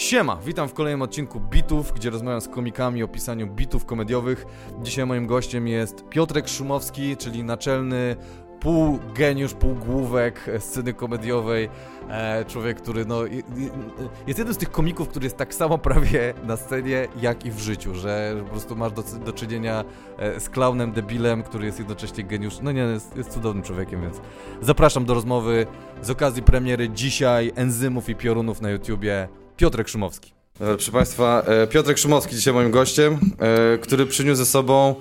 Siema, witam w kolejnym odcinku Bitów, gdzie rozmawiam z komikami o pisaniu bitów komediowych. Dzisiaj moim gościem jest Piotrek Szumowski, czyli naczelny pół geniusz, pół główek sceny komediowej. E, człowiek, który no, jest jednym z tych komików, który jest tak samo prawie na scenie, jak i w życiu, że po prostu masz do, do czynienia e, z klaunem, debilem, który jest jednocześnie geniusz. No nie, jest, jest cudownym człowiekiem, więc zapraszam do rozmowy z okazji premiery dzisiaj Enzymów i Piorunów na YouTubie. Piotrek Szumowski. E, Proszę Państwa, e, Piotrek Szumowski dzisiaj moim gościem, e, który przyniósł ze sobą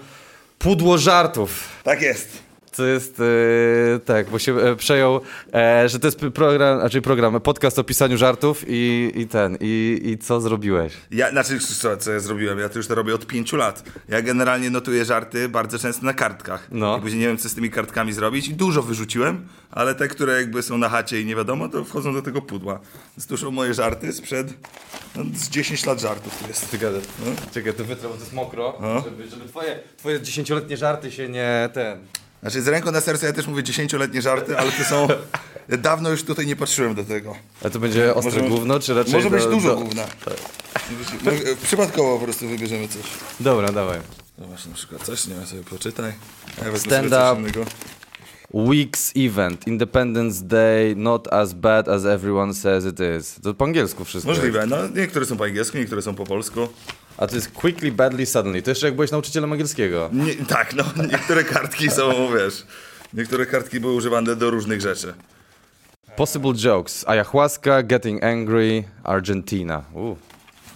pudło żartów. Tak jest. To jest, e, tak, bo się e, przejął, e, że to jest program, znaczy program, podcast o pisaniu żartów i, i ten, i, i co zrobiłeś? Ja, znaczy, co, co ja zrobiłem? Ja to już to robię od pięciu lat. Ja generalnie notuję żarty bardzo często na kartkach. No. I później nie wiem, co z tymi kartkami zrobić. I dużo wyrzuciłem, ale te, które jakby są na chacie i nie wiadomo, to wchodzą do tego pudła. Więc tu są moje żarty sprzed no, z 10 lat żartów tu jest. Gadasz. No. Czekaj, to wytrę, bo to jest mokro, żeby, żeby twoje, twoje dziesięcioletnie żarty się nie, ten... Znaczy, z ręką na serce ja też mówię dziesięcioletnie żarty, ale to są... Dawno już tutaj nie patrzyłem do tego. A to będzie ostre Może- gówno, czy raczej... Może być do- dużo do- gówna. Może- Przypadkowo po prostu wybierzemy coś. Dobra, dawaj. Zobacz na przykład coś, nie wiem, sobie poczytaj. Ja Stand up. Week's event, Independence Day, not as bad as everyone says it is. To po angielsku wszystko. Możliwe, no niektóre są po angielsku, niektóre są po polsku. A to jest quickly, badly, suddenly. To jeszcze jak byłeś nauczycielem angielskiego. Nie, tak, no niektóre kartki są, wiesz, niektóre kartki były używane do różnych rzeczy. Possible jokes. Ayahuasca, getting angry, Argentina. Uh.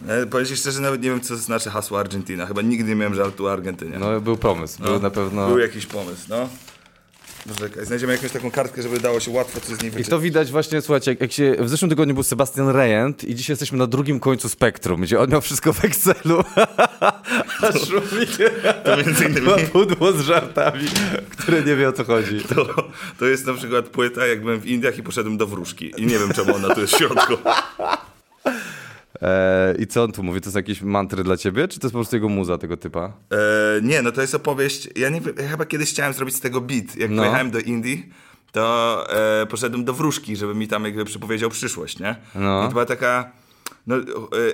E, powiem ci szczerze, nawet nie wiem, co znaczy hasło Argentina. Chyba nigdy nie miałem żartu o Argentynie. No był pomysł, był na pewno... Był jakiś pomysł, no. Poczekaj, znajdziemy jakąś taką kartkę, żeby dało się łatwo coś z niej I wyczytać. to widać właśnie, słuchajcie, jak, jak się... W zeszłym tygodniu był Sebastian Rejent i dzisiaj jesteśmy na drugim końcu spektrum, gdzie on miał wszystko w Excelu. A Szumik To między innymi ma pudło z żartami, które nie wie o co chodzi. to, to jest na przykład płyta, jak byłem w Indiach i poszedłem do wróżki. I nie wiem, czemu ona tu jest w środku. E, I co on tu mówi? To są jakieś mantry dla ciebie, czy to jest po prostu jego muza tego typa? E, nie, no to jest opowieść. Ja, nie, wiem, ja chyba kiedyś chciałem zrobić z tego beat. Jak No. pojechałem do Indii, to e, poszedłem do wróżki, żeby mi tam jakby przepowiedział przyszłość, nie? No. I to była taka. No, e,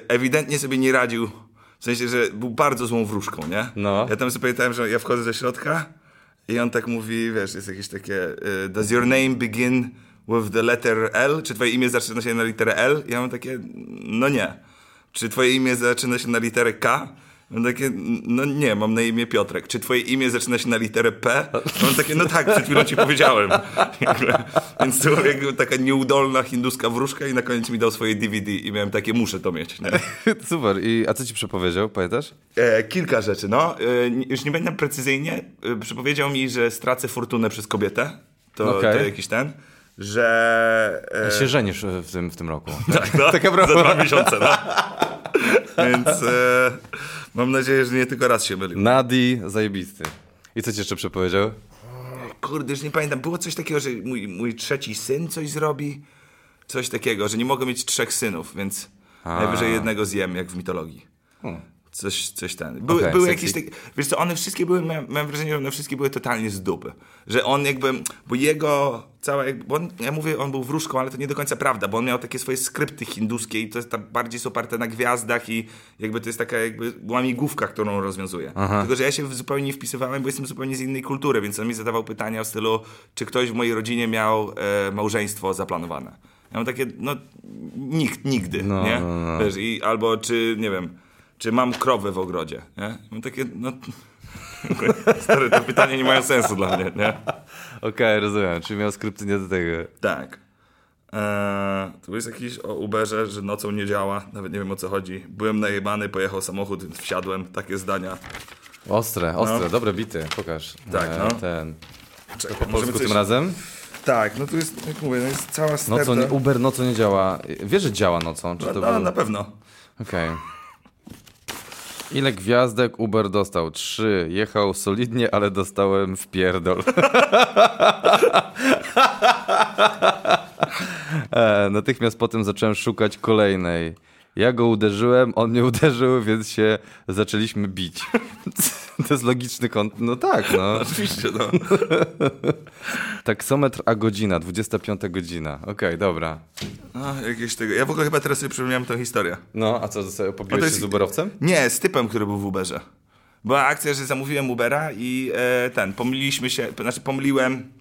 ewidentnie sobie nie radził. W sensie, że był bardzo złą wróżką, nie? No. Ja tam sobie pamiętałem, że ja wchodzę do środka i on tak mówi, wiesz, jest jakieś takie. e, Does your name begin with the letter L? Czy twoje imię zaczyna się na literę L? Ja mam takie, no nie. Czy twoje imię zaczyna się na literę K? Mam takie, no nie, mam na imię Piotrek. Czy twoje imię zaczyna się na literę P? Mam takie, no tak, przed chwilą ci powiedziałem. Więc to była jakby taka nieudolna hinduska wróżka i na koniec mi dał swoje DVD i miałem takie, muszę to mieć. Nie? Super. I, a co ci przepowiedział, pamiętasz? E, kilka rzeczy, no. E, już nie będę precyzyjnie. E, przypowiedział mi, że stracę fortunę przez kobietę. To, Okej. to jakiś ten. Że... E, się żenisz e, w tym, w tym roku. tak, no, Taka za dwa miesiące, no. Więc e, mam nadzieję, że nie tylko raz się mylił. Nadi, zajebisty. I co ci jeszcze przepowiedział? Kurde, już nie pamiętam. Było coś takiego, że mój, mój trzeci syn coś zrobi. Coś takiego, że nie mogę mieć trzech synów, więc najwyżej jednego zjem, jak w mitologii. Coś, coś ten. Były, Okej, były sexy. jakieś takie. Wiesz co, one wszystkie były, miałem, miałem wrażenie, że one wszystkie były totalnie z dupy. Że on jakby, bo jego cała, jakby- bo on, ja mówię, on był wróżką, ale to nie do końca prawda, bo on miał takie swoje skrypty hinduskie i to jest tam bardziej oparte na gwiazdach i jakby to jest taka jakby łamigłówka, którą rozwiązuje. Tylko, że ja się zupełnie nie wpisywałem, bo jestem zupełnie z innej kultury, więc on mi zadawał pytania w stylu, czy ktoś w mojej rodzinie miał e, małżeństwo zaplanowane. Ja mam takie, no nikt, nigdy, No, nie? no, no. Wiesz, i, albo czy, nie wiem, czy mam krowę w ogrodzie, nie? Mam takie, no... Stary, te pytania nie mają sensu dla mnie, nie? Okej, rozumiem. Czyli miał skrypty nie do tego. Tak. Eee, tu jest jakiś o Uberze, że nocą nie działa, nawet nie wiem o co chodzi. Byłem najebany, pojechał samochód, więc wsiadłem, takie zdania. Ostre, ostre, dobre bity. Pokaż. No. Tak, E, no. Ten. Czekaj, Po polsku tym razem? Tak, no tu jest, jak mówię, no jest cała sterta. Nocą, Uber nocą nie działa. Wiesz, że działa nocą? Czy to no, no, był... na pewno. Okej. Ile gwiazdek Uber dostał? Trzy. Jechał solidnie, ale dostałem w pierdol. e, natychmiast potem zacząłem szukać kolejnej. Ja go uderzyłem, on mnie uderzył, więc się zaczęliśmy bić. To jest logiczny kąt. No tak, no. Oczywiście, no. Taksometr a godzina, 25 godzina. Okej, dobra. A, jakieś tego. Ja w ogóle chyba teraz sobie przypomniałem tę historię. No, a co, sobie pobiłeś No to się jest- z Uberowcem? Nie, z typem, który był w Uberze. Była akcja, że zamówiłem Ubera i e, ten, pomyliliśmy się, znaczy pomyliłem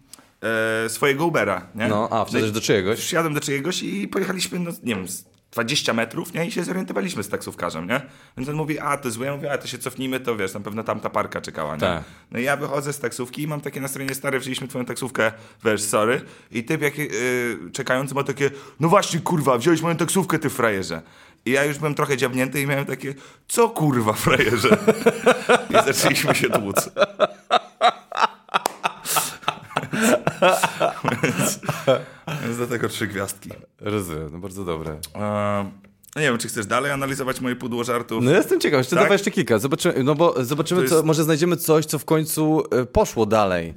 e, swojego Ubera, nie? No, a, wsiadasz do czyjegoś? Wsiadłem do czyjegoś i pojechaliśmy, no, nie wiem, 20 metrów, nie? I się zorientowaliśmy z taksówkarzem, nie? Więc on mówi, a, to złe, ja mówię, a, to się cofnijmy, to wiesz, na pewno tamta parka czekała, nie? Tak. No i ja wychodzę z taksówki i mam takie nastroje, stary, wzięliśmy twoją taksówkę, wiesz, sorry. I typ jak, yy, czekający ma takie, no właśnie, kurwa, wziąłeś moją taksówkę, ty frajerze. I ja już byłem trochę dziabnięty i miałem takie, co kurwa, frajerze? I zaczęliśmy się tłuc. Więc, więc dlatego trzy gwiazdki. Rozumiem, no bardzo dobre. No nie wiem, czy chcesz dalej analizować moje pudło żartów? No jestem ciekaw, jeszcze Tak? dawaj jeszcze kilka. Zobaczymy, no bo zobaczymy, jest- co, może znajdziemy coś, co w końcu y, poszło dalej.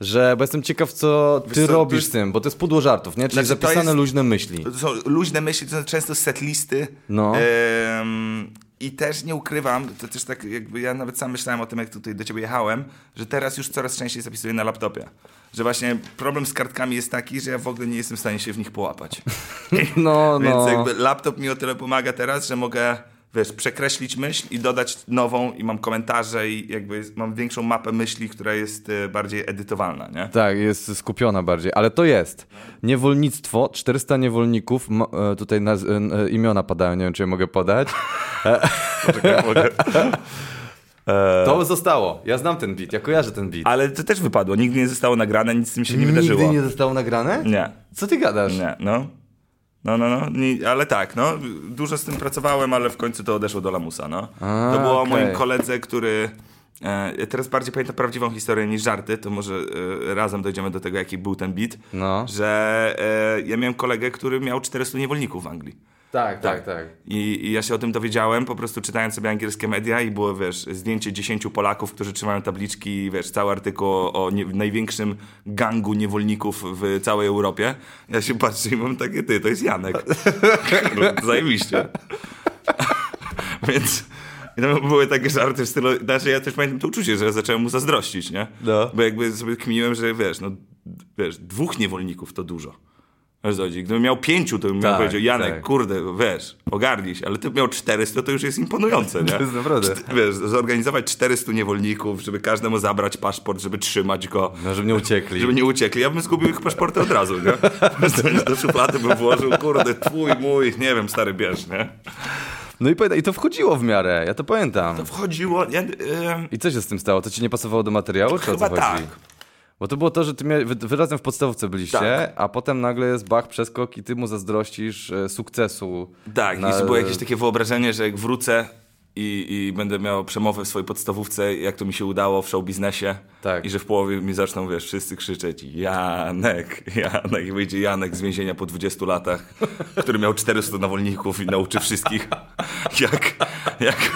Że, bo jestem ciekaw, co ty co, robisz jest- z tym, bo to jest pudło żartów, nie? Czyli Znaczy, zapisane jest- luźne myśli. To są luźne myśli, to są często setlisty. No. I też nie ukrywam, to też tak jakby ja nawet sam myślałem o tym, jak tutaj do ciebie jechałem, że teraz już coraz częściej zapisuję na laptopie. Że właśnie problem z kartkami jest taki, że ja w ogóle nie jestem w stanie się w nich połapać. No, Więc no. jakby laptop mi o tyle pomaga teraz, że mogę, wiesz, przekreślić myśl i dodać nową i mam komentarze i jakby mam większą mapę myśli, która jest e, bardziej edytowalna, nie? Tak, jest skupiona bardziej, ale to jest. Niewolnictwo, 400 niewolników, e, tutaj naz- e, imiona padają, nie wiem czy je mogę podać. Czekaj, mogę. To zostało, ja znam ten beat, ja kojarzę ten beat. Ale to też wypadło, nigdy nie zostało nagrane, nic z tym się nie wydarzyło. Nigdy nie zostało nagrane? Nie. Co ty gadasz? Nie, no. No, no, no, nie, ale tak, no, dużo z tym pracowałem, ale w końcu to odeszło do lamusa, no. A, to było o okej. moim koledze, który, e, teraz bardziej pamiętam prawdziwą historię niż żarty, to może e, razem dojdziemy do tego, jaki był ten beat, No. że e, ja miałem kolegę, który miał 400 niewolników w Anglii. Tak, tak, tak. I, I ja się o tym dowiedziałem, po prostu czytając sobie angielskie media i było, wiesz, zdjęcie 10 Polaków, którzy trzymają tabliczki, wiesz, cały artykuł o, nie, największym gangu niewolników w całej Europie. Ja się patrzę i mam takie, ty, to jest Janek. no, zajebiście. Więc... I tam były takie żarty w stylu, znaczy ja też pamiętam to uczucie, że ja zacząłem mu zazdrościć, nie? No. Bo jakby sobie kminiłem, że wiesz, no, wiesz, dwóch niewolników to dużo. Chodzi? Gdybym miał pięciu, to bym miał Tak, powiedział, Janek, tak. kurde, wiesz, ogarnij się, ale ty miał 400, to już jest imponujące, nie? To jest naprawdę. Czt- Wiesz, zorganizować 400 niewolników, żeby każdemu zabrać paszport, żeby trzymać go, No, żeby nie uciekli. żeby nie uciekli. Ja bym zgubił ich paszporty od razu, nie? Do szuflady bym włożył, kurde, twój, mój, nie wiem, stary, bierz, nie? No i, pamiętaj, i to wchodziło w miarę, ja to pamiętam. To wchodziło, ja, em, I co się z tym stało? To ci nie pasowało do materiału, czy o co chyba tak. Bo to było to, że ty mia... wy, razem w podstawówce byliście, Tak. a potem nagle jest bach, przeskok i ty mu zazdrościsz e, sukcesu. Tak, na- i było jakieś takie wyobrażenie, że jak wrócę i, i będę miał przemowę w swojej podstawówce, jak to mi się udało w show biznesie Tak. i że w połowie mi zaczną, wiesz, wszyscy krzyczeć Janek, Janek i wyjdzie Janek z więzienia po 20 latach, który miał 400 nawolników i nauczy wszystkich jak, jak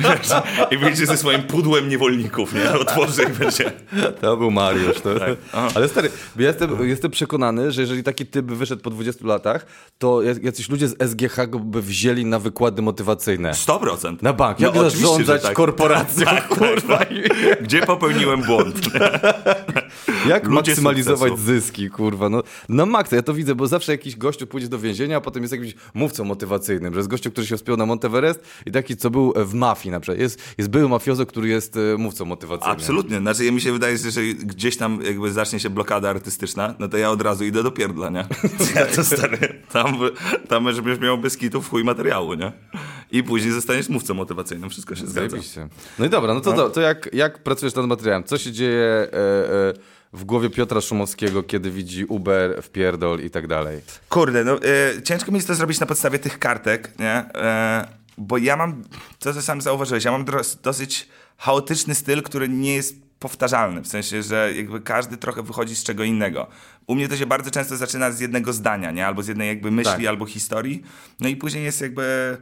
wiesz, i wyjdzie ze swoim pudłem niewolników, nie? Otworzy i będzie To był Mariusz. To... Tak. Ale stary, ja jestem, jestem przekonany, że jeżeli taki typ wyszedł po 20 latach, to jac- jacyś ludzie z SGH go by wzięli na wykłady motywacyjne. 100%. Na bank. No, Jak że zarządzać tak. korporacją, Tak, tak, kurwa. tak. Gdzie popełniłem błąd? Jak Ludzie maksymalizować sukcesu. zyski, kurwa. No, na maksa, ja to widzę, bo zawsze jakiś gościu pójdzie do więzienia, a potem jest jakimś mówcą motywacyjnym, że jest gościu, który się wspiął na Monteverest i taki, co był w mafii na przykład. Jest, jest były mafiozo, który jest e, mówcą motywacyjnym. Absolutnie. Znaczy, ja mi się wydaje, że gdzieś tam jakby zacznie się blokada artystyczna, no to ja od razu idę do pierdla, nie? Ja to stary. Tam, tam żebyś miał bez kitów chuj materiału, nie? I później zostaniesz mówcą motywacyjnym. Wszystko się zgadza. Zajebiście. No i dobra, no to, to, to jak, jak pracujesz nad materiałem? Co się dzieje e, e, w głowie Piotra Szumowskiego, kiedy widzi Uber, wpierdol i tak dalej? Kurde, no e, ciężko mi jest to zrobić na podstawie tych kartek, nie? E, bo ja mam, co ty sam zauważyłeś, ja mam dosyć chaotyczny styl, który nie jest powtarzalny, w sensie, że jakby każdy trochę wychodzi z czego innego. U mnie to się bardzo często zaczyna z jednego zdania, nie? Albo z jednej jakby myśli, Tak. albo historii, no i później jest jakby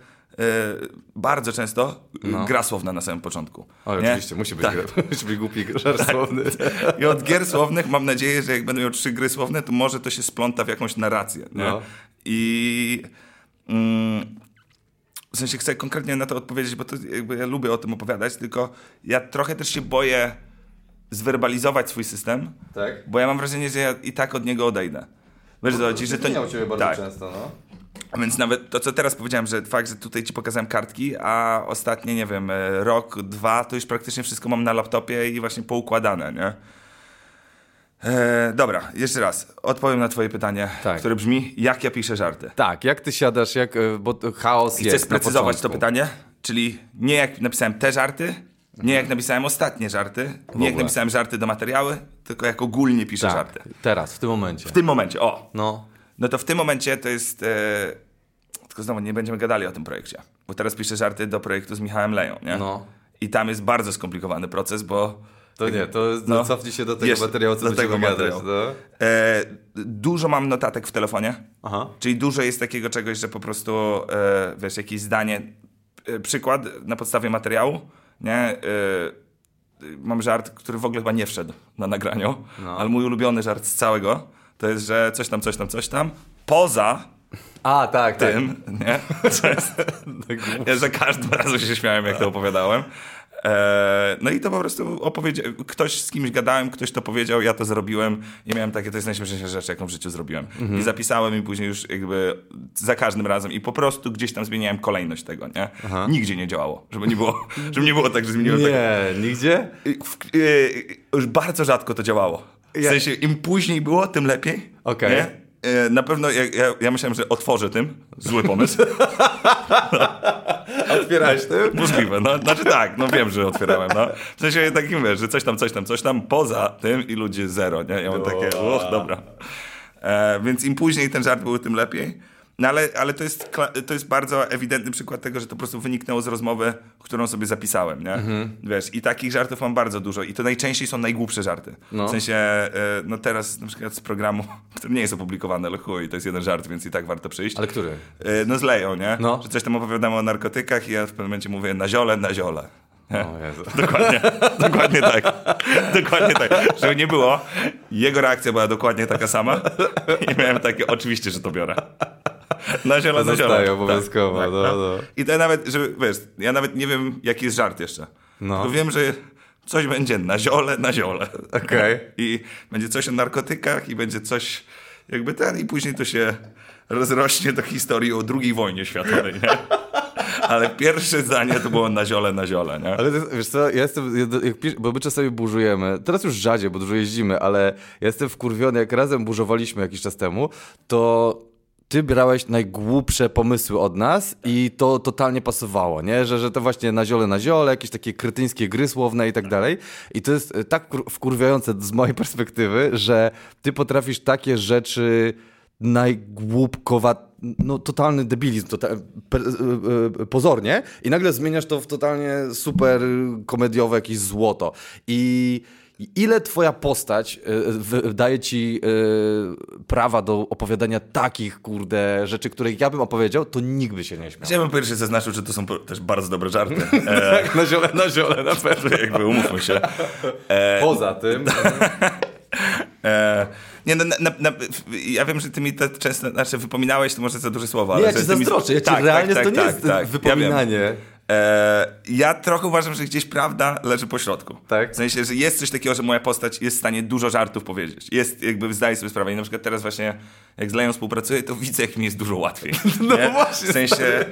bardzo często gra słowna na samym początku. O, nie? oczywiście, musi być, Tak. gra- musi być głupi żart słowny. I od gier słownych mam nadzieję, że jak będę miał trzy gry słowne, to może to się spląta w jakąś narrację. No. I mm, w sensie chcę konkretnie na to odpowiedzieć, bo to jakby ja lubię o tym opowiadać, tylko ja trochę też się boję zwerbalizować swój system, Tak? bo ja mam wrażenie, że ja i tak od niego odejdę. Wiesz, co chodzi, że to... Ciebie bardzo tak. często, no. A Więc nawet to, co teraz powiedziałem, że fakt, że tutaj ci pokazałem kartki, a ostatnie, nie wiem, e, rok, dwa, to już praktycznie wszystko mam na laptopie i właśnie poukładane, nie? E, dobra, jeszcze raz. Odpowiem na twoje pytanie, Tak. które brzmi, jak ja piszę żarty. Tak, jak ty siadasz, jak, e, bo chaos I jest chcę sprecyzować to pytanie, czyli nie jak napisałem te żarty, nie jak napisałem ostatnie żarty, nie jak napisałem żarty do materiały, tylko jak ogólnie piszę Tak, żarty. teraz, w tym momencie. W tym momencie, o, No, No to w tym momencie to jest. E, tylko znowu nie będziemy gadali o tym projekcie. Bo teraz piszę żarty do projektu z Michałem Leją, nie? No. I tam jest bardzo skomplikowany proces, bo. to nie, to No. cofnij się do tego Jeszcze materiału, co do tego gadać. No. E, dużo mam notatek w telefonie. Aha. Czyli dużo jest takiego czegoś, że po prostu e, wiesz, jakieś zdanie, e, przykład na podstawie materiału, nie? E, mam żart, który w ogóle chyba nie wszedł na nagraniu, No. ale mój ulubiony żart z całego to jest, że coś tam, coś tam, coś tam, poza A, tak, tak. tym, nie? To jest, ja za każdym razem się śmiałem, jak to opowiadałem. E, no i to po prostu opowiedział, ktoś z kimś gadałem, ktoś to powiedział, ja to zrobiłem i miałem takie, to jest najśmieszniejsza rzecz, jaką w życiu zrobiłem. I zapisałem i później już jakby za każdym razem i po prostu gdzieś tam zmieniałem kolejność tego, nie? Nigdzie nie działało, żeby nie było, żeby nie było tak, że zmieniłem tak. Nie, nigdzie? W, e, już bardzo rzadko to działało. W sensie, im później było, tym lepiej. Okej. nie? E, Na pewno ja, ja, ja myślałem, że otworzę tym. Zły pomysł. Otwierałeś tym? Możliwe, no. Znaczy tak, no wiem, że otwierałem, no. W sensie takim, wiesz, że coś tam, coś tam, coś tam, poza tym i ludzie zero, nie? Ja mam takie, uch, dobra. E, więc im później ten żart był, tym lepiej. No ale, ale to, jest, to jest bardzo ewidentny przykład tego, że to po prostu wyniknęło z rozmowy, którą sobie zapisałem, nie? Wiesz, i takich żartów mam bardzo dużo i to najczęściej są najgłupsze żarty. No. W sensie, e, no teraz na przykład z programu, który nie jest opublikowany, ale chuj, to jest jeden żart, więc i tak warto przyjść. Ale który? E, No zleją, nie? No. Że coś tam opowiadam o narkotykach i ja w pewnym momencie mówię na ziole, na ziole. O Jezu. Dokładnie, dokładnie tak. Dokładnie tak. Żeby nie było, jego reakcja była dokładnie taka sama i miałem takie, oczywiście, że to biorę. Na ziole, To na ziole. zostaje obowiązkowo, Tak, no, tak, no. I to nawet, żeby, wiesz, ja nawet nie wiem, jaki jest żart jeszcze. No. Tylko wiem, że coś będzie na ziole, na ziole. Okej. I będzie coś o narkotykach i będzie coś jakby ten i później to się rozrośnie do historii o II wojnie światowej, nie? Ale pierwsze zdanie to było na ziole, na ziole, nie? Ale jest, wiesz co, ja jestem, jak pisz, bo my czasami burzujemy, teraz już rzadziej, bo dużo jeździmy, ale ja jestem wkurwiony, jak razem burzowaliśmy jakiś czas temu, to ty brałeś najgłupsze pomysły od nas i to totalnie pasowało, nie? Że, że to właśnie na ziole, na ziole, jakieś takie kretyńskie gry słowne i tak dalej. I to jest e, tak kur- wkurwiające z mojej perspektywy, że ty potrafisz takie rzeczy najgłupkowa, no totalny debilizm, tota, per, e, e, pozornie i nagle zmieniasz to w totalnie super komediowe jakieś złoto. I ile twoja postać e, daje ci e, prawa do opowiadania takich, kurde, rzeczy, które ja bym opowiedział, to nikt by się nie śmiał. Ja bym pierwszy zaznaczył, że to są po- też bardzo dobre żarty. E, Na ziole, na ziole, na pewno. jakby umówmy się. Poza tym... nie, no, na, na, na, ja wiem, że ty mi to często, znaczy wypominałeś, to może za duże słowa. Nie, ale ja ty mi- zazdroczę, ja ci Tak, realnie tak, to nie tak, jest tak, tak. Ja wypominanie. E, ja trochę uważam, że gdzieś prawda leży po środku. Tak. W sensie, że jest coś takiego, że moja postać jest w stanie dużo żartów powiedzieć. Jest, jakby zdaję sobie sprawę. I na przykład teraz właśnie, jak z Leją współpracuję, to widzę, jak mi jest dużo łatwiej. No nie? właśnie, W sensie,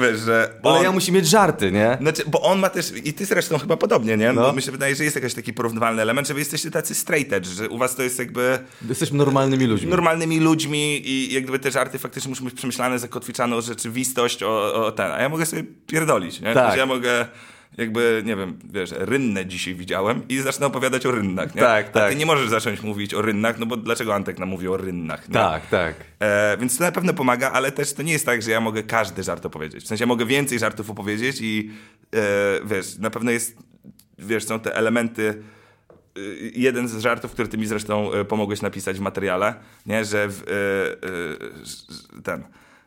wiesz, że Ale on- ja musi mieć żarty, nie? Znaczy, bo on ma też, i ty zresztą chyba podobnie, nie? No. Bo mi się wydaje, że jest jakiś taki porównywalny element, że wy jesteście tacy straight edge, że u was to jest jakby Jesteśmy normalnymi ludźmi. normalnymi ludźmi i jakby te żarty faktycznie muszą być przemyślane, zakotwiczane o rzeczywistość, o, o ten. A ja mogę sobie pierdolić, nie? Tak. Ja mogę jakby, nie wiem, wiesz, rynnę dzisiaj widziałem i zacznę opowiadać o rynnach, nie? Tak, A tak. ty nie możesz zacząć mówić o rynnach, no bo dlaczego Antek nam mówi o rynnach, nie? Tak, tak. E, więc to na pewno pomaga, ale też to nie jest tak, że ja mogę każdy żart opowiedzieć. W sensie ja mogę więcej żartów opowiedzieć i e, wiesz, na pewno jest, wiesz, są te elementy. e, Jeden z żartów, który ty mi zresztą e, pomogłeś napisać w materiale, nie, że w, e, że- ten,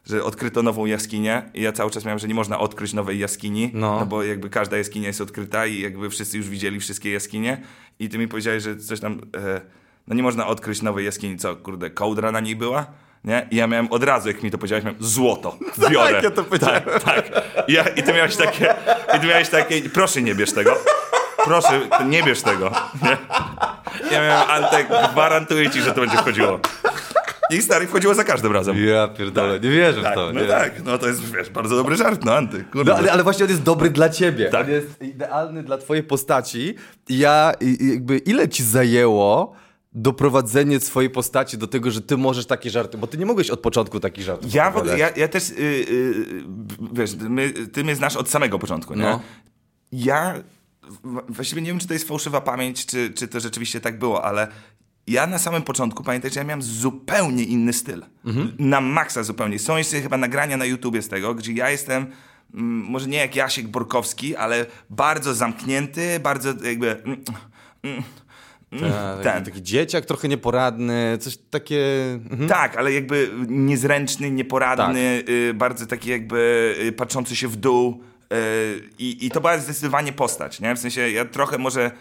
że odkryto nową jaskinię i ja cały czas miałem, że nie można odkryć nowej jaskini, No. no bo jakby każda jaskinia jest odkryta i jakby wszyscy już widzieli wszystkie jaskinie i ty mi powiedziałeś, że coś tam, e, no nie można odkryć nowej jaskini, co, kurde, kołdra na niej była? Nie? I ja miałem od razu, jak mi to powiedziałeś, miałem złoto, biorę. Tak, ja to powiedziałem. Tak, tak. I, ja, I ty miałeś takie, i ty miałeś takie, proszę nie bierz tego. Proszę, nie bierz tego. Nie? Ja miałem, Antek, gwarantuję ci, że to będzie wchodziło. I stary wchodziło za każdym razem. Ja pierdolę, nie wierzę Tak, w to. no nie? tak, no to jest, wiesz, bardzo dobry żart, no Anty, kurde. No, ale, ale właśnie on jest dobry dla ciebie. Tak. On jest idealny dla twojej postaci. I ja, jakby, ile ci zajęło doprowadzenie swojej postaci do tego, że ty możesz takie żarty, bo ty nie mogłeś od początku takich żartów Ja, w ogóle, opowiadać. ja, ja też, y, y, wiesz, my, ty mnie znasz od samego początku, nie? No. Ja właściwie nie wiem, czy to jest fałszywa pamięć, czy, czy to rzeczywiście tak było, ale ja na samym początku, pamiętaj, że ja miałem zupełnie inny styl. Na maksa zupełnie. Są jeszcze chyba nagrania na YouTubie z tego, gdzie ja jestem, mm, może nie jak Jasiek Borkowski, ale bardzo zamknięty, bardzo jakby... mm, mm, mm, Tak, ten. taki, dzieciak, trochę nieporadny, coś takie... Mhm. Tak, ale jakby niezręczny, nieporadny, Tak. y, bardzo taki jakby y, patrzący się w dół. y, I, I to była zdecydowanie postać, nie? W sensie ja trochę może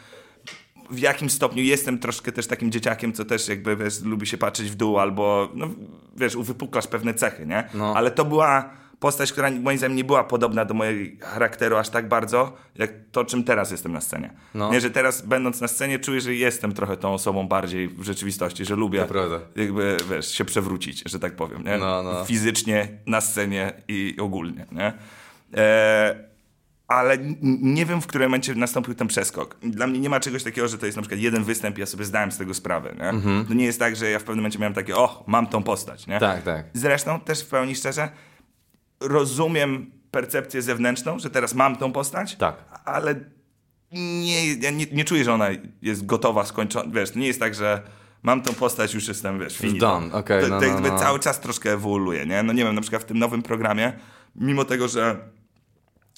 w jakim stopniu jestem troszkę też takim dzieciakiem, co też jakby, wiesz, lubi się patrzeć w dół albo, no wiesz, uwypuklasz pewne cechy, nie? No. Ale to była postać, która moim zdaniem nie była podobna do mojego charakteru aż tak bardzo, jak to, czym teraz jestem na scenie. No. Nie, że teraz będąc na scenie czuję, że jestem trochę tą osobą bardziej w rzeczywistości, że lubię To prawda. jakby, wiesz, się przewrócić, że tak powiem, nie? No, no. Fizycznie, na scenie i ogólnie, nie? E, ale nie wiem, w którym momencie nastąpił ten przeskok. Dla mnie nie ma czegoś takiego, że to jest na przykład jeden występ i ja sobie zdałem z tego sprawę, nie? To nie jest tak, że ja w pewnym momencie miałem takie, o, mam tą postać, nie? Tak, tak. Zresztą, też w pełni szczerze, rozumiem percepcję zewnętrzną, że teraz mam tą postać, Tak. ale nie, ja nie, nie czuję, że ona jest gotowa, skończona. Wiesz, to nie jest tak, że mam tą postać, już jestem, wiesz, finito. done, okej, to, no, to no, jakby no. cały czas troszkę ewoluuje, nie? No nie wiem, na przykład w tym nowym programie, mimo tego, że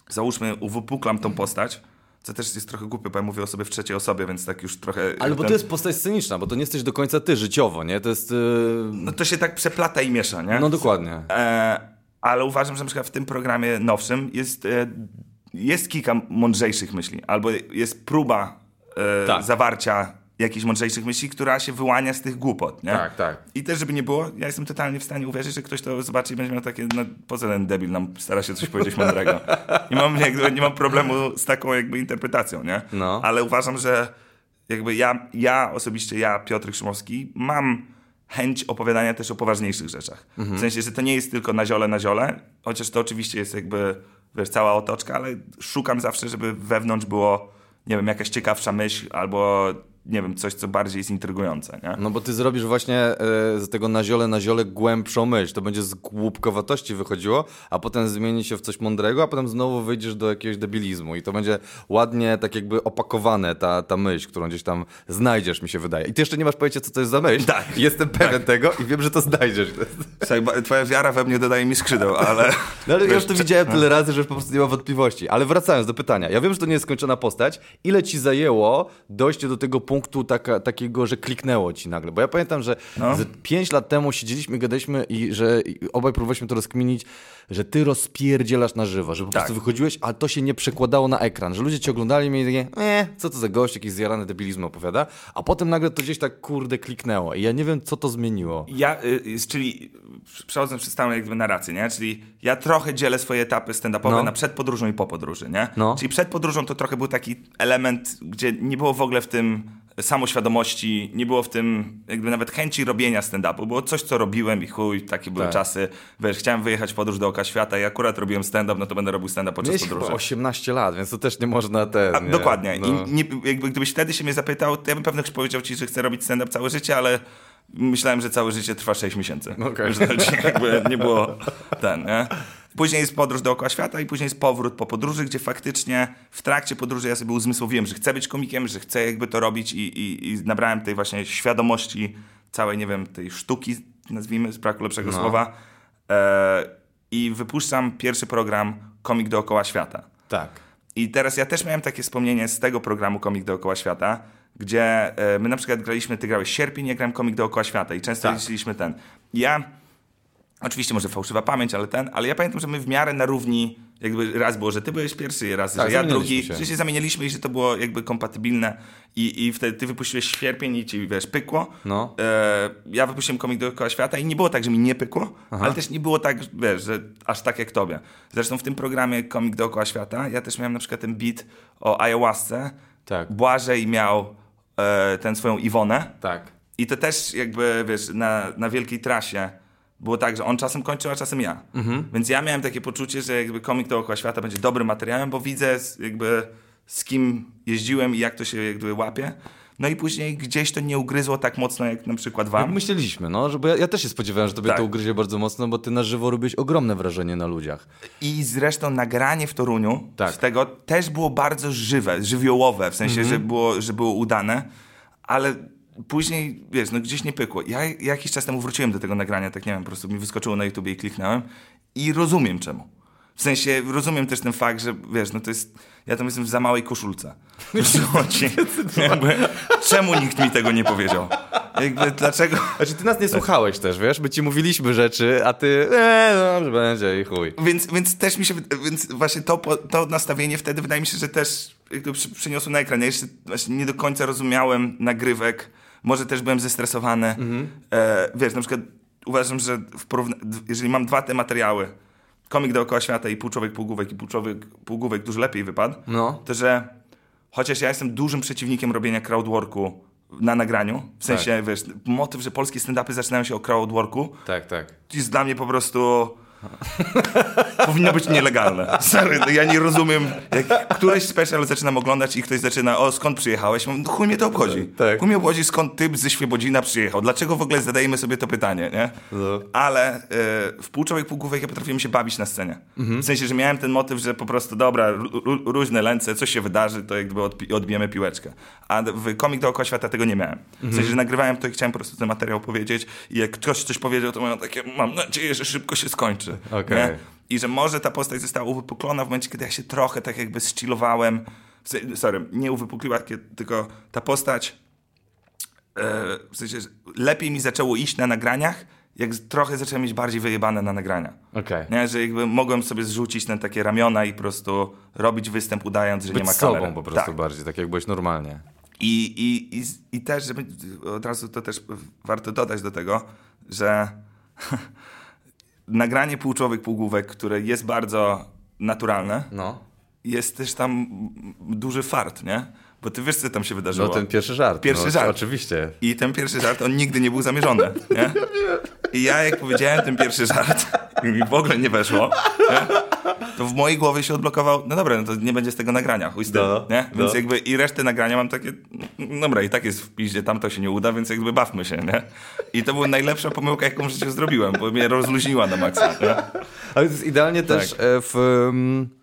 załóżmy uwypuklam tą postać, co też jest trochę głupie, bo ja mówię o sobie w trzeciej osobie, więc tak już trochę... Ale bo ten- to jest postać sceniczna, bo to nie jesteś do końca ty życiowo, nie? To jest... Yy... No to się tak przeplata i miesza, nie? No dokładnie. E, ale uważam, że na przykład w tym programie nowszym jest, e, jest kilka mądrzejszych myśli, albo jest próba e, Tak. zawarcia jakichś mądrzejszych myśli, która się wyłania z tych głupot, nie? Tak, tak. I też, żeby nie było, ja jestem totalnie w stanie uwierzyć, że ktoś to zobaczy i będzie miał takie, no po co ten debil nam stara się coś powiedzieć mądrego. Nie mam, jakby, nie mam problemu z taką jakby interpretacją, nie? No. Ale uważam, że jakby ja, ja osobiście, ja, Piotr Szymowski, mam chęć opowiadania też o poważniejszych rzeczach. W sensie, że to nie jest tylko na ziole, na ziole, chociaż to oczywiście jest jakby, wiesz, cała otoczka, ale szukam zawsze, żeby wewnątrz było, nie wiem, jakaś ciekawsza myśl albo, nie wiem, coś, co bardziej jest intrygujące, nie? No bo ty zrobisz właśnie e, z tego na ziole na ziole głębszą myśl. To będzie z głupkowatości wychodziło, a potem zmieni się w coś mądrego, a potem znowu wyjdziesz do jakiegoś debilizmu i to będzie ładnie tak jakby opakowane ta, ta myśl, którą gdzieś tam znajdziesz, mi się wydaje. I ty jeszcze nie masz pojęcia, co to jest za myśl. Tak. Jestem pewien tego i wiem, że to znajdziesz. Słuchaj, twoja wiara we mnie dodaje mi skrzydeł, ale... No ale ja już to widziałem tyle razy, że po prostu nie ma wątpliwości. Ale wracając do pytania. Ja wiem, że to nie jest skończona postać. Ile ci zajęło dojście do tego punktu taka, takiego, że kliknęło ci nagle? Bo ja pamiętam, że No. 5 lat temu siedzieliśmy, gadaliśmy i że obaj próbowaliśmy to rozkminić, że ty rozpierdzielasz na żywo, że po Tak. prostu wychodziłeś, a to się nie przekładało na ekran, że ludzie cię oglądali i mieli takie, e, co to za gość, jakiś zjarany debilizm opowiada, a potem nagle to gdzieś tak kurde kliknęło i ja nie wiem, co to zmieniło. Ja, y, y, czyli przechodząc przez całą jakby narrację, nie? Czyli ja trochę dzielę swoje etapy stand-upowe No. na przed podróżą i po podróży, nie? No. Czyli przed podróżą to trochę był taki element, gdzie nie było w ogóle w tym samoświadomości, nie było w tym jakby nawet chęci robienia stand-upu. Było coś, co robiłem i chuj, takie były Tak. czasy. Wiesz, chciałem wyjechać w podróż dookoła świata i akurat robiłem stand-up, no to będę robił stand-up podczas Miałeś podróży. chyba 18 lat, więc to też nie można te. A, nie, dokładnie. no. I nie, jakby gdybyś wtedy się mnie zapytał, to ja bym pewnie powiedział ci, że chcę robić stand-up całe życie, ale myślałem, że całe życie trwa 6 miesięcy. Okej. Że to jakby nie było ten, nie? Później jest podróż dookoła świata i później jest powrót po podróży, gdzie faktycznie w trakcie podróży ja sobie uzmysłowiłem, że chcę być komikiem, że chcę jakby to robić i, i, i nabrałem tej właśnie świadomości całej, nie wiem, tej sztuki, nazwijmy, z braku lepszego No. słowa. E, I wypuszczam pierwszy program Komik dookoła świata. Tak. I teraz ja też miałem takie wspomnienie z tego programu Komik dookoła świata, gdzie e, my na przykład graliśmy, ty grałeś sierpień, ja grałem Komik dookoła świata i często Tak. liczyliśmy ten. Ja, oczywiście może fałszywa pamięć, ale ten, ale ja pamiętam, że my w miarę na równi Jakby raz było, że ty byłeś pierwszy, raz, Tak, że ja drugi, się. że się zamienialiśmy i że to było jakby kompatybilne i, i wtedy ty wypuściłeś Świerpień i ci, wiesz, pykło. No. E, ja wypuściłem komik dookoła świata i nie było tak, że mi nie pykło, ale też nie było tak, wiesz, że aż tak jak tobie. Zresztą w tym programie komik dookoła świata ja też miałem na przykład ten beat o ayahuasce. Tak. Błażej miał e, ten swoją Iwonę. Tak. I to też jakby, wiesz, na, na wielkiej trasie było tak, że on czasem kończył, a czasem ja. Więc ja miałem takie poczucie, że jakby komik dookoła świata będzie dobrym materiałem, bo widzę z- jakby z kim jeździłem i jak to się jakby łapie. No i później gdzieś to nie ugryzło tak mocno jak na przykład Jak wam. myśleliśmy, no, że bo ja, ja też się spodziewałem, że tobie Tak. to ugryzie bardzo mocno, bo ty na żywo robiłeś ogromne wrażenie na ludziach. I zresztą nagranie w Toruniu Tak. z tego też było bardzo żywe, żywiołowe, w sensie, że, było, że było udane, ale później, wiesz, no gdzieś nie pykło. Ja jakiś czas temu wróciłem do tego nagrania, tak nie wiem, po prostu mi wyskoczyło na YouTubie i kliknąłem i rozumiem czemu. W sensie rozumiem też ten fakt, że wiesz, no to jest. Ja tam jestem w za małej koszulce. Chodzi? Jakby, czemu nikt mi tego nie powiedział? Jakby dlaczego. Znaczy, ty nas nie słuchałeś też, wiesz? My ci mówiliśmy rzeczy, a ty, eee, dobrze będzie i chuj. Więc, więc też mi się, więc właśnie to, to nastawienie wtedy wydaje mi się, że też jakby przy, przyniosło na ekran. Ja jeszcze właśnie nie do końca rozumiałem nagrywek, może też byłem zestresowany. E, wiesz, na przykład uważam, że jeżeli mam dwa te materiały, komik dookoła świata i pół człowiek, półgłówek i pół człowiek, półgłówek dużo lepiej wypadł, No. to że chociaż ja jestem dużym przeciwnikiem robienia crowdworku na nagraniu, w sensie, wiesz, motyw, że polskie stand-upy zaczynają się o crowdworku, Tak, tak. jest dla mnie po prostu. Powinno być nielegalne. Sorry, no ja nie rozumiem. Jak któryś special zaczynam oglądać i ktoś zaczyna, o skąd przyjechałeś? Mówię, No chuj mnie to obchodzi. Tak. Chuj mnie obchodzi skąd typ ze Świebodzina przyjechał. Dlaczego w ogóle zadajemy sobie to pytanie, nie? No. Ale y, w pół człowiek, pół główek ja potrafiłem się bawić na scenie. W sensie, że miałem ten motyw, że po prostu dobra, różne lęce, coś się wydarzy, to jakby odpi- odbijemy piłeczkę. A w komik dookoła świata tego nie miałem. W sensie, że nagrywałem to i chciałem po prostu ten materiał powiedzieć i jak ktoś coś powiedział, to miałem takie, mam nadzieję, że szybko się skończy. Nie? I że może ta postać została uwypuklona w momencie, kiedy ja się trochę tak jakby zchillowałem. Sorry, nie uwypukliła, tylko ta postać e, w sensie, że lepiej mi zaczęło iść na nagraniach, jak trochę zacząłem mieć bardziej wyjebane na nagrania. Okej. Nie, że jakby mogłem sobie zrzucić na takie ramiona i po prostu robić występ udając, że Być nie ma z sobą kamery. po prostu Tak. bardziej, tak jak byłeś normalnie. I, i, i, I też, żeby od razu to też warto dodać do tego, że nagranie pół człowiek, pół główek, które jest bardzo naturalne, No. jest też tam duży fart, nie? Bo ty wiesz, co tam się wydarzyło. No ten pierwszy żart. Pierwszy no, żart. Oczywiście. I ten pierwszy żart, on nigdy nie był zamierzony, nie? I ja jak powiedziałem ten pierwszy żart i mi w ogóle nie weszło, nie? to w mojej głowie się odblokował, no dobra, no to nie będzie z tego nagrania, chuj z tym, No, nie? Więc no. jakby i resztę nagrania mam takie, no dobra, i tak jest w piździe, tam to się nie uda, więc jakby bawmy się, nie? I to była najlepsza pomyłka, jaką w życiu zrobiłem, bo mnie rozluźniła na maksa, nie? Ale to jest idealnie też e, w... mm,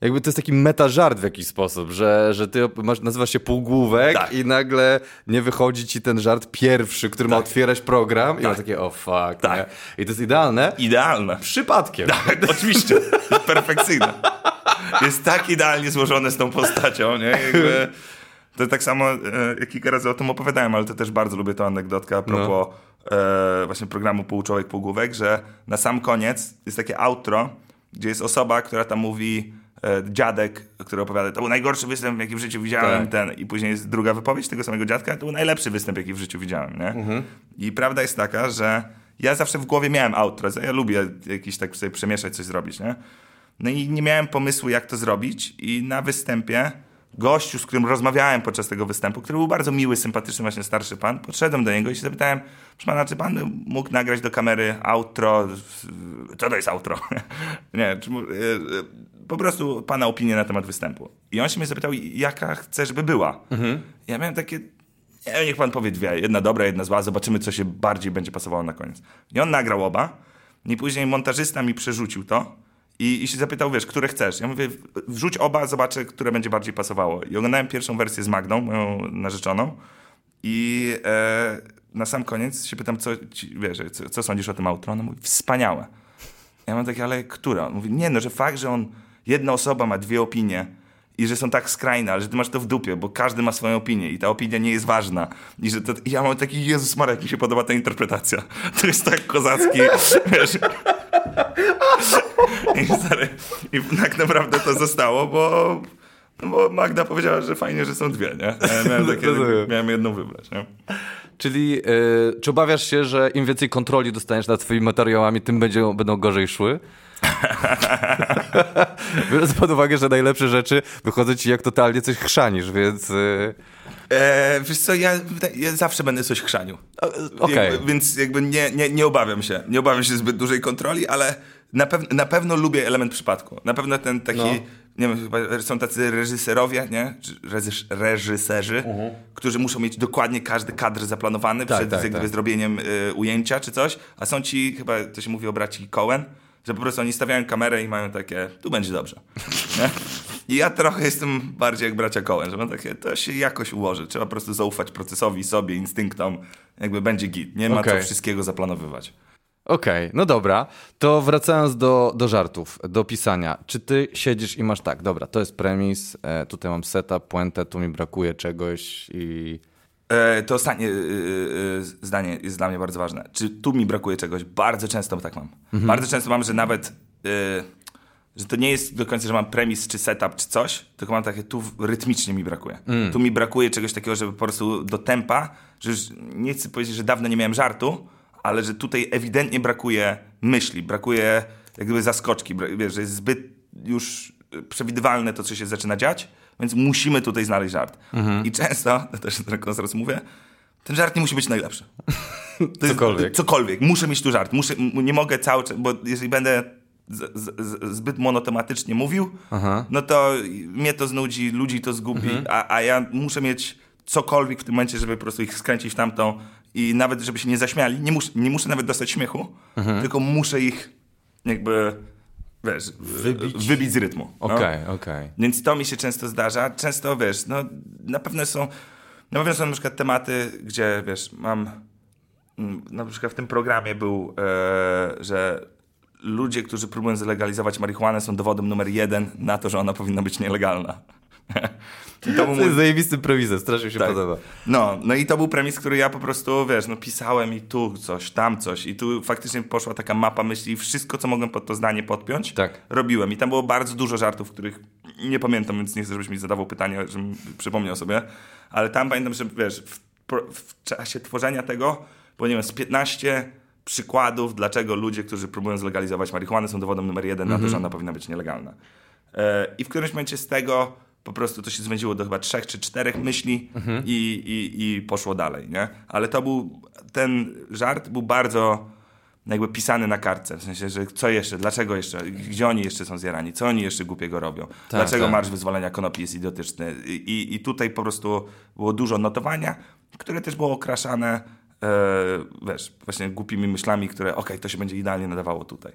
Jakby to jest taki meta żart w jakiś sposób, że, że ty masz, nazywasz się półgłówek Tak. i nagle nie wychodzi ci ten żart pierwszy, który ma otwierać program i ma takie o fuck, Tak. nie? I to jest idealne. Idealne. Przypadkiem. Tak, oczywiście. Perfekcyjne. Jest tak idealnie złożone z tą postacią, nie? Jakby, to tak samo, e, kilka razy o tym opowiadałem, ale to też bardzo lubię tą anegdotkę a propos e, właśnie programu Pół Człowiek, Pół Główek, że na sam koniec jest takie outro, gdzie jest osoba, która tam mówi dziadek, który opowiada, to był najgorszy występ, jaki w życiu widziałem, Tak. ten i później jest druga wypowiedź tego samego dziadka, to był najlepszy występ, jaki w życiu widziałem, nie? I prawda jest taka, że ja zawsze w głowie miałem outro, ja lubię jakiś tak sobie przemieszać, coś zrobić, nie? No i nie miałem pomysłu, jak to zrobić i na występie gościu, z którym rozmawiałem podczas tego występu, który był bardzo miły, sympatyczny, właśnie starszy pan, podszedłem do niego i się zapytałem, proszę pana, czy pan mógł nagrać do kamery outro, co to jest outro? nie, czy, e, e, po prostu pana opinię na temat występu. I on się mnie zapytał, jaka chcesz, żeby była? Ja miałem takie, nie niech pan powie dwie, jedna dobra, jedna zła, zobaczymy, co się bardziej będzie pasowało na koniec. I on nagrał oba, i później montażysta mi przerzucił to i, i się zapytał, wiesz, które chcesz? Ja mówię, wrzuć oba, zobaczę, które będzie bardziej pasowało. I oglądałem pierwszą wersję z Magdą, moją narzeczoną i e, na sam koniec się pytam, co, ci, wiesz, co, co sądzisz o tym outro? Ona mówi, wspaniałe. Ja mam takie, ale która? On mówi, nie no, że fakt, że on, jedna osoba ma dwie opinie i że są tak skrajne, ale że ty masz to w dupie, bo każdy ma swoją opinię i ta opinia nie jest ważna. I że to, i ja mam taki, Jezus Marek, mi się podoba ta interpretacja. To jest tak kozacki, wiesz. I, stary, I tak naprawdę to zostało, bo, no bo Magda powiedziała, że fajnie, że są dwie, nie? Ja miałem, takie, miałem jedną wybrać, nie? Czyli y, czy obawiasz się, że im więcej kontroli dostaniesz nad swoimi materiałami, tym będzie, będą gorzej szły? Biorąc pod uwagę, że najlepsze rzeczy wychodzą ci jak totalnie coś chrzanisz, więc... Y, E, wiesz co, ja, ja zawsze będę coś chrzanił. okej. Jakby, Więc jakby nie, nie, nie obawiam się. Nie obawiam się zbyt dużej kontroli, ale na, pew na pewno lubię element przypadku. Na pewno ten taki, No. nie wiem, są tacy reżyserowie, nie? Czy Reżys reżyserzy, którzy muszą mieć dokładnie każdy kadr zaplanowany Tak, przed tak, jakby tak. zrobieniem y, ujęcia czy coś, a są ci, chyba to się mówi o braci Cohen, że po prostu oni stawiają kamerę i mają takie, tu będzie dobrze. I ja trochę jestem bardziej jak bracia Cohen, że mam takie, to się jakoś ułoży. Trzeba po prostu zaufać procesowi, sobie, instynktom, jakby będzie git. Nie ma Okej. co wszystkiego zaplanowywać. Okej, no dobra. To wracając do, do żartów, do pisania. Czy ty siedzisz i masz tak, dobra, to jest premis, e, tutaj mam setup, puentę, tu mi brakuje czegoś i... E, to ostatnie y, y, y, zdanie jest dla mnie bardzo ważne. Czy tu mi brakuje czegoś? Bardzo często tak mam. Bardzo często mam, że nawet, że to nie jest do końca, że mam premis czy setup czy coś, tylko mam takie, tu rytmicznie mi brakuje. Tu mi brakuje czegoś takiego, żeby po prostu do tempa, że już nie chcę powiedzieć, że dawno nie miałem żartu, ale że tutaj ewidentnie brakuje myśli, brakuje jak gdyby zaskoczki, wiesz, że jest zbyt już y, przewidywalne to, co się zaczyna dziać, więc musimy tutaj znaleźć żart. I często, to też tylko zaraz mówię, ten żart nie musi być najlepszy. To jest- Cokolwiek. cokolwiek. Muszę mieć tu żart. Muszę, nie mogę cały czas, bo jeżeli będę z, z, zbyt monotematycznie mówił, no to mnie to znudzi, ludzi to zgubi, a, a ja muszę mieć cokolwiek w tym momencie, żeby po prostu ich skręcić w tamtą i nawet, żeby się nie zaśmiali. Nie, mus, nie muszę nawet dostać śmiechu, tylko muszę ich jakby, wiesz, Wybić. wybić z rytmu. no. Okej, okej. Więc to mi się często zdarza. Często, wiesz, no na pewno są, na pewno są na przykład tematy, gdzie, wiesz, mam, mm, na przykład w tym programie był, e, że ludzie, którzy próbują zalegalizować marihuanę są dowodem numer jeden na to, że ona powinna być nielegalna. To był To jest zajebistym premisem, strasznie się Tak. podoba. no, no i to był premis, który ja po prostu, wiesz, no pisałem i tu coś, tam coś i tu faktycznie poszła taka mapa myśli i wszystko, co mogłem pod to zdanie podpiąć, Tak. robiłem. I tam było bardzo dużo żartów, których nie pamiętam, więc nie chcę, żebyś mi zadawał pytania, żebym przypomniał sobie, ale tam pamiętam, że wiesz, w, w czasie tworzenia tego było, nie wiem, z 15 przykładów, dlaczego ludzie, którzy próbują zlegalizować marihuanę są dowodem numer jeden na to, że ona powinna być nielegalna. E, I w którymś momencie z tego po prostu to się zwędziło do chyba trzech czy czterech myśli i, i, i poszło dalej, nie? Ale to był, ten żart był bardzo jakby pisany na kartce, w sensie, że co jeszcze, dlaczego jeszcze, gdzie oni jeszcze są zjarani, co oni jeszcze głupiego robią, dlaczego tak. Marsz Wyzwolenia Konopi jest idiotyczny I, i tutaj po prostu było dużo notowania, które też było okraszane wiesz, właśnie głupimi myślami, które okej, to się będzie idealnie nadawało tutaj.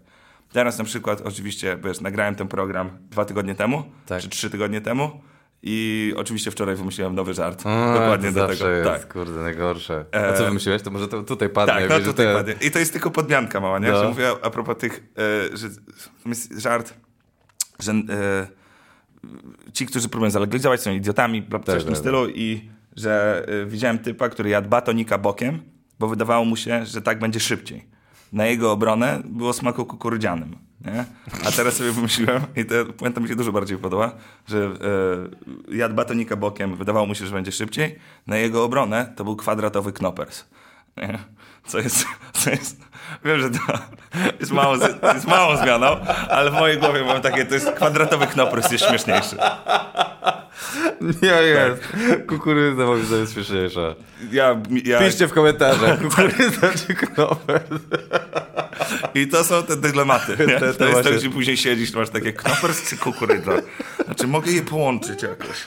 Teraz na przykład, oczywiście, wiesz, nagrałem ten program dwa tygodnie temu, Tak. czy trzy tygodnie temu i oczywiście wczoraj wymyśliłem nowy żart. A, dokładnie do tego. jest, tak. kurde, najgorsze. A E, co wymyśliłeś? To może to tutaj padnie. Tak, no tutaj te- padnie. I to jest tylko podmianka mała, nie? No. Że mówię a propos tych, e, że jest żart, że e, ci, którzy próbują zalegalizować są idiotami, bla, coś Tak, w tym tak, stylu i że e, widziałem typa, który jadł batonika bokiem, bo wydawało mu się, że tak będzie szybciej. Na jego obronę było smaku kukurydzianym. Nie? A teraz sobie wymyśliłem, i to puenta mi się dużo bardziej podoba, że e, jadł batonika bokiem, wydawało mu się, że będzie szybciej. Na jego obronę to był kwadratowy knopers. Nie? Co jest, co jest, wiem, że to jest mało, jest zmianą, ale w mojej głowie mam takie, to jest kwadratowy knopers jest śmieszniejszy. Nie jest. Kukurydza moim zdaniem jest śmieszniejsza. Ja, ja, Piszcie w komentarzach. Kukurydza czy knoper. I to są te dylematy. Te- te to jest to, gdzie później siedzisz, masz takie knopers czy kukurydza. Znaczy, mogę je połączyć jakoś.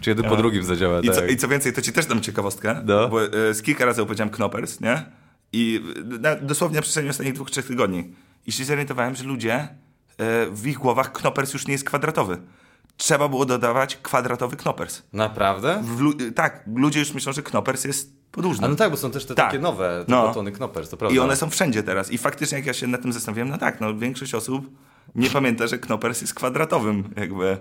Czy jeden po drugim zadziała, I, tak. co, I co więcej, to ci też dam ciekawostkę, No. bo e, z kilka razy opowiedziałem knoppers, nie? I e, na, dosłownie na przestrzeni ostatnich dwóch, trzech tygodni. I się zorientowałem, że ludzie, e, w ich głowach knoppers już nie jest kwadratowy. Trzeba było dodawać kwadratowy knoppers. Naprawdę? Lu- tak, ludzie już myślą, że knoppers jest podłużny. A no tak, bo są też te Tak. takie nowe, te No. batony knoppers, to prawda. I one są wszędzie teraz. I faktycznie jak ja się nad tym zastanowiłem, no tak, no większość osób nie pamięta, że knoppers jest kwadratowym jakby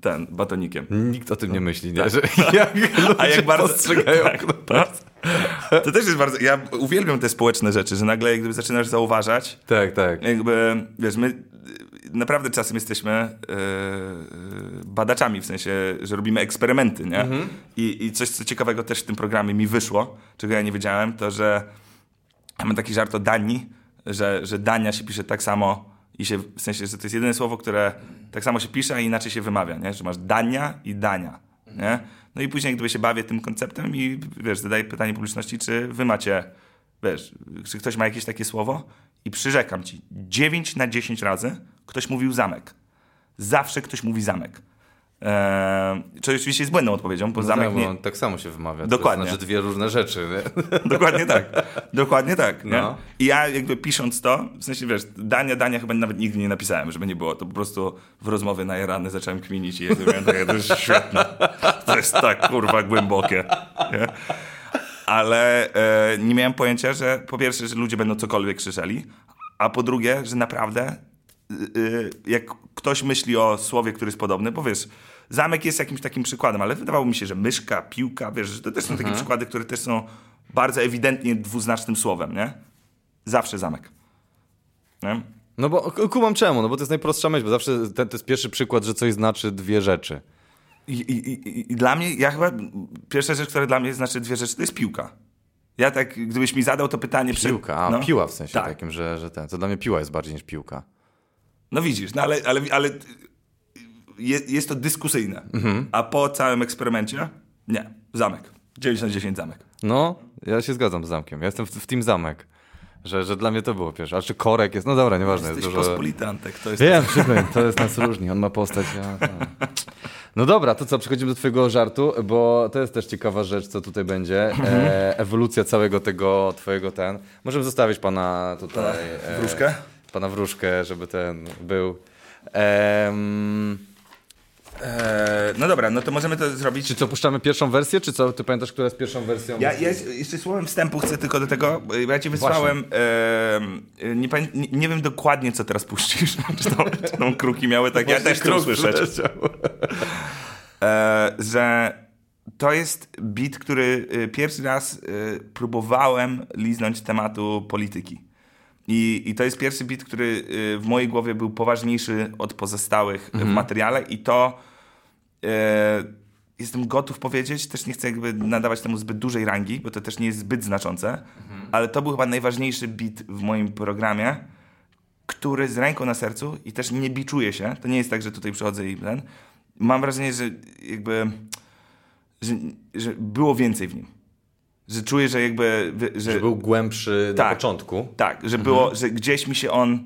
ten, batonikiem. Nikt o tym nie myśli, nie? Że jak A jak bardzo postrzegają tak, knopers. To też jest bardzo. Ja uwielbiam te społeczne rzeczy, że nagle jak gdyby zaczynasz zauważać, Tak, tak. jakby, wiesz, my naprawdę czasem jesteśmy e, badaczami, w sensie, że robimy eksperymenty, nie? I, I coś, co ciekawego też w tym programie mi wyszło, czego ja nie wiedziałem, to, że mamy taki żart o Danii, że, że Dania się pisze tak samo i się, w sensie, że to jest jedyne słowo, które tak samo się pisze, a inaczej się wymawia, nie? Że masz Dania i Dania, nie? No i później gdyby się bawię tym konceptem i, wiesz, zadaję pytanie publiczności, czy wy macie, wiesz, czy ktoś ma jakieś takie słowo i przyrzekam ci, 9 na 10 razy ktoś mówił zamek. Zawsze ktoś mówi zamek. Eee, co oczywiście jest błędną odpowiedzią, bo zamek tak, nie... tak samo się wymawia. Dokładnie. To znaczy dwie różne rzeczy, nie? Dokładnie tak. Dokładnie tak. No. I ja jakby pisząc to, w sensie wiesz, Dania, Dania chyba nawet nigdy nie napisałem, żeby nie było. To po prostu w rozmowie na rany zacząłem kminić i jakby miałem takie, to jest świetne. To jest tak kurwa głębokie. Nie? Ale e, nie miałem pojęcia, że po pierwsze, że ludzie będą cokolwiek krzyczeli, a po drugie, że naprawdę jak ktoś myśli o słowie, który jest podobny, bo wiesz, zamek jest jakimś takim przykładem, ale wydawało mi się, że myszka, piłka, wiesz, że to też są takie przykłady, które też są bardzo ewidentnie dwuznacznym słowem, nie? Zawsze zamek. Nie? No bo kumam czemu, no bo to jest najprostsza myśl, bo zawsze ten, to jest pierwszy przykład, że coś znaczy dwie rzeczy. I, i, i, dla mnie, ja chyba, pierwsza rzecz, która dla mnie znaczy dwie rzeczy, to jest piłka. Ja tak, gdybyś mi zadał to pytanie... przy- Piłka, a no. piła w sensie Tak. takim, że, że ten. To dla mnie piła jest bardziej niż piłka. No widzisz, no ale, ale, ale jest, jest to dyskusyjne. A po całym eksperymencie? Nie. Zamek. 9 na 10 zamek. No, ja się zgadzam z zamkiem. Ja jestem w, w Team Zamek. Że, że dla mnie to było pierwsze. A czy korek jest? No dobra, nieważne. Jesteś jest dużo... pospolity, Antek. To jest Wiem, przykro, to jest nas różni. On ma postać. Ja, no. no dobra, to co, przechodzimy do twojego żartu, bo to jest też ciekawa rzecz, co tutaj będzie. E, ewolucja całego tego twojego ten. Możemy zostawić pana tutaj. E, Wróżkę? Pana wróżkę, żeby ten był. Eee, no dobra, no to możemy to zrobić. czy co, puszczamy pierwszą wersję, czy co? Ty pamiętasz, która jest pierwszą wersją? Ja, ja jeszcze słowem wstępu chcę tylko do tego, bo ja ci wysłałem, e, nie, pamię- nie, nie wiem dokładnie co teraz puścisz, czy tą, czy tą kruki miały tak, ja też chcę usłyszeć, e, że to jest beat, który e, pierwszy raz e, próbowałem liznąć tematu polityki. I, I to jest pierwszy beat, który e, w mojej głowie był poważniejszy od pozostałych w materiale. I to e, jestem gotów powiedzieć, też nie chcę jakby nadawać temu zbyt dużej rangi, bo to też nie jest zbyt znaczące, ale to był chyba najważniejszy beat w moim programie, który z ręką na sercu i też nie biczuję się, to nie jest tak, że tutaj przychodzę i ten, mam wrażenie, że jakby, że, że było więcej w nim. Że czuję, że jakby, że, Że był głębszy na Tak. początku. tak, że było, że gdzieś mi się on.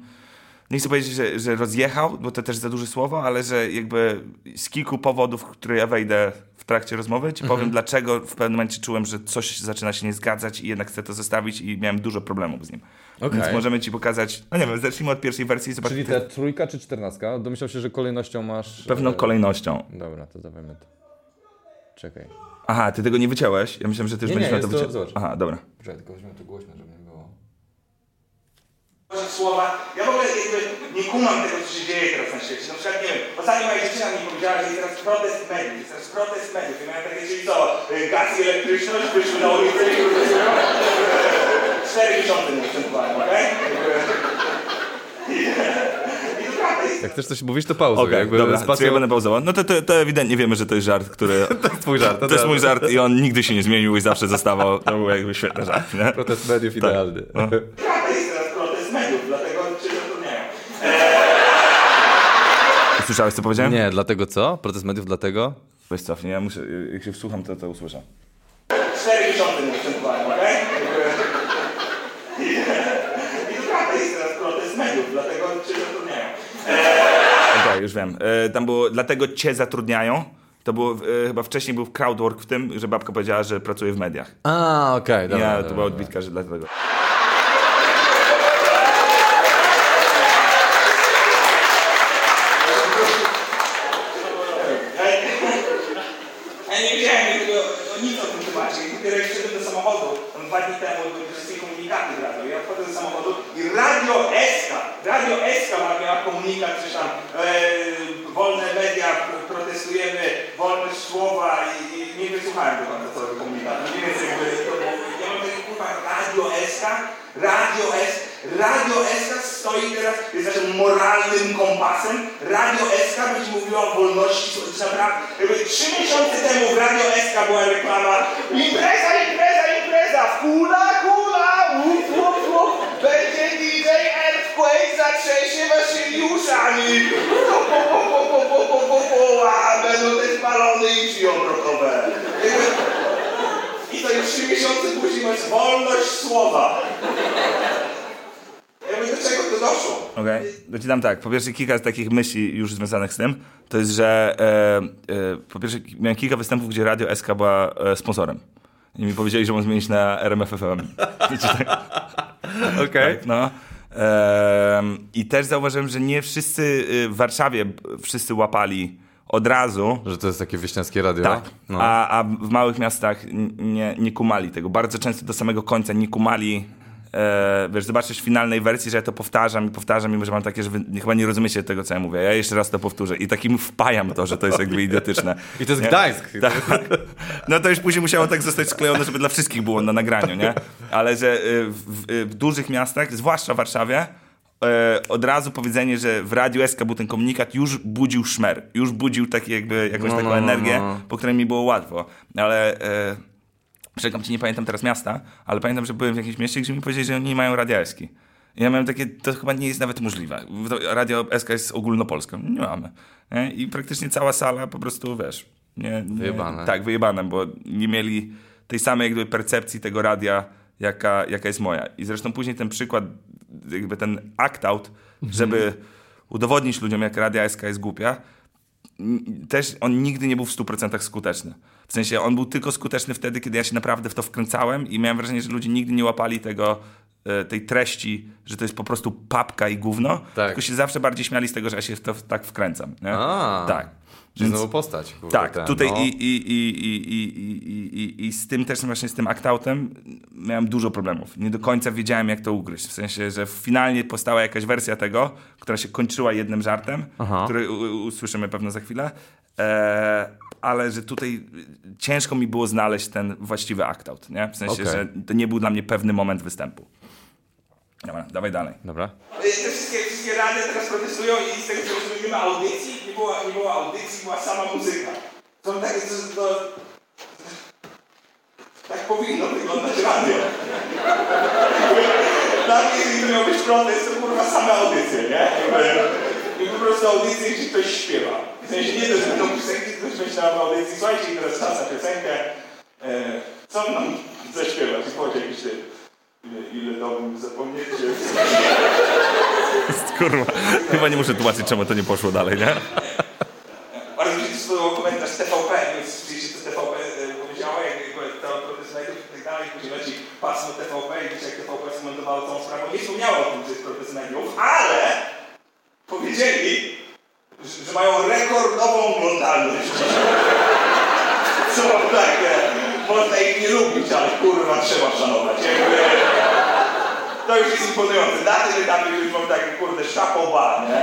Nie chcę powiedzieć, że, że rozjechał, bo to też za duże słowo, ale że jakby z kilku powodów, które ja wejdę w trakcie rozmowy, ci powiem, dlaczego w pewnym momencie czułem, że coś zaczyna się nie zgadzać i jednak chcę to zostawić i miałem dużo problemów z nim. Okej. Więc możemy ci pokazać. No nie wiem, zacznijmy od pierwszej wersji i Czyli ta trójka czy czternastka? Domyślam się, że kolejnością masz... Pewną e, kolejnością. Dobra, to dawajmy to. Czekaj. Aha, ty tego nie wyciąłeś? Ja myślałem, że ty już Nie, nie, będziesz miał to jest to- wyciąć. Aha, dobra. Czekaj, tylko weźmiemy to głośno, żeby nie było. słowa. Ja w ogóle jakby nie kumam tego, co się dzieje teraz na świecie. Na przykład, nie wiem, ostatnio moja dziewczyna mi powiedziała, że jest teraz protest mediów, jest teraz protest mediów. Ja miałem takie, czyli co, y, gaz i elektryczność wyszły na ulicę i? Cztery miesiące nie występowałem, okej? I i to prawda jest. Jak chcesz coś mówić, to pauzuj. Okej, jakby dobra, spacją- ja będę pauzował. No to, to, to ewidentnie wiemy, że to jest żart, który... To jest twój żart. To jest mój żart i on nigdy się nie zmienił i zawsze zostawał. To był jakby świetny żart, nie? Protest mediów idealny. No. Zatrudniają. Słyszałeś, co powiedziałem? Nie, dlatego co? Protest mediów dlatego? Weź cofnij, ja muszę, jak się wsłucham, to to usłyszę. Cztery miesiące nie występowałem, okej? I, I to prawda jest teraz protest mediów, dlatego cię zatrudniają. Już wiem. E, tam było, dlatego cię zatrudniają. To było, e, chyba wcześniej był crowdwork w tym, że babka powiedziała, że pracuje w mediach. A, okej, dobra. ja, to była odbitka, że dlatego. Ja nie wiedziałem tego, o nic o tym temacie. I dopiero jak wszedłem do samochodu, tam dwa dni temu były wszystkie komunikaty w radio. Ja wchodzę do samochodu i Radio SK, Radio SK ma- miała komunikat, czy tam e, wolne media protestujemy wolność słowa i, i nie wysłuchałem do końca całego komunikatu. Nie wiem, jakby to było. Ja mam taki kurwa Radio SK, Radio S, Radio SK stoi teraz, jest naszym moralnym kompasem. Radio SK będzie mówiła o wolności, naprawdę, trzy miesiące temu w Radio SK była reklama impreza, impreza, impreza, kula, kula, łup, łup, łup, będzie DJ Earthquake, zatrzęsie waszymi po, po, po, po, po, po, po, po, po, i drzwi obrotowe. Jakby- I to już trzy miesiące później masz wolność słowa. Jakby do czego to doszło? Okej, to ci dam tak. Po pierwsze, kilka takich myśli już związanych z tym, to jest, że e, e, po pierwsze miałem kilka występów, gdzie Radio SK była e, sponsorem. I mi powiedzieli, że mam zmienić na RMFFM. Wiecie, tak? Okej. Tak, no. Em, I też zauważyłem, że nie wszyscy y, w Warszawie wszyscy łapali od razu. Że to jest takie wieśniackie radio? Tak. No. A, a w małych miastach nie, nie kumali tego. Bardzo często do samego końca nie kumali. E, wiesz, zobaczysz w finalnej wersji, że ja to powtarzam i powtarzam i że mam takie, że wy chyba nie rozumiecie tego, co ja mówię. Ja jeszcze raz to powtórzę i takim wpajam to, że to jest jakby idiotyczne. I to jest Nie? Gdańsk. Tak. No to już później musiało tak zostać sklejone, żeby dla wszystkich było na nagraniu, nie? Ale że y, w, w, w dużych miastach, zwłaszcza w Warszawie, od razu powiedzenie, że w Radiu SK był ten komunikat, już budził szmer. Już budził taki jakby, jakąś No, taką no, no, energię, no. po której mi było łatwo. Ale... E, Przekam ci, nie pamiętam teraz miasta, ale pamiętam, że byłem w jakimś mieście, gdzie mi powiedzieli, że oni nie mają radia SK. Ja miałem takie, to chyba nie jest nawet możliwe. Radio SK jest ogólnopolską. Nie mamy. Nie? I praktycznie cała sala po prostu, wiesz... Nie, nie, Wyjebane. Tak, wyjebane, bo nie mieli tej samej jakby percepcji tego radia, jaka, jaka jest moja. I zresztą później ten przykład, jakby ten act-out, żeby udowodnić ludziom, jak radia SK jest głupia, też on nigdy nie był w 100% skuteczny. W sensie on był tylko skuteczny wtedy, kiedy ja się naprawdę w to wkręcałem i miałem wrażenie, że ludzie nigdy nie łapali tego, e, tej treści, że to jest po prostu papka i gówno, Tak. tylko się zawsze bardziej śmiali z tego, że ja się w to tak wkręcam. Tak. Czyli Więc- znowu postać. Kurde, tak, ten, tutaj no. i, i, i, i, i, i, i, z tym też właśnie z tym aktautem miałem dużo problemów. Nie do końca wiedziałem, jak to ugryźć. W sensie, że finalnie powstała jakaś wersja tego, która się kończyła jednym żartem, Aha. który usłyszymy pewno za chwilę. E, ale że tutaj ciężko mi było znaleźć ten właściwy aktaut, nie? W sensie, Okej. że to nie był dla mnie pewny moment występu. Dobra, dawaj dalej. Dobra. Te wszystkie, wszystkie rady teraz protestują i z tego co rozumiem audycji, nie było, nie było audycji, była sama muzyka. To takie, to, to, tak powinno wyglądać radio. Dla mnie, gdyby miał być protest, to kurwa same audycje, nie? I po prostu audycje, gdzie ktoś śpiewa. W sensie nie że będą piosenki, ktoś myślał w audycji, słuchajcie, teraz czas na piosenkę, e, co nam zaśpiewać? Powiedz jakiś ty, ile, ile dałbym zapomnieć. Kurwa, chyba nie muszę tłumaczyć, czemu to nie poszło dalej, nie? Bardzo mi się spodobał komentarz TVP, więc oczywiście to TVP e, powiedziała, jak to protest mediów i tak dalej, później leci pasmo TVP i wiecie, jak TVP skomentowało tą sprawę, nie wspomniało o tym, że jest protest mediów, ale powiedzieli, że, mają rekordową oglądalność. Co takie, można ich nie lubić, ale kurwa trzeba szanować. Jakby, to już jest imponujące. Na tym etapie już mam takie, kurde, szapoba, nie?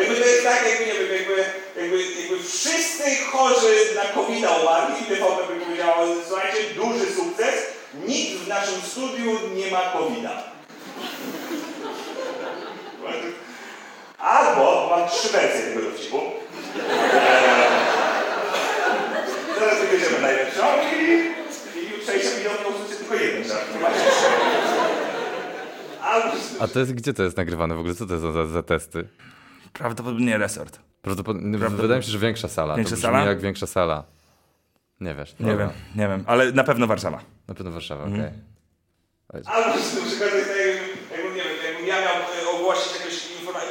Jakby to jest tak, jakby, nie wiem, jakby, jakby, jakby wszyscy chorzy na covid umarli i TVP by powiedziało, słuchajcie, duży sukces, nikt w naszym studiu nie ma covid Albo, mam trzy wersje tego dowcipu. Eee, Zaraz wybierzemy najlepszą i, i jutrzejsza widownia usłyszy tylko jeden żart. A to jest, gdzie to jest nagrywane w ogóle? Co to jest za, za testy? Prawdopodobnie resort. Prawdopodobnie, wydaje mi się, że większa sala. Większa sala? jak większa sala. Nie wiesz. Nie dobra. wiem, nie wiem, ale na pewno Warszawa. Na pewno Warszawa, okej. Albo na przykład to jest tak, jakbym, nie wiem, jakbym ja miał ogłosić jakąś informację,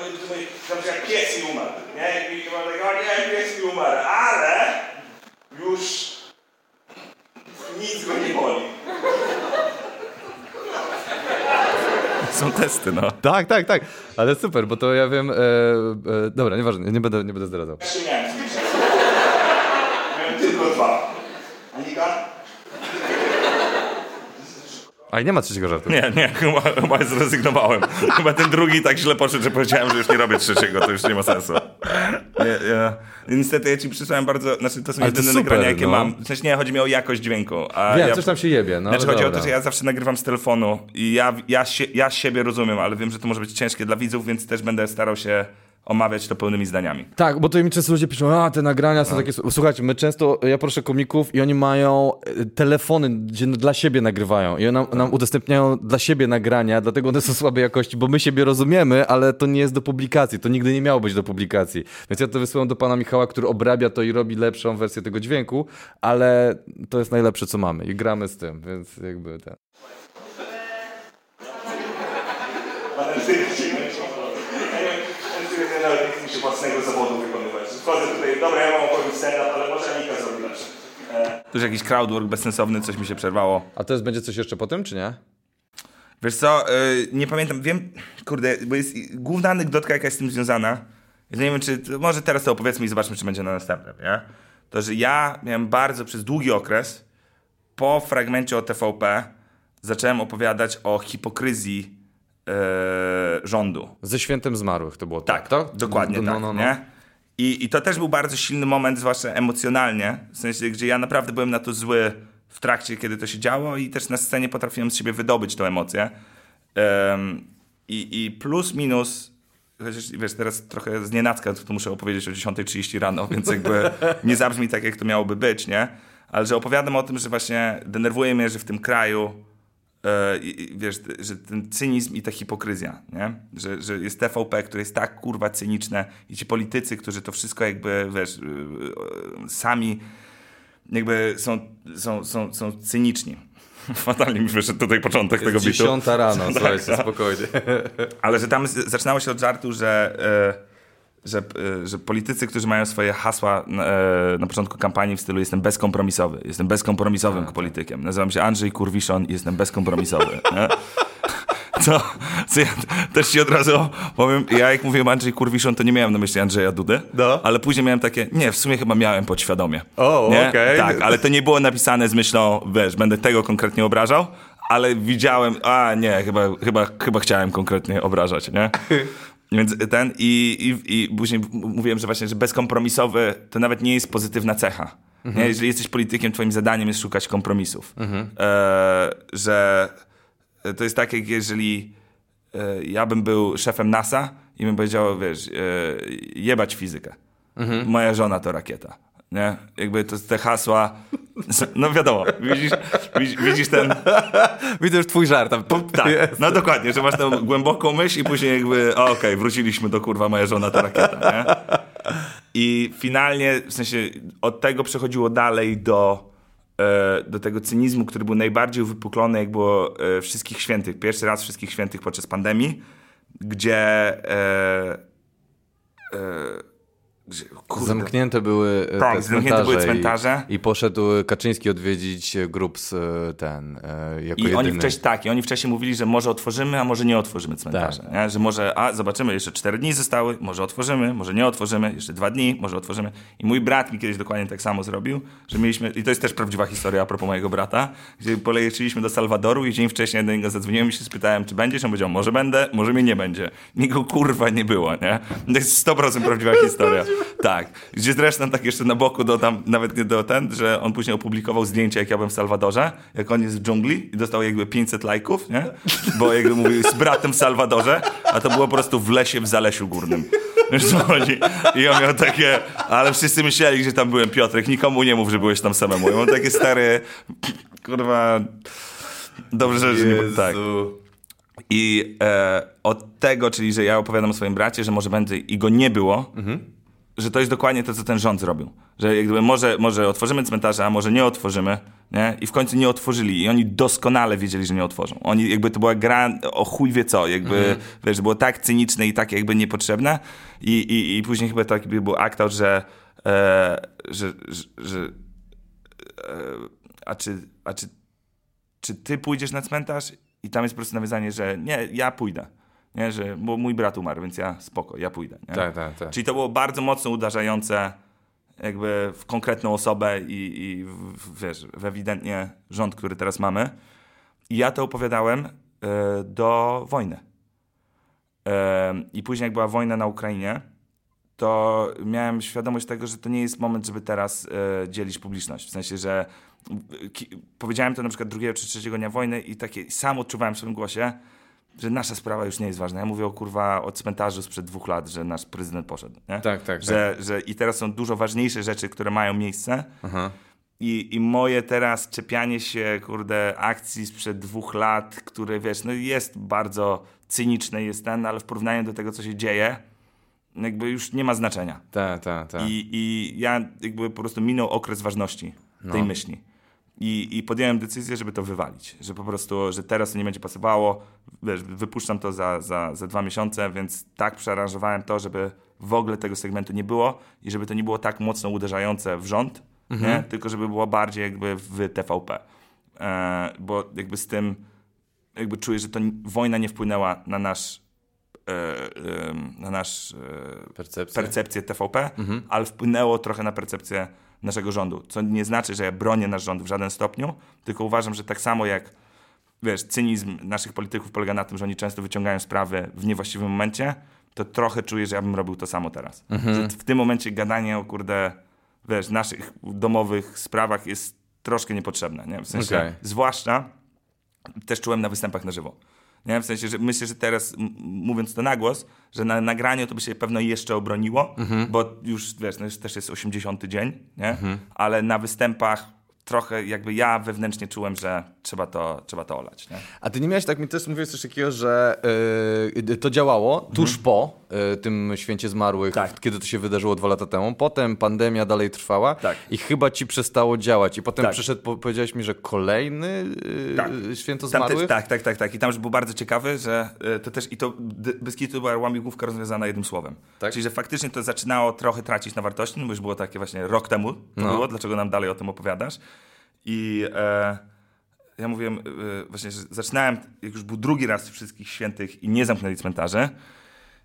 na przykład pies mi umarł, nie? I mam tak, o nie, pies mi umarł, ale już nic go nie boli. Są testy, no. Tak, tak, tak. Ale super, bo to ja wiem. E, e, dobra, nieważne, nie będę, nie będę zdradzał. Jeszcze miałem zbliżenie. Miałem tylko dwa. Anika? A nie ma trzeciego żartu. Nie, nie, chyba, chyba zrezygnowałem. Chyba ten drugi tak źle poszedł, że powiedziałem, że już nie robię trzeciego, to już nie ma sensu. Nie, nie. Niestety ja ci przysłałem bardzo, znaczy to są Ale to jedyne super, nagrania, jakie no. mam. W sensie nie, chodzi mi o jakość dźwięku. A Wiem, ja, coś tam się jebie, no Znaczy chodzi o dobra. to, że ja zawsze nagrywam z telefonu i ja, ja, się, ja siebie rozumiem, ale wiem, że to może być ciężkie dla widzów, więc też będę starał się omawiać to pełnymi zdaniami. Tak, bo to mi często ludzie piszą, a te nagrania No. są takie... Słuchajcie, my często, ja proszę komików i oni mają e, telefony, gdzie dla siebie nagrywają i nam, nam udostępniają dla siebie nagrania, dlatego one są słabej jakości, bo my siebie rozumiemy, ale to nie jest do publikacji, to nigdy nie miało być do publikacji. Więc ja to wysyłam do pana Michała, który obrabia to i robi lepszą wersję tego dźwięku, ale to jest najlepsze, co mamy i gramy z tym, więc jakby ten... Ale ty, nawet nie chce mi się własnego zawodu wykonywać. Wchodzę tutaj, dobra, ja mam opowiedzieć stand-up, ale może Anika zrobi lepsze. E, Tu już jakiś crowdwork bezsensowny, coś mi się przerwało. A to jest, będzie coś jeszcze po tym, czy nie? Wiesz co, y, nie pamiętam, wiem, kurde, bo jest główna anegdotka, jaka jest z tym związana. Ja nie wiem, czy, może teraz to opowiedzmy i zobaczmy, czy będzie na następnym, nie? To, że ja miałem bardzo przez długi okres, po fragmencie o TVP, zacząłem opowiadać o hipokryzji rządu. Ze Świętem Zmarłych to było Tak, to? dokładnie no, tak, no, no. nie? I, I to też był bardzo silny moment, zwłaszcza emocjonalnie, w sensie, gdzie ja naprawdę byłem na to zły w trakcie, kiedy to się działo i też na scenie potrafiłem z siebie wydobyć tę emocję. Em, i, I plus, minus, chociaż wiesz, teraz trochę z nienacka to muszę opowiedzieć o 10.30 rano, więc jakby nie zabrzmi tak, jak to miałoby być, nie? Ale że opowiadam o tym, że właśnie denerwuje mnie, że w tym kraju e, wiesz, t- że ten cynizm i ta hipokryzja, nie? Że, że jest TVP, które jest tak kurwa cyniczne i ci politycy, którzy to wszystko jakby, wiesz, y, y, sami jakby są, są, są, są cyniczni. Fatalnie mi wyszedł tutaj początek tego bitu. dziesiąta rano, Tak, słuchajcie, tak. spokojnie. Ale że tam zaczynało się od żartu, że, e, że, e, że politycy, którzy mają swoje hasła na, e, na początku kampanii w stylu jestem bezkompromisowy, jestem bezkompromisowym politykiem. Nazywam się Andrzej Kurwiszon i jestem bezkompromisowy. nie? Co, co ja też ci od razu powiem, ja jak mówiłem Andrzej Kurwiszon, to nie miałem na myśli Andrzeja Dudy, No. ale później miałem takie, nie, w sumie chyba miałem podświadomie. O, okej. Tak, ale to nie było napisane z myślą, wiesz, będę tego konkretnie obrażał, ale widziałem, a nie, chyba, chyba, chyba chciałem konkretnie obrażać, nie? Więc ten i, i, i później mówiłem, że właśnie, że bezkompromisowy to nawet nie jest pozytywna cecha. Nie? Jeżeli jesteś politykiem, twoim zadaniem jest szukać kompromisów. E, że to jest tak, jak jeżeli e, ja bym był szefem NASA i bym powiedział, wiesz, e, jebać fizykę. Moja żona to rakieta. Nie? Jakby to te hasła. No wiadomo, widzisz, widzisz, ten. Widzę już twój żart. Tam, Tak, no dokładnie, że masz tę głęboką myśl i później jakby, okej, wróciliśmy do kurwa, moja żona to rakieta, nie? I finalnie, w sensie, od tego przechodziło dalej do, e, do tego cynizmu, który był najbardziej uwypuklony, jak było e, Wszystkich Świętych, pierwszy raz Wszystkich Świętych podczas pandemii, gdzie... E, e, gdzie kurde, Zamknięte były e, Tak, te zamknięte były cmentarze. I, I poszedł Kaczyński odwiedzić e, grup z e, ten, jako I jedyny. oni wcześniej tak, i oni wcześniej mówili, że może otworzymy, a może nie otworzymy cmentarza. Tak. Nie? Że może, a zobaczymy, jeszcze cztery dni zostały, może otworzymy, może nie otworzymy, jeszcze dwa dni, może otworzymy. I mój brat mi kiedyś dokładnie tak samo zrobił, że mieliśmy, i to jest też prawdziwa historia a propos mojego brata, gdzie polecieliśmy do Salwadoru i dzień wcześniej do niego zadzwoniłem i się spytałem, czy będziesz? On powiedział, może będę, może mnie nie będzie. Niego kurwa nie było, nie? To jest 100% prawdziwa historia. Tak. Gdzie zresztą tak jeszcze na boku dodam, nawet nie do ten, że on później opublikował zdjęcie, jak ja byłem w Salwadorze, jak on jest w dżungli i dostał jakby 500 lajków, nie? Bo jakby mówił z bratem w Salwadorze, a to było po prostu w lesie w Zalesiu Górnym. Wiesz co chodzi? I on miał takie, ale wszyscy myśleli, że tam byłem Piotrek, nikomu nie mów, że byłeś tam samemu. I on takie stary, kurwa, dobrze, że nie... Tak. I e, od tego, czyli że ja opowiadam o swoim bracie, że może będzie i go nie było, że to jest dokładnie to, co ten rząd zrobił. Że jakby może, może otworzymy cmentarze, a może nie otworzymy, nie? I w końcu nie otworzyli. I oni doskonale wiedzieli, że nie otworzą. Oni jakby to była gra o chuj wie co. Jakby, wiesz, było tak cyniczne i tak jakby niepotrzebne. I, i, i później chyba taki był akt że, e, że, że, że e, a czy, a czy czy ty pójdziesz na cmentarz i tam jest po prostu nawiązanie, że nie, ja pójdę. Nie, że, bo mój brat umarł, więc ja spoko, ja pójdę. Nie? Tak, tak, tak. Czyli to było bardzo mocno uderzające jakby w konkretną osobę i, i w, wiesz, w ewidentnie rząd, który teraz mamy. I ja to opowiadałem e, do wojny. E, I później, jak była wojna na Ukrainie, to miałem świadomość tego, że to nie jest moment, żeby teraz e, dzielić publiczność. W sensie, że powiedziałem to na przykład drugiego czy trzeciego dnia wojny i takie sam odczuwałem w swoim głosie, że nasza sprawa już nie jest ważna. Ja mówię o kurwa o cmentarzu sprzed dwóch lat, że nasz prezydent poszedł. Nie? Tak, tak, Że, że I teraz są dużo ważniejsze rzeczy, które mają miejsce. Aha. I, I moje teraz czepianie się, kurde, akcji sprzed dwóch lat, które wiesz, no jest bardzo cyniczne, jest ten, ale w porównaniu do tego, co się dzieje, jakby już nie ma znaczenia. Tak, tak, tak. I, I ja jakby po prostu minął okres ważności tej No. myśli. I, I podjąłem decyzję, żeby to wywalić. Że po prostu, że teraz to nie będzie pasowało. Wiesz, wypuszczam to za, za, za dwa miesiące, więc tak przearanżowałem to, żeby w ogóle tego segmentu nie było i żeby to nie było tak mocno uderzające w rząd, nie? tylko żeby było bardziej jakby w TVP. E, bo jakby z tym jakby czuję, że to wojna nie wpłynęła na nasz e, em, na nasz e, Percepcja. percepcję TVP, ale wpłynęło trochę na percepcję naszego rządu. Co nie znaczy, że ja bronię nasz rząd w żaden stopniu, tylko uważam, że tak samo jak wiesz, cynizm naszych polityków polega na tym, że oni często wyciągają sprawy w niewłaściwym momencie, to trochę czuję, że ja bym robił to samo teraz. Że w tym momencie gadanie o kurde, wiesz, naszych domowych sprawach jest troszkę niepotrzebne, nie? W sensie, Okej. zwłaszcza też czułem na występach na żywo. Nie? W sensie, że myślę, że teraz mówiąc to na głos, że na nagraniu to by się pewno jeszcze obroniło, bo już wiesz, no już też jest 80 dzień, nie? ale na występach trochę jakby ja wewnętrznie czułem, że trzeba to, trzeba to olać. Nie? A ty nie miałeś, tak mi też mówiłeś coś takiego, że yy, to działało tuż po yy, tym święcie zmarłych, Tak. kiedy to się wydarzyło dwa lata temu. Potem pandemia dalej trwała Tak. i chyba ci przestało działać. I potem Tak. przyszedł, po, powiedziałeś mi, że kolejny yy, Tak. święto zmarłych? też, tak, tak, tak, tak. I tam już było bardzo ciekawe, że e, to też i to D- Beskidu była łamigłówka rozwiązana jednym słowem. Tak? Czyli, że faktycznie to zaczynało trochę tracić na wartości, no bo już było takie właśnie rok temu to No. było, dlaczego nam dalej o tym opowiadasz. I e, ja mówiłem e, właśnie, że zaczynałem, jak już był drugi raz wszystkich świętych i nie zamknęli cmentarze,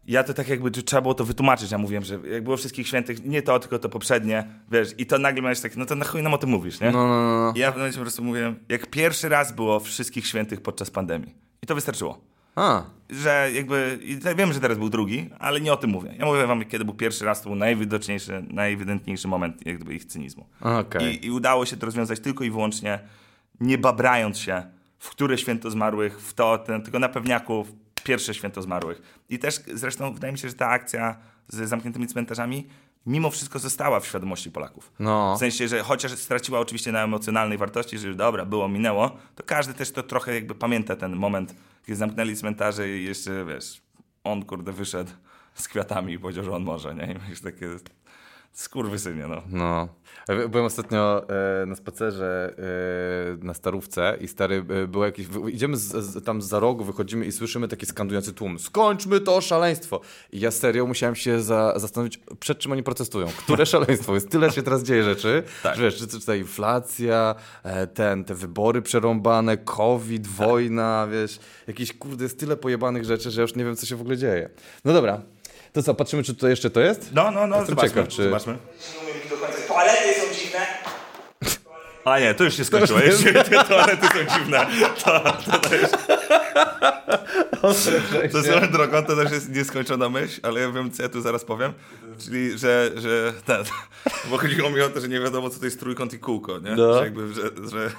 ja to tak jakby trzeba było to wytłumaczyć. Ja mówiłem, że jak było wszystkich świętych, nie to, tylko to poprzednie, wiesz, i to nagle miałeś tak, no to na chuj nam o tym mówisz, nie? No, no, no. no. I ja w pewnym momencie po prostu mówiłem, jak pierwszy raz było wszystkich świętych podczas pandemii. I to wystarczyło. A, Że jakby, i te- wiem, że teraz był drugi, ale nie o tym mówię. Ja mówię wam, kiedy był pierwszy raz, to był najwidoczniejszy, najewidentniejszy moment jakby ich cynizmu. okej. I, I udało się to rozwiązać tylko i wyłącznie nie babrając się w które święto zmarłych, w to, ten, tylko na pewniaku pierwsze święto zmarłych. I też zresztą wydaje mi się, że ta akcja z zamkniętymi cmentarzami mimo wszystko została w świadomości Polaków. No. W sensie, że chociaż straciła oczywiście na emocjonalnej wartości, że już dobra, było, minęło, to każdy też to trochę jakby pamięta ten moment, kiedy zamknęli cmentarze i jeszcze, wiesz, on kurde wyszedł z kwiatami i powiedział, że on może, nie? I już takie skurwysynie, no. No. Ja Byłem ostatnio e, na spacerze e, na Starówce i stary, e, było jakieś, idziemy z, z, tam za rogu, wychodzimy i słyszymy taki skandujący tłum. Skończmy to szaleństwo! I ja serio musiałem się za, zastanowić, przed czym oni protestują. Które szaleństwo? Jest tyle się teraz dzieje rzeczy, Tak. wiesz, czy, czy ta inflacja, e, ten, te wybory przerąbane, COVID, wojna, wiesz, jakieś kurde, jest tyle pojebanych rzeczy, że ja już nie wiem, co się w ogóle dzieje. No dobra. To co, patrzymy, czy to jeszcze to jest? No, no, no, Jestem zobaczmy, ciekaw, czy- zobaczmy. Nie umiem ich do końca. Toalety są dziwne. A nie, to już się skończyło. Jeśli te toalety są dziwne, to, to, to już... To swoją drogą to też jest nieskończona myśl, ale ja wiem, co ja tu zaraz powiem. Czyli, że, że ten, bo chodziło mi o to, że nie wiadomo, co to jest trójkąt i kółko, nie? No. Że jakby, że, że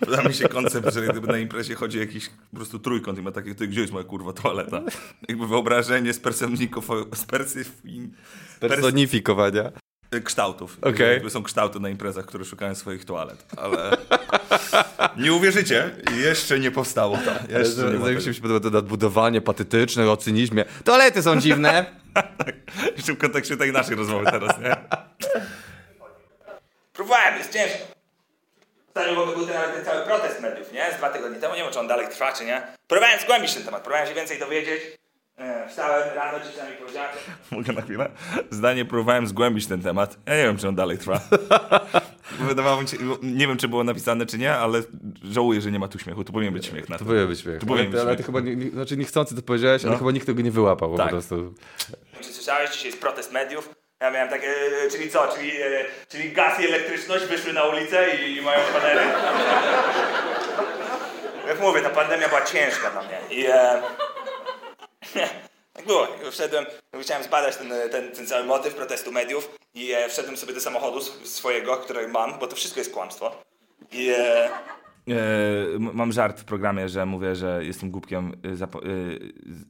Podoba mi się koncept, że gdyby na imprezie chodzi jakiś po prostu trójkąt i ma takie, ty, gdzie jest moja kurwa toaleta? Jakby wyobrażenie z Personifikowania. kształtów. Okej. Jakby są kształty na imprezach, które szukają swoich toalet, ale nie uwierzycie, jeszcze nie powstało to. Jeszcze nie ma mi się podoba to nadbudowanie patetyczne o cynizmie. Toalety są dziwne. Jeszcze w kontekście tej naszej rozmowy teraz, nie? Próbowałem, jest ciężko. Ostatnio w ogóle był ten, ten cały protest mediów, nie? Z dwa tygodnie temu, nie wiem czy on dalej trwa, czy nie. Próbowałem zgłębić ten temat, próbowałem się więcej dowiedzieć. E, Wstałem rano, dzieci mi powiedziała, Mogę na chwilę? Zdanie próbowałem zgłębić ten temat. Ja nie wiem, czy on dalej trwa. Wydawało mi się, nie wiem, czy było napisane, czy nie, ale żałuję, że nie ma tu śmiechu. Tu powinien być śmiech na To to. powinien być śmiech. To powinien Ale, być ale ty śmiech. chyba, nie, nie, znaczy niechcący to powiedziałeś, ale No. chyba nikt tego nie wyłapał po Tak. prostu. czy słyszałeś, dzisiaj jest protest mediów? Ja miałem takie, e, czyli co, czyli, e, czyli gaz i elektryczność wyszły na ulicę i, i mają panery? jak mówię, ta pandemia była ciężka dla mnie. I e, tak było. I wszedłem, chciałem zbadać ten, ten, ten cały motyw protestu mediów i e, wszedłem sobie do samochodu swojego, który mam, bo to wszystko jest kłamstwo. I e, E, mam żart w programie, że mówię, że jestem głupkiem. e, zapo-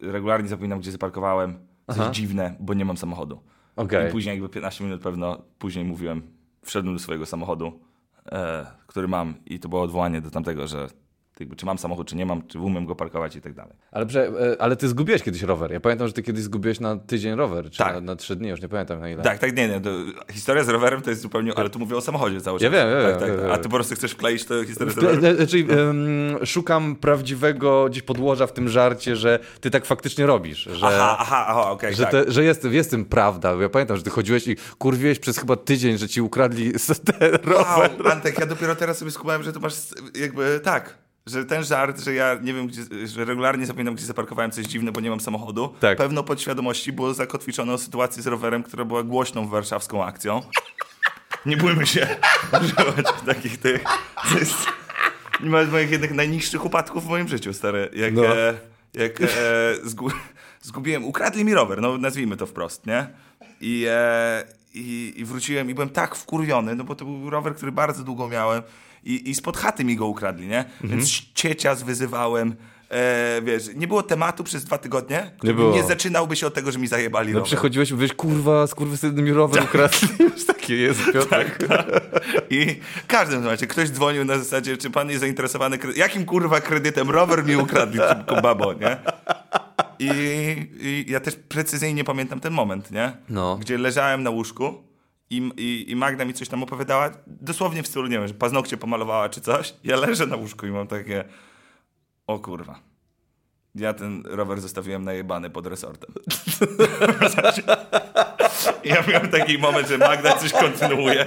e, regularnie zapominam, gdzie zaparkowałem. Coś Aha. dziwne, bo nie mam samochodu. Okej. I później, jakby 15 minut pewno, później mówiłem, wszedłem do swojego samochodu, e, który mam i to było odwołanie do tamtego, że jakby, czy mam samochód, czy nie mam, czy umiem go parkować i tak dalej. Ale, prze, e, ale ty zgubiłeś kiedyś rower. Ja pamiętam, że ty kiedyś zgubiłeś na tydzień rower, czy Tak. na, na trzy dni, już nie pamiętam na ile. Tak, tak, nie, nie. To, historia z rowerem to jest zupełnie, ale tu mówię o samochodzie cały czas. Ja wiem, ja tak, wiem, tak, wiem. A ty po prostu chcesz wkleić tę historię z rowerem? e, Czyli em, szukam prawdziwego gdzieś podłoża w tym żarcie, że ty tak faktycznie robisz. Że, Aha, aha, aha, okej, że, tak. te, że jest, jest tym prawda. Ja pamiętam, że ty chodziłeś i kurwiłeś przez chyba tydzień, że ci ukradli ten rower. Wow, Antek, ja dopiero teraz sobie skumałem, że to masz jakby tak. Że ten żart, że ja nie wiem, gdzie, że regularnie zapominam, gdzie zaparkowałem coś dziwne, bo nie mam samochodu. Tak. Pewno podświadomości było zakotwiczone o sytuacji z rowerem, która była głośną warszawską akcją. Nie bójmy się używać takich tych. To jest nie z moich jednych najniższych upadków w moim życiu, stary. Jak, No. e, jak e, zgu, zgubiłem, ukradli mi rower, no nazwijmy to wprost, nie? I, e, i, I wróciłem i byłem tak wkurwiony, no bo to był rower, który bardzo długo miałem i, i spod chaty mi go ukradli, nie? Mhm. Więc ciecia zwyzywałem, e, wiesz, nie było tematu przez dwa tygodnie, który było. nie zaczynałby się od tego, że mi zajebali No rower. przychodziłeś mówiłeś, kurwa, skurwysyny mi rower ukradli. Już takie jest, Piotrek. I w każdym razie ktoś dzwonił na zasadzie, czy pan jest zainteresowany, jakim kurwa kredytem rower mi ukradli, babo, nie? I, I ja też precyzyjnie pamiętam ten moment, nie? No. Gdzie leżałem na łóżku i, i, i Magda mi coś tam opowiadała, dosłownie w stylu, nie wiem, że paznokcie pomalowała czy coś. Ja leżę na łóżku i mam takie, o kurwa. Ja ten rower zostawiłem najebany pod resortem. Ja miałem taki moment, że Magda coś kontynuuje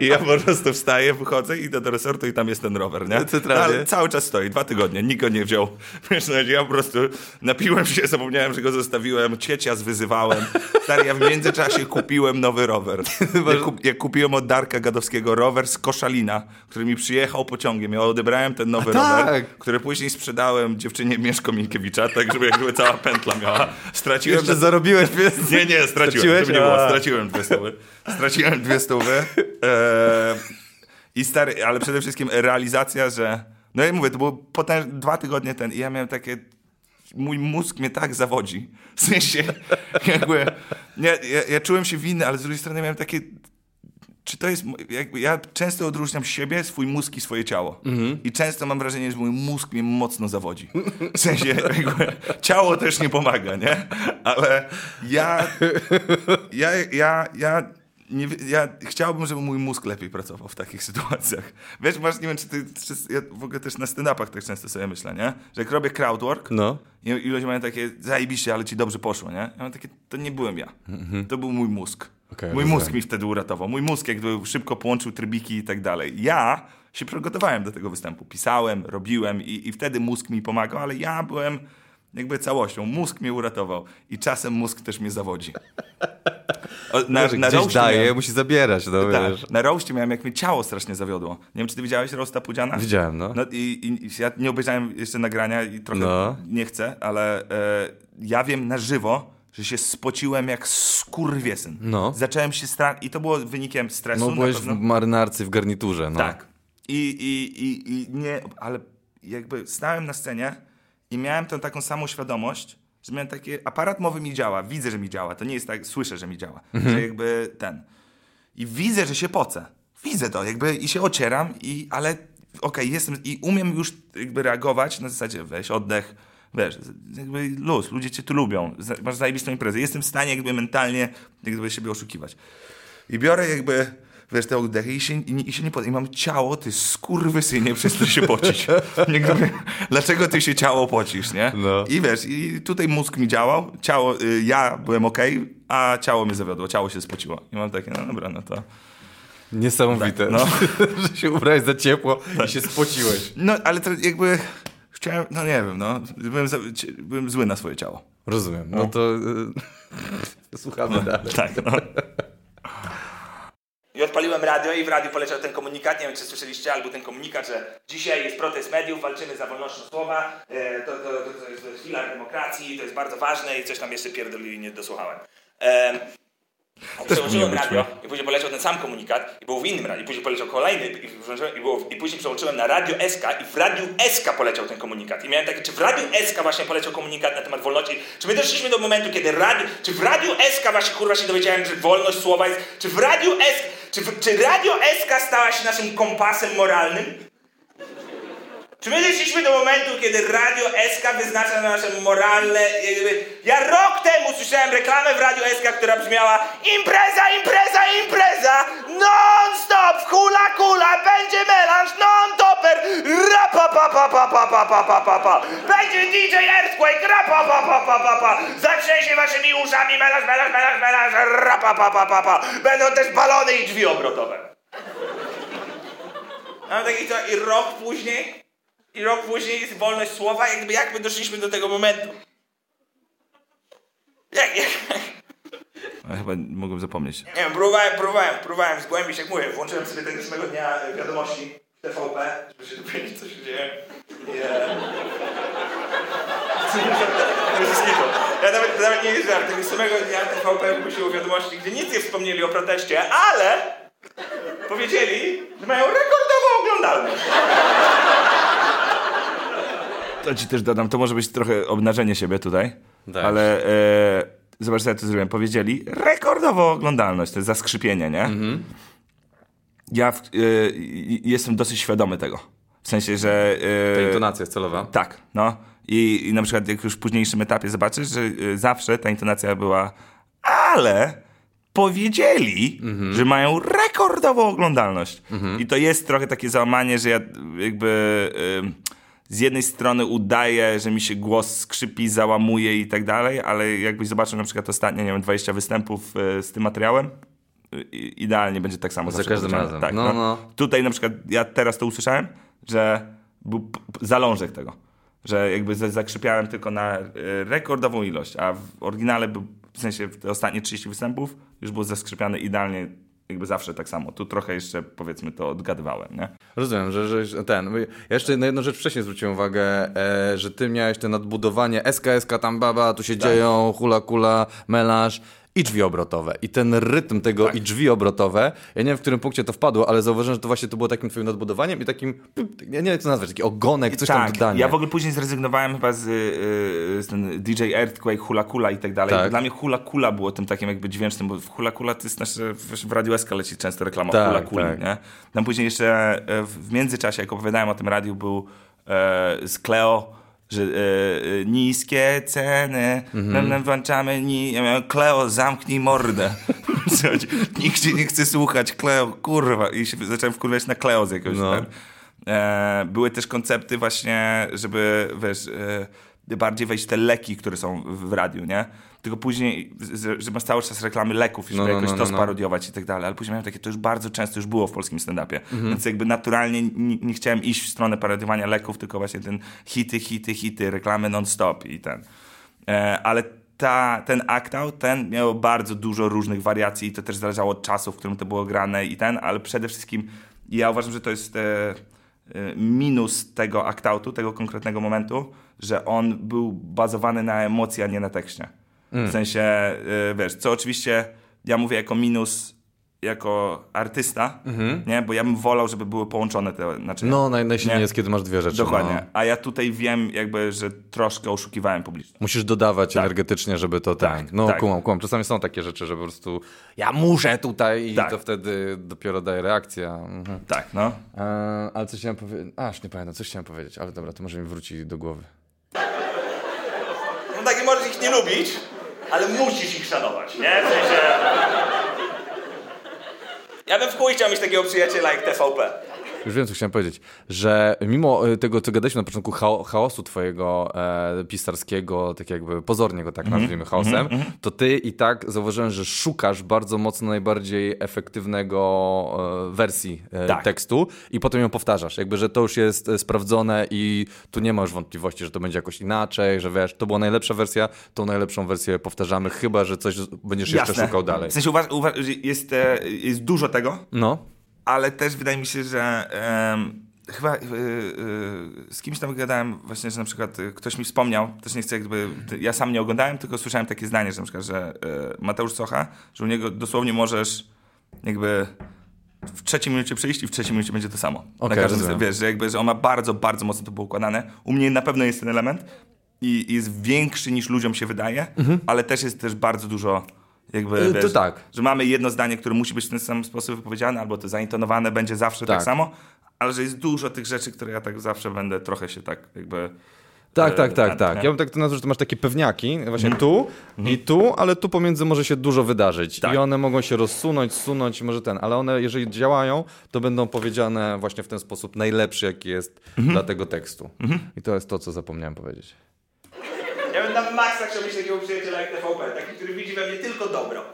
i ja po prostu wstaję, wychodzę, idę do resortu i tam jest ten rower, nie? No, ale cały czas stoi, dwa tygodnie, nikt go nie wziął. Wiesz, no, ja po prostu napiłem się, zapomniałem, że go zostawiłem, ciecia zwyzywałem. Stary, ja w międzyczasie kupiłem nowy rower. Ja, kup, ja kupiłem od Darka Gadowskiego rower z Koszalina, który mi przyjechał pociągiem. Ja odebrałem ten nowy tak. rower, który później sprzedałem dziewczynie Mieszko Minkiewicza, tak żeby jakby cała pętla miała. Straciłem... Jeszcze na- zarobiłeś, więc... nie, nie, straciłem, Straciłeś? nie było. Straciłem dwie stówy. Straciłem dwie stówy. Eee, I stary, ale przede wszystkim realizacja, że... No ja mówię, to było potęż... dwa tygodnie ten i ja miałem takie... Mój mózg mnie tak zawodzi. W sensie, jakby... Ja, ja, ja czułem się winny, ale z drugiej strony miałem takie... Czy to jest... Ja często odróżniam siebie, swój mózg i swoje ciało. I często mam wrażenie, że mój mózg mnie mocno zawodzi. W sensie, jakby, ciało też nie pomaga, nie? Ale ja... Ja, ja, ja, nie, ja chciałbym, żeby mój mózg lepiej pracował w takich sytuacjach. Wiesz, masz, nie wiem, czy ty, czy, ja w ogóle też na stand-upach tak często sobie myślę, nie? Że jak robię crowdwork, No. i i ludzie mają takie, zajebiście, ale ci dobrze poszło, nie? Ja mam takie, to nie byłem ja. To był mój mózg. Okej, mój rozumiem. mózg mi wtedy uratował. Mój mózg jakby szybko połączył trybiki i tak dalej. Ja się przygotowałem do tego występu. Pisałem, robiłem i, i wtedy mózg mi pomagał, ale ja byłem jakby całością. Mózg mnie uratował i czasem mózg też mnie zawodzi. O, na, Wiesz, na gdzieś daje, miałem- musi zabierać, no tak, wiesz. na roście miałem, jak mnie ciało strasznie zawiodło. Nie wiem, czy ty widziałeś roasta Pudziana? Widziałem, no. No i, i, i ja nie obejrzałem jeszcze nagrania i trochę No. nie chcę, ale e, ja wiem na żywo, że się spociłem jak skurwiesyn. No. Zacząłem się strach i to było wynikiem stresu No byłeś w marynarce w garniturze, no. Tak. I, i, i, I nie, ale jakby stałem na scenie i miałem tą taką samą świadomość, że miałem takie, aparat mowy mi działa, widzę, że mi działa, to nie jest tak, słyszę, że mi działa, Mhm. że jakby ten. I widzę, że się pocę. Widzę to, jakby i się ocieram, i, ale okej, jestem i umiem już jakby reagować na zasadzie weź oddech, wiesz, jakby luz, ludzie cię tu lubią, masz zajebistą imprezę, jestem w stanie jakby mentalnie jakby siebie oszukiwać. I biorę jakby, wiesz, te oddechy i się, i, i się nie pod... I mam ciało, ty skurwysynie, przez to się pocić. Jakby, dlaczego ty się ciało pocisz, nie? No. I wiesz, i tutaj mózg mi działał, ciało, y, ja byłem okej, a ciało mnie zawiodło, ciało się spociło. I mam takie, no dobra, no to... Niesamowite, Tak, no. że się ubrałeś za ciepło i się spociłeś. No, ale to jakby... Chciałem, no nie wiem, no. Byłem, za, byłem zły na swoje ciało. Rozumiem, no to y, słuchamy dalej. Tak, no. Ja odpaliłem radio i w radiu poleciał ten komunikat, nie wiem czy słyszeliście, albo ten komunikat, że dzisiaj jest protest mediów, walczymy za wolnością słowa, e, to, to, to, to, jest, filar demokracji, to jest bardzo ważne i coś tam jeszcze pierdolili, nie dosłuchałem. E, Przełączyłem być radio i później poleciał ten sam komunikat i był w innym radiu. I później poleciał kolejny i, i, było, i później przełączyłem na Radio SK i w Radiu SK poleciał ten komunikat. I miałem takie, czy w Radiu SK właśnie poleciał komunikat na temat wolności? Czy my doszliśmy do momentu, kiedy radio, czy w Radiu SK właśnie kurwa się dowiedziałem, że wolność słowa jest, czy w Radiu SK, czy, w, czy Radio SK stała się naszym kompasem moralnym? Czy my doszliśmy do momentu, kiedy Radio SK wyznacza nasze moralne... Ja rok temu słyszałem reklamę w Radio SK, która brzmiała Impreza, impreza, impreza! Non-stop! Hula, kula! Będzie melanż! Non-topper! Rapa, pa, pa, pa, pa, pa, pa, pa, pa, pa! Będzie DJ Earthquake! Rapa, pa, pa, pa, pa, pa! Zatrzęsie waszymi uszami! Melanż, melanż, melanż, melanż! Rapa, pa, pa, pa, pa! Będą też balony i drzwi obrotowe. A taki co, i rok później i rok później jest wolność słowa, jakby jak my doszliśmy do tego momentu. Jak, jak, Ja chyba mogłem zapomnieć. nie wiem, próbowałem, próbowałem, próbowałem zgłębić, jak mówię, włączyłem sobie tego samego dnia wiadomości w TVP, żeby się dowiedzieć, co się dzieje. Kitu. Ja nawet, nawet nie żart, tego samego dnia TVP wypuściło wiadomości, gdzie nic nie wspomnieli o proteście, ale powiedzieli, że mają rekordową oglądalność. To ci też dodam, to może być trochę obnażenie siebie tutaj, ale e, zobacz co ja tu zrobiłem. Powiedzieli rekordową oglądalność, to jest zaskrzypienie, nie? Ja w, e, jestem dosyć świadomy tego. W sensie, że... e, Ta intonacja jest celowa. Tak, no. I, I na przykład jak już w późniejszym etapie zobaczysz, że y, zawsze ta intonacja była ale powiedzieli, że mają rekordową oglądalność. I to jest trochę takie załamanie, że ja jakby z jednej strony udaję, że mi się głos skrzypi, załamuje i tak dalej, ale jakbyś zobaczył na przykład ostatnio, nie wiem, 20 występów y, z tym materiałem, idealnie będzie tak samo Za każdym razem. Tak, No, no. Tutaj na przykład ja teraz to usłyszałem, że był zalążek tego. Że jakby za- zakrzypiałem tylko na e, rekordową ilość, a w oryginale był, w sensie w te ostatnie 30 występów już był zaskrzypiany idealnie jakby zawsze tak samo. Tu trochę jeszcze powiedzmy to odgadywałem, nie? Rozumiem, że, że ten. Ja jeszcze na jedną rzecz wcześniej zwróciłem uwagę, e, że ty miałeś te nadbudowanie SKSK tam baba, tu się Tak. dzieją, hula kula, melanż i drzwi obrotowe. I ten rytm tego Tak. i drzwi obrotowe, ja nie wiem w którym punkcie to wpadło, ale zauważyłem, że to właśnie to było takim twoim nadbudowaniem i takim, ja nie wiem jak to nazwać, taki ogonek, coś tam dodanie. Tak, ja w ogóle później zrezygnowałem chyba z, y, y, z ten DJ Earthquake, Hula Kula i tak dalej. Tak. Dla mnie Hula Kula było tym takim jakby dźwięcznym, bo Hula Kula to jest nasze, w, Radiu SK leci często reklama Tak, Hula Kuli, tak. nie? Tam później jeszcze e, w w międzyczasie, jak opowiadałem o tym radiu, był e, z Cleo, że e, e, niskie ceny, mhm. włączamy, ni... Cleo, zamknij mordę. Nikt cię nie chce słuchać, Cleo, kurwa. I się zacząłem wkurwiać na Cleo z jakiegoś No. E, były też koncepty właśnie, żeby, wiesz, e, bardziej wejść w te leki, które są w, w radiu, nie? Tylko później, że masz cały czas reklamy leków i żeby No, no, jakoś no, to no, no. sparodiować i tak dalej, ale później miałem takie, to już bardzo często już było w polskim stand-upie, Mhm. więc jakby naturalnie nie, nie chciałem iść w stronę parodiowania leków, tylko właśnie ten hity, hity, hity, reklamy non-stop i ten. E, ale ta, ten out, ten miał bardzo dużo różnych wariacji i to też zależało od czasu, w którym to było grane i ten, ale przede wszystkim ja uważam, że to jest e, e, minus tego act outu, tego konkretnego momentu, że on był bazowany na emocji, a nie na tekście. W sensie, e, wiesz, co oczywiście ja mówię jako minus jako artysta, nie? Bo ja bym wolał, żeby były połączone te naczynia. No, naj, najsilniej Nie. jest, kiedy masz dwie rzeczy. Dokładnie. No. A ja tutaj wiem jakby, że troszkę oszukiwałem publiczność. Musisz dodawać Tak. energetycznie, żeby to tak. Tak, No, tak. kumam, kumam. Czasami są takie rzeczy, że po prostu ja muszę tutaj i Tak. to wtedy dopiero daje reakcja. Mhm. Tak, no. E, ale coś chciałem powiedzieć. Aż nie pamiętam, coś chciałem powiedzieć, ale dobra, to może mi wróci do głowy. No takie możesz ich nie lubić, ale musisz ich szanować, nie? W sensie... Ja bym w chuj chciał mieć takiego przyjaciela jak TVP. Już wiem, co chciałem powiedzieć, że mimo e, tego, co gadaliśmy na początku, cha chaosu twojego e, pisarskiego, tak jakby pozornie go tak Mhm. nazwijmy chaosem, to ty i tak zauważyłem, że szukasz bardzo mocno najbardziej efektywnego e, wersji e, Tak. tekstu i potem ją powtarzasz. Jakby, że to już jest e, sprawdzone i tu nie ma już wątpliwości, że to będzie jakoś inaczej, że wiesz, to była najlepsza wersja, tą najlepszą wersję powtarzamy, chyba, że coś będziesz jeszcze Jasne. szukał dalej. W sensie uważ, uważ, jest, e, jest dużo tego, No. Ale też wydaje mi się, że chyba e, e, z kimś tam gadałem właśnie, że na przykład ktoś mi wspomniał, też nie chcę jakby, ja sam nie oglądałem, tylko słyszałem takie zdanie, że na przykład, że e, Mateusz Socha, że u niego dosłownie możesz jakby w trzeciej minucie przyjść i w trzeciej minucie będzie to samo. Okej, na każdym, rozumiem. wiesz, że jakby, że on ma bardzo, bardzo mocno to było układane. U mnie na pewno jest ten element i jest większy niż ludziom się wydaje, ale też jest też bardzo dużo jakby, Mhm. Y, to wiesz, tak. że mamy jedno zdanie, które musi być w ten sam sposób wypowiedziane, albo to zaintonowane będzie zawsze tak, Tak. samo, ale że jest dużo tych rzeczy, które ja tak zawsze będę trochę się tak jakby... Tak, e, tak, tak, ten, tak. nie? Ja bym tak to nazwał, że masz takie pewniaki, właśnie tu i tu, ale tu pomiędzy może się dużo wydarzyć. Tak. I one mogą się rozsunąć, zsunąć, może ten, ale one, jeżeli działają, to będą powiedziane właśnie w ten sposób najlepszy, jaki jest dla tego tekstu. I to jest to, co zapomniałem powiedzieć. Na maksa chciał mieć takiego przyjaciela jak TVP, taki, który widzi we mnie tylko dobro.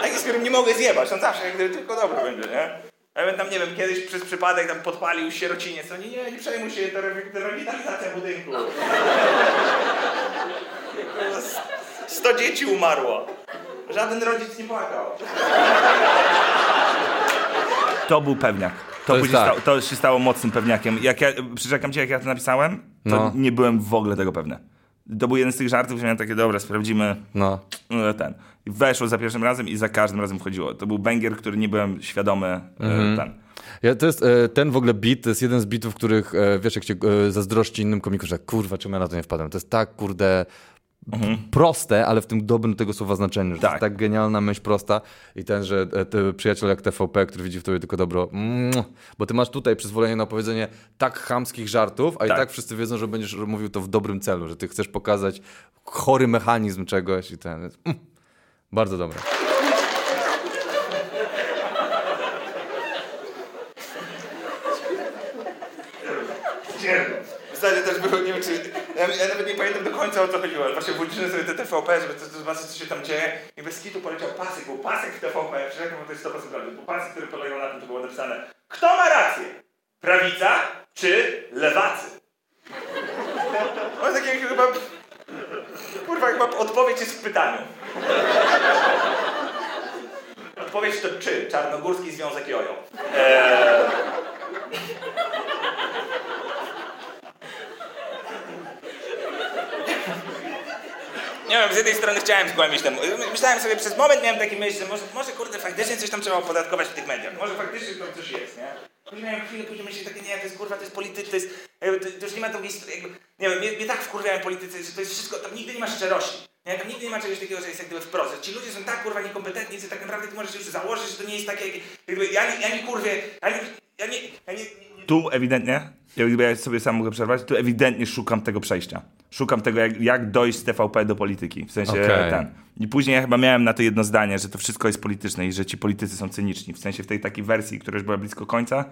Taki, z którym nie mogę zjebać, on zawsze jak gdyby tylko dobro będzie, nie? Ja tam, nie wiem, kiedyś przez przypadek tam podpalił sierociniec, to nie, nie, nie przejmuj się, to to rewitalizacja budynku. 100 dzieci umarło. Żaden rodzic nie płakał. To był pewniak. To, To jest później tak. stało, to się stało mocnym pewniakiem. Jak ja, przyrzekam ci, jak ja to napisałem, to No. nie byłem w ogóle tego pewny. To był jeden z tych żartów, że miałem takie, dobra, sprawdzimy No. e, ten. I weszło za pierwszym razem i za każdym razem wchodziło. To był banger, który nie byłem świadomy e, Mhm. ten. Ja, to jest e, ten w ogóle beat, to jest jeden z bitów, których e, wiesz, jak się zazdrości innym komikom, że kurwa, czemu ja na to nie wpadłem. To jest tak, kurde, proste, ale w tym dobrym tego słowa znaczeniu, że to Tak. jest tak genialna myśl prosta i ten, że e, ty, przyjaciel jak TVP, który widzi w tobie tylko dobro, mm, bo ty masz tutaj przyzwolenie na powiedzenie tak chamskich żartów, a i Tak. tak wszyscy wiedzą, że będziesz mówił to w dobrym celu, że ty chcesz pokazać chory mechanizm czegoś i ten. Mm, bardzo dobre. W zasadzie też było, nie wiem czy, ja, ja nawet nie pamiętam do końca o co chodziło, ale właśnie włączyłem sobie te TVP, żeby to, to zobaczyć co się tam dzieje i bez kitu poleciał pasek, był pasek w TVP, bo to jest 100% prawdy, był pasek, który polegał na tym, to było napisane Kto ma rację? Prawica czy lewacy? On takie chyba, kurwa chyba odpowiedź jest w pytaniu. Odpowiedź to czy, Czarnogórski Związek Jojo. Nie wiem, z jednej strony chciałem zgłębić temu. Myślałem sobie przez moment, miałem taki myśl, że może, może kurde, faktycznie coś tam trzeba opodatkować w tych mediach. Może faktycznie tam coś jest, nie? Później miałem chwilę, później myślę takie, nie, to jest kurwa, to jest polityka, to jest, to, to już nie ma takiej, jakby, nie wiem, mnie, mnie tak wkurwiają politycy, że to jest wszystko, tam nigdy nie ma szczerości. Nie, tam nigdy nie ma czegoś takiego, że jest jak gdyby wprost. Ci ludzie są tak kurwa niekompetentni, że tak naprawdę ty możesz już założyć, że to nie jest takie, jak, jakby, ja nie, ja nie kurwię, ja nie, ja nie, ja nie, nie, nie Tu ewidentnie, ja sobie sam mogę przerwać, tu ewidentnie szukam tego przejścia. Szukam tego, jak, jak dojść z TVP do polityki. W sensie Okej. ten. I później ja chyba miałem na to jedno zdanie, że to wszystko jest polityczne i że ci politycy są cyniczni. W sensie w tej takiej wersji, która już była blisko końca,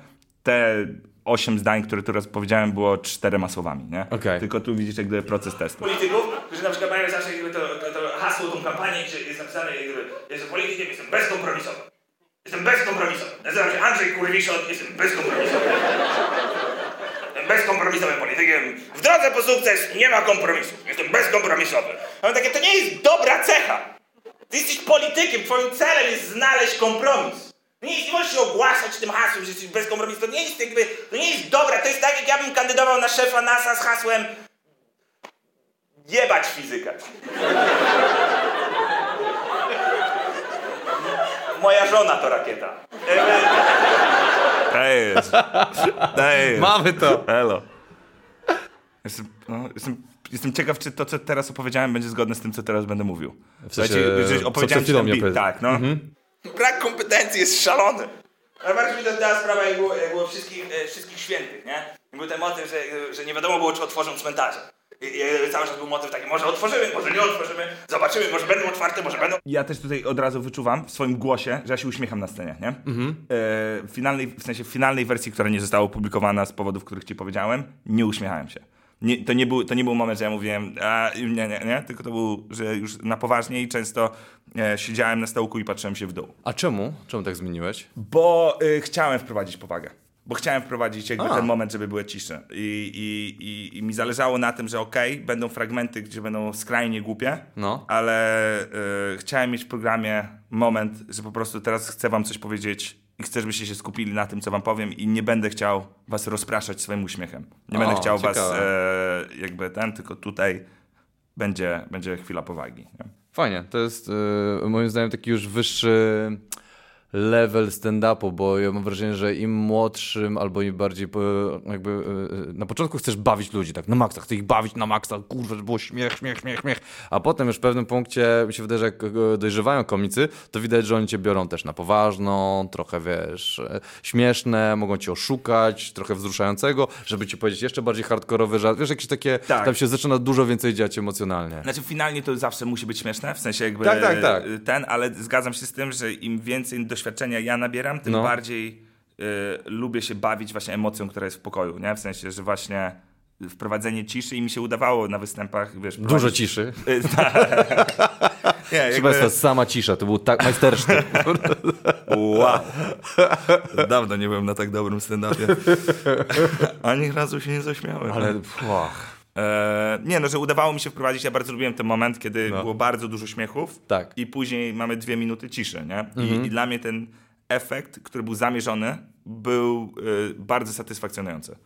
te osiem zdań, które tu raz powiedziałem, było czterema słowami, nie? Okej. Tylko tu widzisz jak gdyby proces testu. polityków, którzy na przykład mają zawsze jakby to, to, to hasło, tą kampanię, gdzie jest napisane, jakby, jestem politykiem, jestem bezkompromisowy. Jestem bezkompromisowy. Nazywam się Andrzej Kurwiszon, jestem bezkompromisowy. Bezkompromisowym politykiem. W drodze po sukces nie ma kompromisów. Jestem bezkompromisowy. Mam takie, to nie jest dobra cecha. Ty jesteś politykiem, twoim celem jest znaleźć kompromis. Nie, nie możesz się ogłaszać tym hasłem, że jesteś bezkompromisowy. To nie jest jakby, to nie jest dobra. To jest tak, jak ja bym kandydował na szefa NASA z hasłem jebać fizykę. Moja żona to rakieta. Ej, jest. Mamy to! Elo. Jestem, no, jestem, jestem ciekaw, czy to, co teraz opowiedziałem, będzie zgodne z tym, co teraz będę mówił. W sensie, Słuchajcie, że co opowiedziałem mi opowiedział. Tak, no. Brak kompetencji jest szalony. Ale bardzo mi to dała sprawa, jak było, jak było wszystkich, e, wszystkich świętych, nie? I był ten motyw, że, że nie wiadomo było, czy otworzą cmentarze. Cały czas był motyw taki, może otworzymy, może nie otworzymy, zobaczymy, może będą otwarte, może będą... Ja też tutaj od razu wyczuwam w swoim głosie, że ja się uśmiecham na scenie, nie? Mhm. E, w, finalnej, w sensie w finalnej wersji, która nie została opublikowana z powodów, których ci powiedziałem, nie uśmiechałem się. Nie, to, nie był, to nie był moment, że ja mówiłem, a, nie, nie, nie, tylko to był, że już na poważnie i często e, siedziałem na stołku i patrzyłem się w dół. A czemu? Czemu tak zmieniłeś? Bo y, chciałem wprowadzić powagę. Bo chciałem wprowadzić jakby A. ten moment, żeby były cisze. I, i, i, I mi zależało na tym, że okej, będą fragmenty, gdzie będą skrajnie głupie, No. ale y, chciałem mieć w programie moment, że po prostu teraz chcę wam coś powiedzieć i chcę, żebyście się skupili na tym, co wam powiem i nie będę chciał was rozpraszać swoim uśmiechem. Nie O, będę chciał was ciekawe. e, jakby ten, tylko tutaj będzie, będzie chwila powagi. Nie? Fajnie, to jest y, moim zdaniem taki już wyższy level stand-upu, bo ja mam wrażenie, że im młodszym albo im bardziej y, jakby y, na początku chcesz bawić ludzi, tak na maksa, chcę ich bawić na maksa, kurwa, żeby było śmiech, śmiech, śmiech, śmiech, a potem już w pewnym punkcie mi się wydaje, że jak dojrzewają komicy, to widać, że oni cię biorą też na poważną, trochę wiesz, śmieszne, mogą cię oszukać, trochę wzruszającego, żeby ci powiedzieć jeszcze bardziej hardkorowy żart, wiesz, jakieś takie, Tak. tam się zaczyna dużo więcej dziać emocjonalnie. Znaczy finalnie to zawsze musi być śmieszne, w sensie jakby Tak, tak, tak. ten, ale zgadzam się z tym, że im więcej doświadczenia ja nabieram, tym No. bardziej y, lubię się bawić właśnie emocją, która jest w pokoju, nie? W sensie, że właśnie wprowadzenie ciszy i mi się udawało na występach, wiesz... Dużo prowadzić- ciszy. Y, tak. Nie, jakby, Państwa, sama cisza, to był tak majstersztyk. wow. Dawno nie byłem na tak dobrym stand-upie. Ani razu się nie zaśmiałem. Ale płach. E, nie, no, że udawało mi się wprowadzić. Ja bardzo lubiłem ten moment, kiedy No. było bardzo dużo śmiechów. Tak. I później mamy dwie minuty ciszy, nie? I, I dla mnie ten efekt, który był zamierzony, był y, bardzo satysfakcjonujący.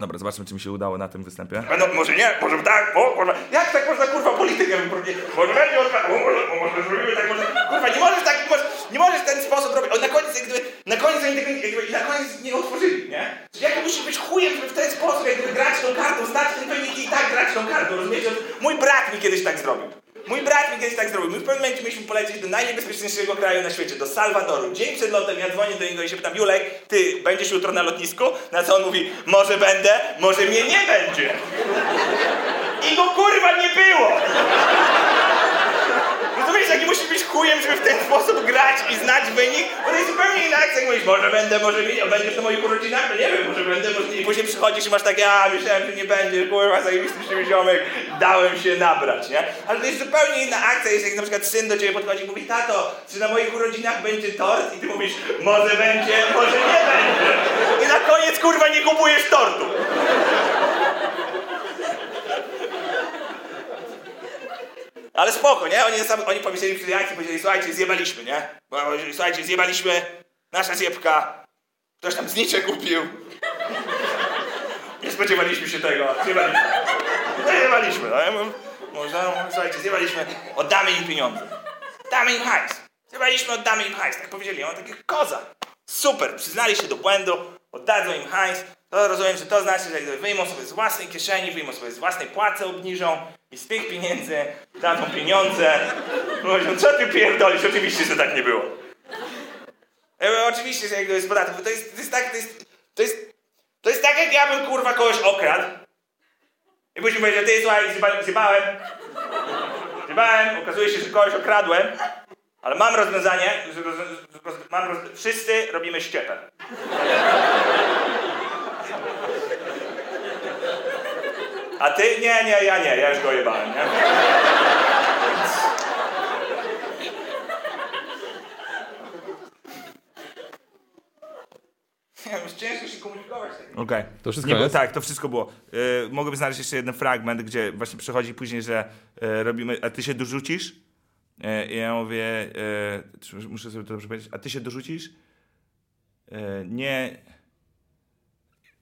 Dobra, zobaczmy, czy mi się udało na tym występie. No, może nie, może tak, o, może... Jak tak można, kurwa, politykę wyprowadzić? Może będzie może, o, może zrobimy tak, może... Kurwa, nie możesz tak, nie możesz, w ten sposób robić. O, na koniec, jak gdyby, na koniec oni jakby, i na koniec nie otworzyli, nie? Czyli jak musisz być chujem, żeby w ten sposób, jak gdyby grać tą kartą, znać ten pewnie i tak grać tą kartą, rozumiecie? Mój brat mi kiedyś tak zrobił. Mój brat mi kiedyś tak zrobił. My w pewnym momencie mieliśmy polecieć do najniebezpieczniejszego kraju na świecie, do Salwadoru. Dzień przed lotem ja dzwonię do niego i się pytam, Julek, ty będziesz jutro na lotnisku? Na co on mówi, może będę, może mnie nie będzie. I go kurwa nie było! Rozumiesz, jaki musisz być chujem, żeby w ten sposób grać i znać wynik? To jest zupełnie akcja, jak mówisz, może będę, może mi, będziesz na moich urodzinach, no nie wiem, może będę, może nie. I później przychodzisz i masz takie, a myślałem, że nie będzie, kurwa, zajebisty się ziomek, dałem się nabrać, nie? Ale to jest zupełnie inna akcja, jak na przykład syn do ciebie podchodzi i mówi, tato, czy na moich urodzinach będzie tort? I ty mówisz, może będzie, może nie będzie. I na koniec, kurwa, nie kupujesz tortu. Ale spoko, nie? Oni, sam, oni pomyśleli przy powiedzieli, słuchajcie, zjebaliśmy, nie? Słuchajcie, zjebaliśmy, nasza zjebka, ktoś tam znicze kupił. Nie spodziewaliśmy się tego, zjebaliśmy. No zjebaliśmy, no. Ja Można, słuchajcie, zjebaliśmy, oddamy im pieniądze. Damy im hajs. Zjebaliśmy, oddamy im hajs. Tak powiedzieli, on takie koza. Super, przyznali się do błędu, oddadzą im hajs. To rozumiem, że to znaczy, że wyjmą sobie z własnej kieszeni, wyjmą sobie z własnej płacy, obniżą i z tych pieniędzy dadzą pieniądze. Mówią, co ty pierdolisz? Oczywiście, że tak nie było. E, oczywiście, że jak gdyby z to jest, to jest tak, to jest, to jest, to jest tak, jak ja bym kurwa kogoś okradł. I później powiedział, ty słuchaj, zjeba- zjebałem. Zjebałem, okazuje się, że kogoś okradłem. Ale mam rozwiązanie, że roz, roz, mam roz, wszyscy robimy ściepę. A ty? Nie, nie, ja nie, ja już go jebałem, nie? Ciężko się komunikować. Tak. Okej. To wszystko Nie, było- jest? Tak, to wszystko było. Yy, mogłoby znaleźć jeszcze jeden fragment, gdzie właśnie przychodzi później, że e, robimy, a ty się dorzucisz? I ja mówię, czy muszę sobie to dobrze powiedzieć, a ty się dorzucisz? E, nie.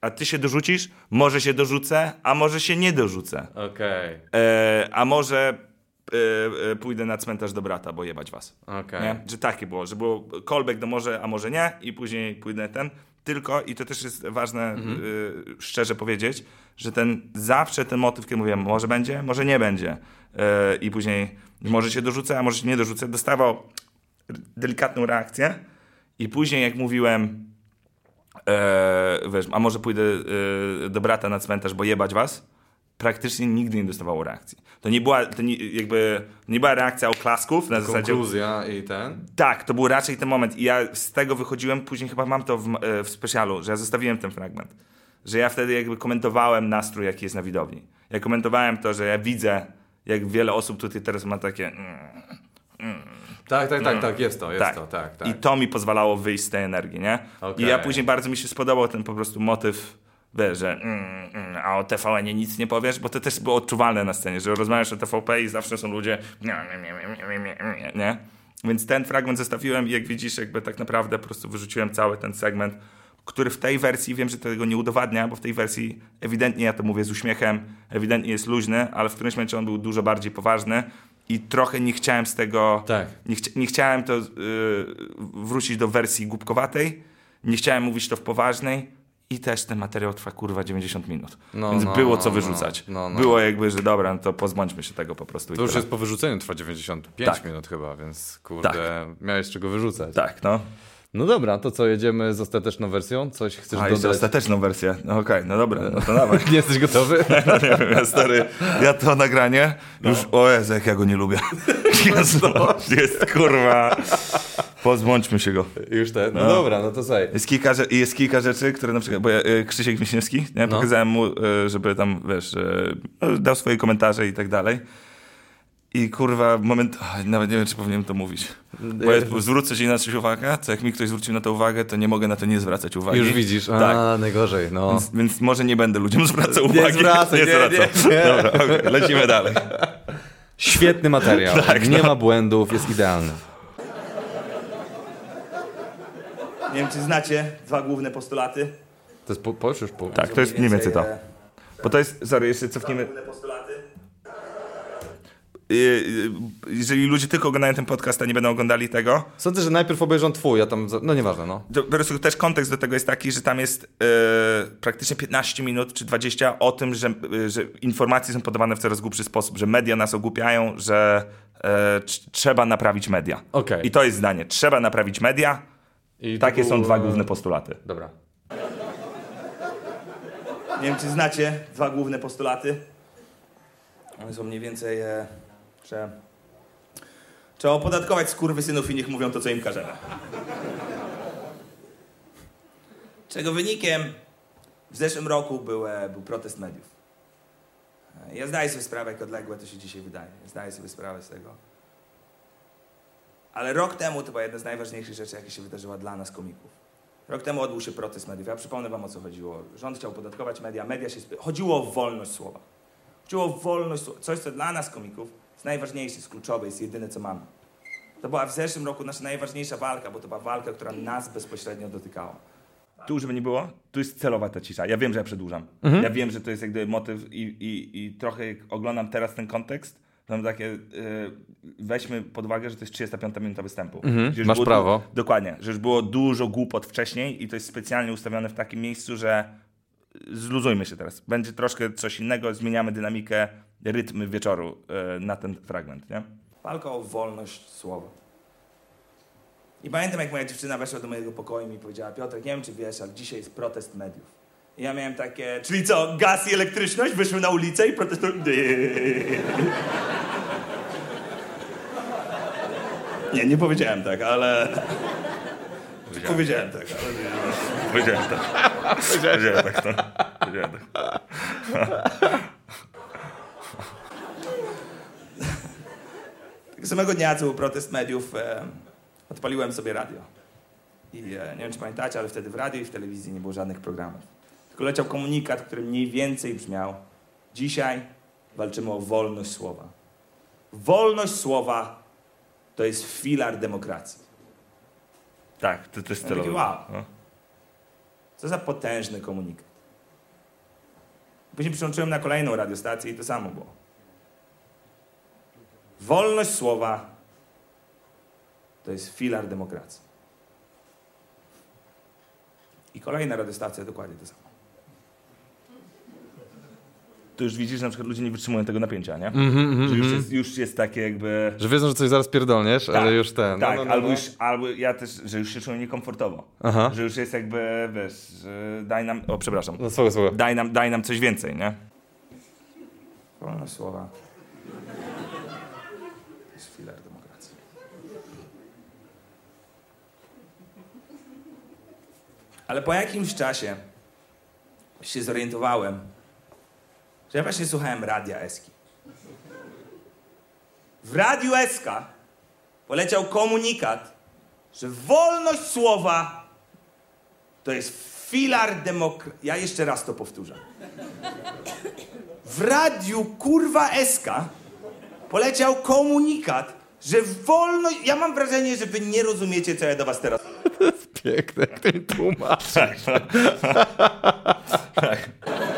A ty się dorzucisz? Może się dorzucę, a może się nie dorzucę. Okej, E, a może e, e, pójdę na cmentarz do brata, bo jebać was. okej. Nie? Że takie było, że było callback do może, a może nie i później pójdę ten. Tylko, i to też jest ważne y, szczerze powiedzieć, że ten zawsze ten motyw, kiedy mówiłem, może będzie, może nie będzie. I później może się dorzucę, a może się nie dorzucę, dostawał delikatną reakcję. I później jak mówiłem, e, wiesz, a może pójdę e, do brata na cmentarz, bo jebać was, praktycznie nigdy nie dostawało reakcji. To nie była, to nie, jakby, nie była reakcja oklasków na zasadzie... Konkluzja i ten. Tak, to był raczej ten moment i ja z tego wychodziłem, później chyba mam to w, e, w specjalu, że ja zostawiłem ten fragment. Że ja wtedy jakby komentowałem nastrój, jaki jest na widowni. Ja komentowałem to, że ja widzę, jak wiele osób tutaj teraz ma takie... mm, Tak, tak, tak, tak, jest to, jest tak. to, tak, tak. I to mi pozwalało wyjść z tej energii, nie? Okej. I ja później bardzo mi się spodobał ten po prostu motyw, wiesz, że mm, mm, a o TVN-ie nic nie powiesz, bo to też było odczuwalne na scenie, że rozmawiasz o TVP i zawsze są ludzie nie? Więc ten fragment zostawiłem i jak widzisz, jakby tak naprawdę po prostu wyrzuciłem cały ten segment, który w tej wersji, wiem, że tego nie udowadnia, bo w tej wersji ewidentnie, ja to mówię z uśmiechem, ewidentnie jest luźny, ale w którymś momencie on był dużo bardziej poważny i trochę nie chciałem z tego... Tak. Nie, nie chciałem to y, wrócić do wersji głupkowatej, nie chciałem mówić to w poważnej i też ten materiał trwa kurwa 90 minut. No, Więc no, było no, co no, wyrzucać. no, no. Było jakby, że dobra, no to pozbądźmy się tego po prostu. To już tyle. jest po wyrzuceniu, trwa 95 Tak. minut chyba, więc kurde, miałeś z czego wyrzucać. Tak, no. No dobra, to co, jedziemy z ostateczną wersją? Coś chcesz A, jeszcze dodać? ostateczną wersję. No okej, no dobra, no to dawaj. Nie jesteś gotowy? No nie wiem, ja stary, ja to nagranie, już, o Jezu, jak ja go nie lubię. Jest, jest kurwa, pozbądźmy się go. Już ten. No, dobra, no to słuchaj. Jest kilka, jest kilka rzeczy, które na przykład, bo ja, y, Krzysiek Wiśniewski, nie, No. pokazałem mu, y, żeby tam, wiesz, y, no, dał swoje komentarze i tak dalej. I kurwa, moment, ach, nawet nie wiem, czy powinienem to mówić. Bo ja zwrócę się na coś uwagę, co jak mi ktoś zwrócił na to uwagę, to nie mogę na to nie zwracać uwagi. Już widzisz, a Tak. najgorzej, no. Więc, więc może nie będę ludziom zwracał uwagi. zwracaj, nie, zwracam. nie, nie. Dobra, okej, lecimy dalej. Świetny materiał, Tak, nie no. ma błędów, jest idealny. Nie wiem, czy znacie dwa główne postulaty. To jest po, po, już po. Tak, to jest mniej więcej to. Bo to jest, sorry, jeszcze cofnijmy. postulaty. Y, y, Jeżeli ludzie tylko oglądają ten podcast, a nie będą oglądali tego, Sądzę, że najpierw obejrzą twój, a tam, no nieważne, no. to po prostu też kontekst do tego jest taki, że tam jest e, praktycznie 15 minut czy 20 o tym, że, e, że informacje są podawane w coraz głupszy sposób, że media nas ogłupiają, że tr- trzeba naprawić media. Okej. I to jest zdanie. Trzeba naprawić media. I Takie są był, dwa e, główne postulaty. Dobra. Nie wiem, czy znacie dwa główne postulaty. One są mniej więcej, e, że trzeba opodatkować skurwysynów i niech mówią to, co im każemy. Czego wynikiem w zeszłym roku był, był protest mediów. Ja zdaję sobie sprawę, jak odległe to się dzisiaj wydaje. Zdaję sobie sprawę z tego. Ale rok temu to była jedna z najważniejszych rzeczy, jakie się wydarzyła dla nas, komików. Rok temu odbył się protest mediów. Ja przypomnę wam, o co chodziło. Rząd chciał podatkować media, media się... Chodziło o wolność słowa. Chodziło o wolność słowa. Coś, co dla nas, komików, jest najważniejsze, jest kluczowe, jest jedyne, co mamy. To była w zeszłym roku nasza najważniejsza walka, bo to była walka, która nas bezpośrednio dotykała. Tu, żeby nie było, tu jest celowa ta cisza. Ja wiem, że ja przedłużam. Ja wiem, że to jest jak gdyby motyw i, i, i trochę jak oglądam teraz ten kontekst, to mam takie, y, weźmy pod uwagę, że to jest 35 minuta występu. Już masz prawo. Du- dokładnie, że już było dużo głupot wcześniej i to jest specjalnie ustawione w takim miejscu, że zluzujmy się teraz. Będzie troszkę coś innego, zmieniamy dynamikę, rytm wieczoru y, na ten fragment, nie? Walka o wolność słowa. I pamiętam, jak moja dziewczyna weszła do mojego pokoju i mi powiedziała, Piotrek, nie wiem, czy wiesz, ale dzisiaj jest protest mediów. I ja miałem takie, czyli co, gaz i elektryczność? Wyszły na ulicę i protestują. Nie, nie powiedziałem tak, ale... Powiedziałem tak, ale... Powiedziałem tak. Powiedziałem tak, no. Powiedziałem tak. Samego dnia, co był protest mediów, e, odpaliłem sobie radio. I e, nie wiem, czy pamiętacie, ale wtedy w radiu i w telewizji nie było żadnych programów. Tylko leciał komunikat, który mniej więcej brzmiał Dzisiaj walczymy o wolność słowa. Wolność słowa to jest filar demokracji. Tak, to, to jest Ja wow. No. Co za potężny komunikat. Później przyłączyłem na kolejną radiostację i to samo było. Wolność słowa to jest filar demokracji. I kolejna radiostacja dokładnie to samo. To już widzisz, że na przykład ludzie nie wytrzymują tego napięcia, nie? Mhm, mhm, Że już mhm. jest, już jest takie jakby... Że wiedzą, że coś zaraz pierdolniesz, Tak, ale już ten. Tak, no, no, albo, no. już, albo ja też, że już się czuję niekomfortowo. Aha. Że już jest jakby, wiesz, daj nam... O, przepraszam. No słuchaj, słuchaj. Daj nam, daj nam coś więcej, nie? Wolność słowa. To jest filar demokracji. Ale po jakimś czasie się zorientowałem, że ja właśnie słuchałem radia Eski. W radiu Eska poleciał komunikat, że wolność słowa to jest filar demokracji. Ja jeszcze raz to powtórzę. W radiu kurwa Eska poleciał komunikat, że wolność. Ja mam wrażenie, że wy nie rozumiecie, co ja do was teraz. Piękne, jak ten tłumacz.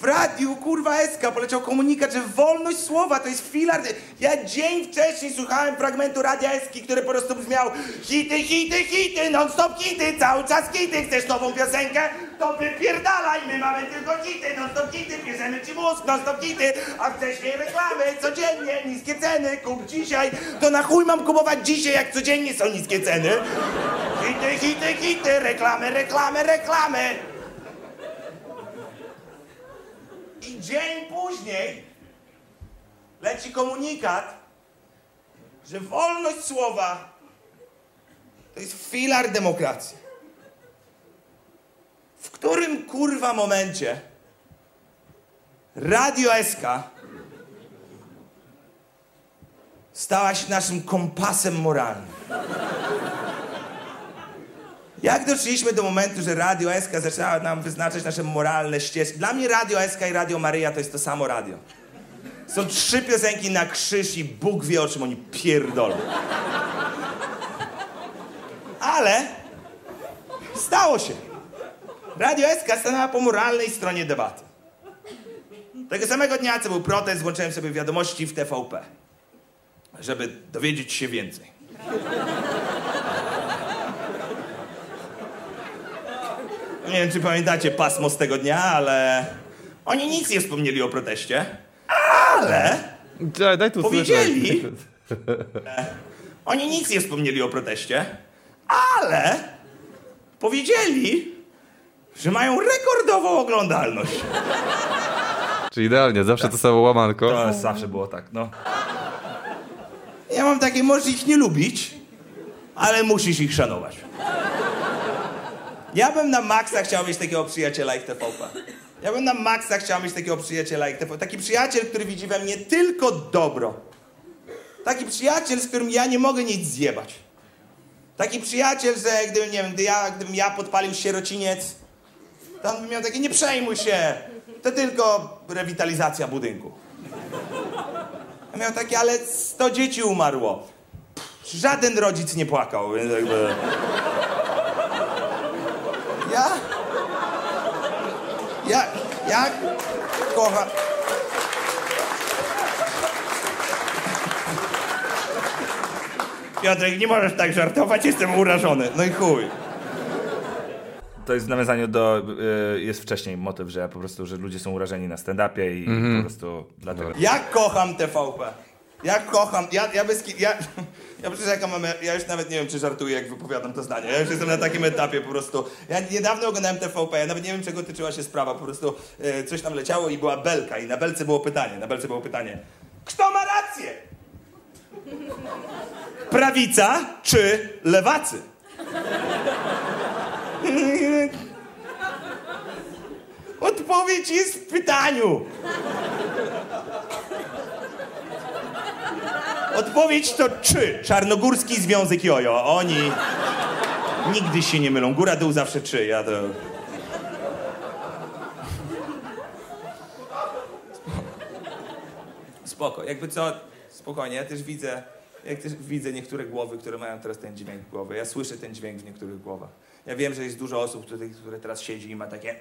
W radiu kurwa Eska poleciał komunikat, że wolność słowa to jest filar. Ja dzień wcześniej słuchałem fragmentu radia Eski, który po prostu brzmiał hity, hity, hity, non stop hity, cały czas hity. Chcesz nową piosenkę? To wypierdalaj, my mamy tylko hity, non stop hity, bierzemy ci mózg, non stop hity, a wcześniej reklamy, codziennie, niskie ceny, kup dzisiaj. To na chuj mam kupować dzisiaj, jak codziennie są niskie ceny? Hity, hity, hity, reklamy, reklamy, reklamy. I dzień później leci komunikat, że wolność słowa to jest filar demokracji. W którym kurwa momencie Radio SK stała się naszym kompasem moralnym? Jak doszliśmy do momentu, że Radio SK zaczęła nam wyznaczać nasze moralne ścieżki? Dla mnie Radio SK i Radio Maryja to jest to samo radio. Są trzy piosenki na krzyż i Bóg wie, o czym oni pierdolą. Ale stało się. Radio SK stanęła po moralnej stronie debaty. Tego samego dnia, co był protest, włączyłem sobie wiadomości w TVP, żeby dowiedzieć się więcej. Nie wiem, czy pamiętacie pasmo z tego dnia, ale oni nic nie wspomnieli o proteście, ale Daj, daj tu Powiedzieli. oni nic nie wspomnieli o proteście, ale powiedzieli, że mają rekordową oglądalność. Czy idealnie, zawsze to samo łamanko. To zawsze było tak, no. Ja mam takie, możesz ich nie lubić, ale musisz ich szanować. Ja bym na maksa chciał mieć takiego przyjaciela jak TVP. Ja bym na maksa chciał mieć takiego przyjaciela jak TVP. Taki przyjaciel, który widzi we mnie tylko dobro. Taki przyjaciel, z którym ja nie mogę nic zjebać. Taki przyjaciel, że gdybym, nie wiem, gdy ja, gdybym ja podpalił sierociniec, to on by miał takie, nie przejmuj się, to tylko rewitalizacja budynku. A miał takie, ale 100 dzieci umarło. Pff, Żaden rodzic nie płakał, więc jakby... Ja... Ja... Ja kocham... Piotrek, nie możesz tak żartować, jestem urażony. No i chuj. To jest w nawiązaniu do, y, jest wcześniej motyw, że po prostu, że ludzie są urażeni na stand-upie i po prostu dlatego. Ja kocham TVP. Ja kocham, ja, ja bez ja, ja przecież jaka mam, ja już nawet nie wiem, czy żartuję, jak wypowiadam to zdanie. Ja już jestem na takim etapie po prostu. Ja niedawno oglądałem TVP, ja nawet nie wiem, czego tyczyła się sprawa, po prostu e, coś tam leciało i była belka i na belce było pytanie, na belce było pytanie. Kto ma rację? Prawica czy lewacy? Odpowiedź jest w pytaniu. Odpowiedź to czy. Czarnogórski Związek Jojo. Oni nigdy się nie mylą. Góra, dół zawsze czy. Ja to... Spoko. Jakby co, spokojnie. Ja też widzę, jak też widzę niektóre głowy, które mają teraz ten dźwięk w głowie. Ja słyszę ten dźwięk w niektórych głowach. Ja wiem, że jest dużo osób, które teraz siedzi i ma takie...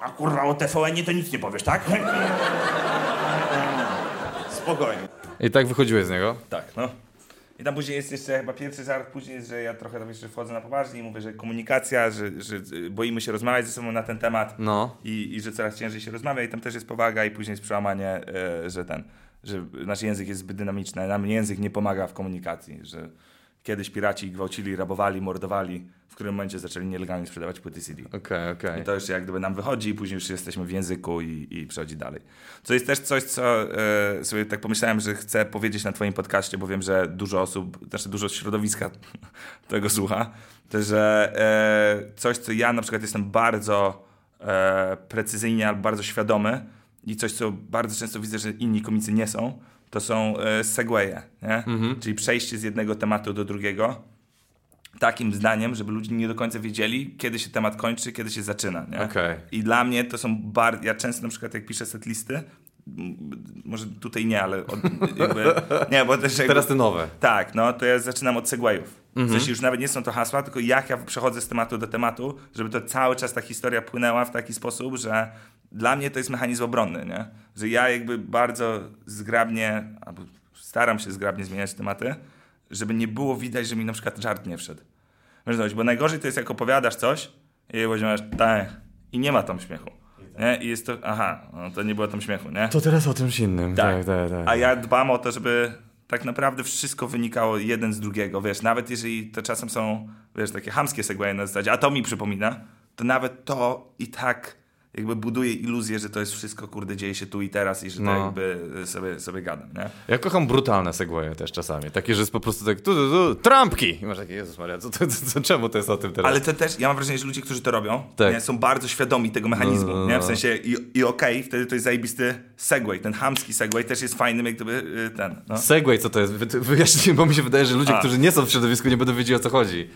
A kurwa o TVN to nic nie powiesz, tak? Spokojnie. I tak wychodziłeś z niego? Tak, no. I tam później jest jeszcze chyba pierwszy żart, później jest, że ja trochę tam jeszcze wchodzę na poważnie i mówię, że komunikacja, że, że boimy się rozmawiać ze sobą na ten temat No. i, i że coraz ciężej się rozmawia i tam też jest powaga i później jest przełamanie, e, że ten, że nasz język jest zbyt dynamiczny, nam język nie pomaga w komunikacji, że kiedyś piraci gwałcili, rabowali, mordowali, w którym momencie zaczęli nielegalnie sprzedawać płyty CD. Okej, okej. I to już jak gdyby nam wychodzi, później już jesteśmy w języku i, i przechodzi dalej. Co jest też coś, co e, sobie tak pomyślałem, że chcę powiedzieć na twoim podcaście, bo wiem, że dużo osób, znaczy dużo środowiska tego słucha, to że e, coś, co ja na przykład jestem bardzo e, precyzyjnie albo bardzo świadomy i coś, co bardzo często widzę, że inni komicy nie są, to są e, segwaye, nie? Czyli przejście z jednego tematu do drugiego takim zdaniem, żeby ludzie nie do końca wiedzieli, kiedy się temat kończy, kiedy się zaczyna. Nie? Okej. I dla mnie to są bardzo. Ja często na przykład jak piszę setlisty, może tutaj nie, ale od, jakby, nie, bo też jakby, Teraz te nowe. tak, no to ja zaczynam od segwayów. Mhm. W sensie już nawet nie są to hasła, tylko jak ja przechodzę z tematu do tematu, żeby to cały czas ta historia płynęła w taki sposób, że dla mnie to jest mechanizm obronny, nie? Że ja jakby bardzo zgrabnie, albo staram się zgrabnie zmieniać tematy, żeby nie było widać, że mi na przykład żart nie wszedł. Wiesz, bo najgorzej to jest jak opowiadasz coś i powiedziałeś tak i nie ma tam śmiechu. Nie? I jest to, aha, no to nie było tam śmiechu, nie? To teraz o czymś innym. Tak, tak, tak. A ja dbam o to, żeby tak naprawdę wszystko wynikało jeden z drugiego, wiesz, nawet jeżeli to czasem są, wiesz, takie hamskie segwaye na zasadzie, a to mi przypomina, to nawet to i tak jakby buduje iluzję, że to jest wszystko, kurde, dzieje się tu i teraz i że to No. jakby sobie, sobie gadam, nie? Ja kocham brutalne segwaye też czasami. Takie, że jest po prostu tak tu, tu, tu, trampki! I masz takie, Jezus Maria, co, to, co, co, czemu to jest o tym teraz? Ale to też, ja mam wrażenie, że ludzie, którzy to robią, Tak. nie, są bardzo świadomi tego mechanizmu, No, no, nie? no. W sensie i, i okej, wtedy to jest zajebisty segway, ten hamski segway też jest fajnym jak gdyby y, ten, no. Segway, co to jest? Wy- Wyjaśnij, bo mi się wydaje, że ludzie, A. którzy nie są w środowisku, nie będą wiedzieli o co chodzi.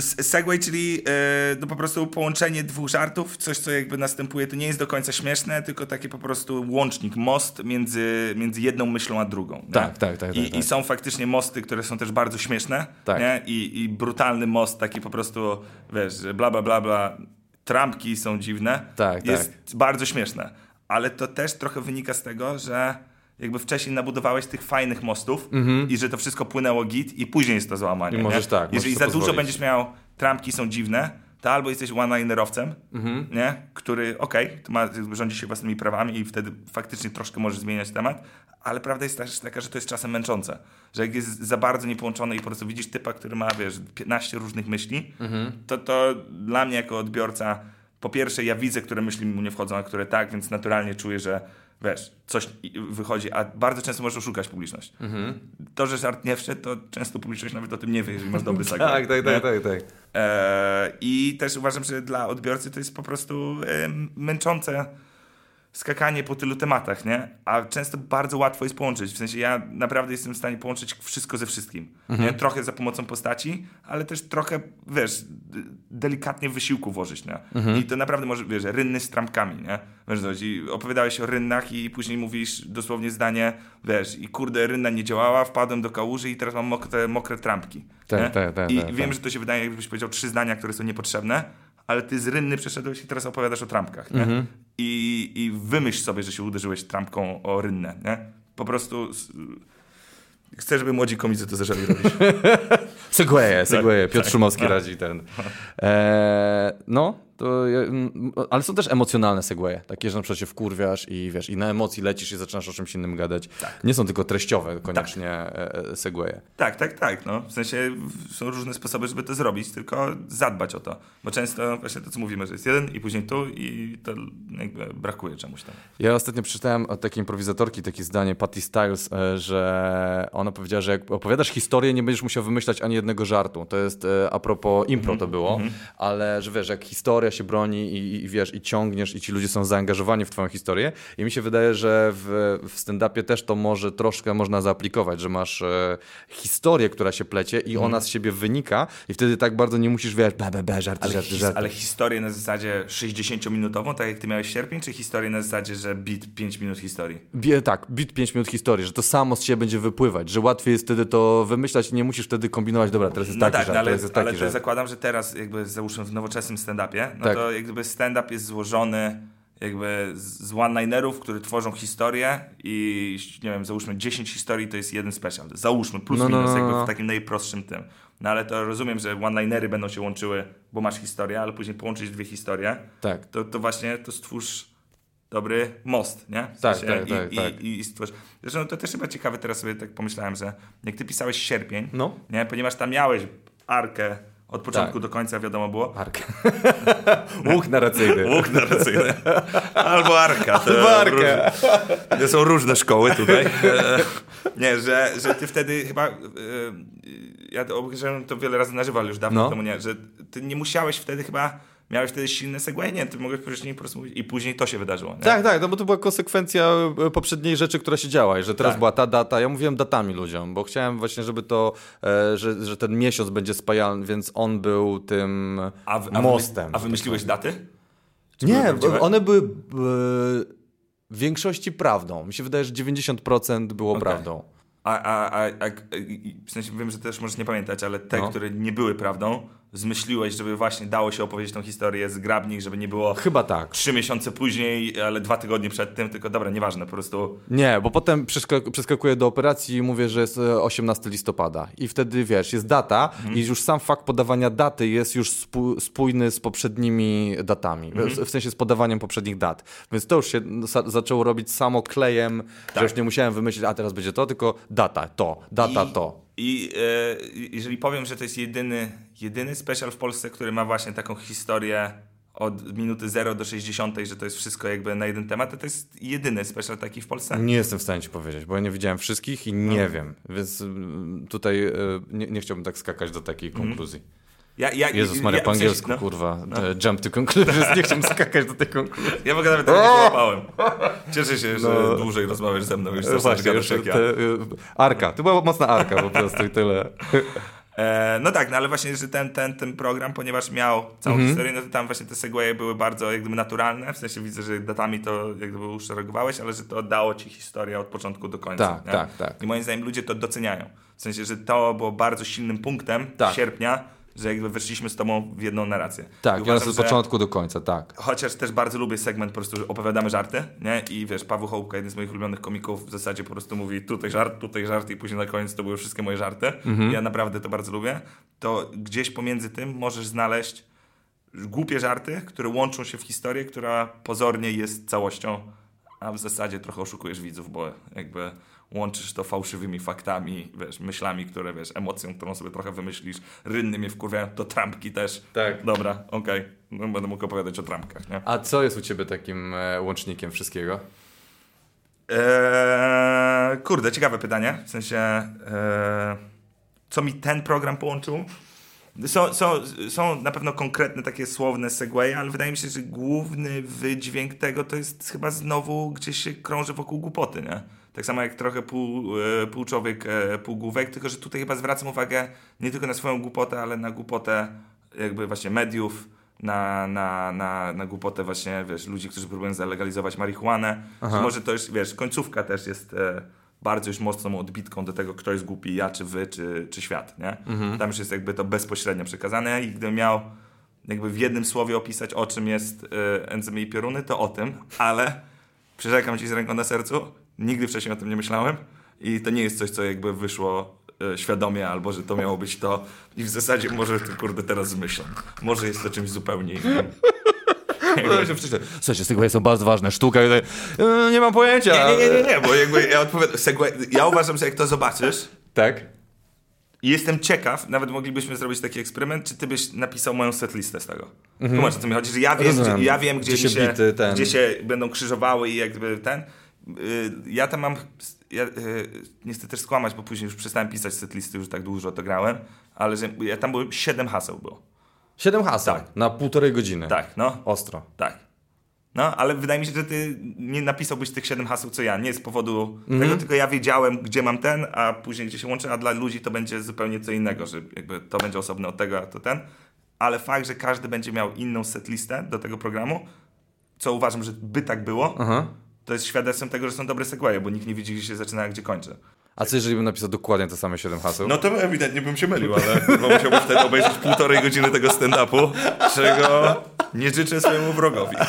Segway, czyli e, no po prostu połączenie dwóch żartów, coś co jakby następuje, to nie jest do końca śmieszne, tylko taki po prostu łącznik, most między, między jedną myślą a drugą. Tak, tak, tak, I, tak, tak. I są faktycznie mosty, które są też bardzo śmieszne, Tak. nie? I, I brutalny most, taki po prostu, wiesz, bla bla bla bla, trampki są dziwne, Tak, jest bardzo śmieszne. Ale to też trochę wynika z tego, że jakby wcześniej nabudowałeś tych fajnych mostów i że to wszystko płynęło git i później jest to załamanie. I możesz nie? tak, Jeżeli możesz za dużo pozwolić. będziesz miał trampki są dziwne, to albo jesteś one-linerowcem, Mhm. nie? który okej, to ma, rządzi się własnymi prawami i wtedy faktycznie troszkę możesz zmieniać temat, ale prawda jest też taka, że to jest czasem męczące. Że jak jest za bardzo niepołączone i po prostu widzisz typa, który ma, wiesz, 15 różnych myśli, Mhm. to to dla mnie jako odbiorca, po pierwsze ja widzę, które myśli mu nie wchodzą, a które tak, więc naturalnie czuję, że wiesz, coś wychodzi, a bardzo często możesz oszukać publiczność. Mhm. To, że żart nie wszedł, to często publiczność nawet o tym nie wie, jeżeli masz dobry segment. Tak, tak, tak, tak, tak. E, I też uważam, że dla odbiorcy to jest po prostu e, męczące skakanie po tylu tematach, nie? A często bardzo łatwo jest połączyć. W sensie ja naprawdę jestem w stanie połączyć wszystko ze wszystkim. Nie? Trochę za pomocą postaci, ale też trochę, wiesz, delikatnie wysiłku włożyć, nie? I to naprawdę może, wiesz, rynny z trampkami, nie? Wiesz, co chodzi? opowiadałeś o rynnach i później mówisz dosłownie zdanie, wiesz, i kurde, rynna nie działała, wpadłem do kałuży i teraz mam mokre, mokre trampki. Tak, tak, tak, I tak, wiem, tak. że to się wydaje, jakbyś powiedział trzy zdania, które są niepotrzebne, ale ty z rynny przeszedłeś i teraz opowiadasz o trampkach, nie? Mhm. I, I wymyśl sobie, że się uderzyłeś trampką o rynnę, nie? Po prostu chcę, żeby młodzi komicy to zaczęli robić. Segwaye, segwaye. Piotr tak. Szumowski No. radzi ten. Eee, no, to, mm, ale są też emocjonalne segwaye. Takie, że na przykład się wkurwiasz i wiesz, i na emocji lecisz i zaczynasz o czymś innym gadać. Tak. Nie są tylko treściowe koniecznie e, e, segwaye. tak, tak, tak, no. W sensie są różne sposoby, żeby to zrobić, tylko zadbać o to. Bo często właśnie to, co mówimy, że jest jeden i później tu i to jakby brakuje czemuś tam. Ja ostatnio przeczytałem od takiej improwizatorki takie zdanie Patty Styles, e, że ona powiedziała, że jak opowiadasz historię, nie będziesz musiał wymyślać ani jednego żartu. To jest a propos impro to było, ale że wiesz, jak historia się broni i, i wiesz, i ciągniesz i ci ludzie są zaangażowani w twoją historię i mi się wydaje, że w, w stand-upie też to może troszkę można zaaplikować, że masz e, historię, która się plecie i ona z siebie wynika i wtedy tak bardzo nie musisz, wiesz, be, be, be, żarty, Ale, żarty, his, żarty. ale historię na zasadzie 60-minutową, tak jak ty miałeś sierpień, czy historię na zasadzie, że beat 5 minut historii? Bie, tak, bit 5 minut historii, że to samo z siebie będzie wypływać, że łatwiej jest wtedy to wymyślać i nie musisz wtedy kombinować, dobra, teraz jest No taki tak, żart, no ale, teraz jest taki ale żart. zakładam, że teraz jakby załóżmy w nowoczesnym stand-upie, no Tak. to jak gdyby stand-up jest złożony jakby z one-linerów, które tworzą historię i nie wiem, załóżmy 10 historii to jest jeden special. Załóżmy, plus No, no, minus, no, jakby no. w takim najprostszym tym. No ale to rozumiem, że one-linery będą się łączyły, bo masz historię, ale później połączyć dwie historie, Tak. to, to właśnie to stwórz dobry most, nie? W Tak, sensie tak, i, tak, i, tak. I, i stworz... Zresztą to też chyba ciekawe, teraz sobie tak pomyślałem, że jak ty pisałeś sierpień, No. nie? Ponieważ tam miałeś arkę od początku Tak. do końca, wiadomo było. Arka. Łuk narracyjny. Łuk narracyjny. Albo arka. To Albo arka. Różne, to są różne szkoły tutaj. E, Nie, że, że ty wtedy chyba... e, Ja obejrzałem to wiele razy na żywo, ale już dawno No. temu nie. Że ty nie musiałeś wtedy chyba... Miałeś wtedy silne segway? Nie, ty mogłeś później po prostu mówić i później to się wydarzyło. Nie? Tak, tak, no bo to była konsekwencja e, poprzedniej rzeczy, która się działa i że teraz Tak. była ta data. Ja mówiłem datami ludziom, bo chciałem właśnie, żeby to, e, że, że ten miesiąc będzie spajalny, więc on był tym A, w- a, mostem. A wymyśliłeś daty? Nie, były one były e, w większości prawdą. Mi się wydaje, że 90% było Okej. prawdą. A, a, a, a, w sensie wiem, że też możesz nie pamiętać, ale te, No. które nie były prawdą, zmyśliłeś, żeby właśnie dało się opowiedzieć tą historię zgrabniej, żeby nie było Chyba tak. trzy miesiące później, ale dwa tygodnie przed tym, tylko dobra, nieważne, po prostu Nie, bo potem przeskak- przeskakuję do operacji i mówię, że jest e, 18 listopada. I wtedy wiesz, jest data i już sam fakt podawania daty jest już spó- spójny z poprzednimi datami. W- W sensie z podawaniem poprzednich dat. Więc to już się za- zaczęło robić samo klejem, że już nie musiałem wymyślić, a teraz będzie to, tylko data, to, data, I, to. I e, jeżeli powiem, że to jest jedyny, jedyny special w Polsce, który ma właśnie taką historię od minuty 0 do 60, że to jest wszystko jakby na jeden temat, to to jest jedyny special taki w Polsce. Nie jestem w stanie ci powiedzieć, bo ja nie widziałem wszystkich i nie wiem. Więc mm, tutaj e, nie, nie chciałbym tak skakać do takiej konkluzji. Ja, ja, Jezus Maria, ja, po angielsku, no, kurwa. e, Jump to conclusions. Nie chciałem skakać do tej konkluzji. Ja mogę nawet tego nie połapałem. Cieszę się, że No. dłużej rozmawiasz ze mną, już No zaczynasz właśnie, już jak te, e, arka. To była mocna arka po prostu i tyle. E, no tak, no ale właśnie, że ten, ten, ten program, ponieważ miał całą Mhm. historię, no to tam właśnie te segwaye były bardzo jak gdyby naturalne, w sensie widzę, że datami to jak gdyby uszeregowałeś, ale że to dało ci historię od początku do końca. Tak, nie? tak, tak. I moim zdaniem ludzie to doceniają. W sensie, że to było bardzo silnym punktem Tak. sierpnia, że jakby weszliśmy z tobą w jedną narrację. Tak, I uważam, od początku do końca, tak. Chociaż też bardzo lubię segment, po prostu że opowiadamy żarty, nie? I wiesz, Paweł Hołka, jeden z moich ulubionych komików, w zasadzie po prostu mówi tutaj żart, tutaj żart i później na koniec to były wszystkie moje żarty. Ja naprawdę to bardzo lubię. To gdzieś pomiędzy tym możesz znaleźć głupie żarty, które łączą się w historię, która pozornie jest całością, a w zasadzie trochę oszukujesz widzów, bo jakby łączysz to fałszywymi faktami, wiesz, myślami, które, wiesz, emocją, którą sobie trochę wymyślisz. Rynny mnie wkurwiają, to trampki też. Tak. Dobra, okej. No, będę mógł opowiadać o trampkach, nie? A co jest u ciebie takim e, łącznikiem wszystkiego? Eee, kurde, ciekawe pytanie. W sensie, eee, co mi ten program połączył? Są, są, są na pewno konkretne takie słowne segwaye, ale wydaje mi się, że główny wydźwięk tego to jest chyba znowu gdzieś się krąży wokół głupoty, nie? Tak samo jak trochę pół, e, pół człowiek, e, pół główek, tylko że tutaj chyba zwracam uwagę nie tylko na swoją głupotę, ale na głupotę jakby właśnie mediów, na, na, na, na głupotę właśnie, wiesz, ludzi, którzy próbują zalegalizować marihuanę. Że może to już, wiesz, końcówka też jest e, bardzo już mocną odbitką do tego, kto jest głupi, ja, czy wy, czy, czy świat, nie? Tam już jest jakby to bezpośrednio przekazane i gdybym miał jakby w jednym słowie opisać, o czym jest e, enzymy i pioruny, to o tym, ale przyrzekam ci z ręką na sercu, nigdy wcześniej o tym nie myślałem i to nie jest coś, co jakby wyszło e, świadomie, albo że to miało być to i w zasadzie może to kurde teraz zmyślam. Może jest to czymś zupełnie innym. Słuchajcie, segwaye są bardzo ważne. Sztuka, e, nie mam pojęcia. Nie, nie, nie, nie, nie, bo jakby ja odpowiadam, segway, ja uważam, że jak to zobaczysz, Tak? I jestem ciekaw, nawet moglibyśmy zrobić taki eksperyment, czy ty byś napisał moją setlistę z tego. Tłumacz, o co mi chodzi, że ja wiem, Rozumiem. gdzie, ja wiem gdzie, Gdzie się bity gdzie się będą krzyżowały i jakby ten. Yy, Ja tam mam, ja, nie chcę też skłamać, bo później już przestałem pisać setlisty, już tak dużo to grałem, ale że ja tam było 7 haseł było. Siedem haseł na półtorej godziny. Tak, no. Ostro. Tak. No, ale wydaje mi się, że ty nie napisałbyś tych 7 haseł co ja. Nie z powodu Mhm. tego, tylko ja wiedziałem, gdzie mam ten, a później gdzie się łączy, a dla ludzi to będzie zupełnie co innego, że jakby to będzie osobne od tego, a to ten. Ale fakt, że każdy będzie miał inną setlistę do tego programu, co uważam, że by tak było, Aha. To jest świadectwem tego, że są dobre segwaye, bo nikt nie widzi, gdzie się zaczyna, a gdzie kończy. A co jeżeli bym napisał dokładnie te same siedem haseł? No to ewidentnie bym się mylił, ale chyba musiałbym wtedy obejrzeć półtorej godziny tego stand-upu, czego Nie życzę swojemu wrogowi.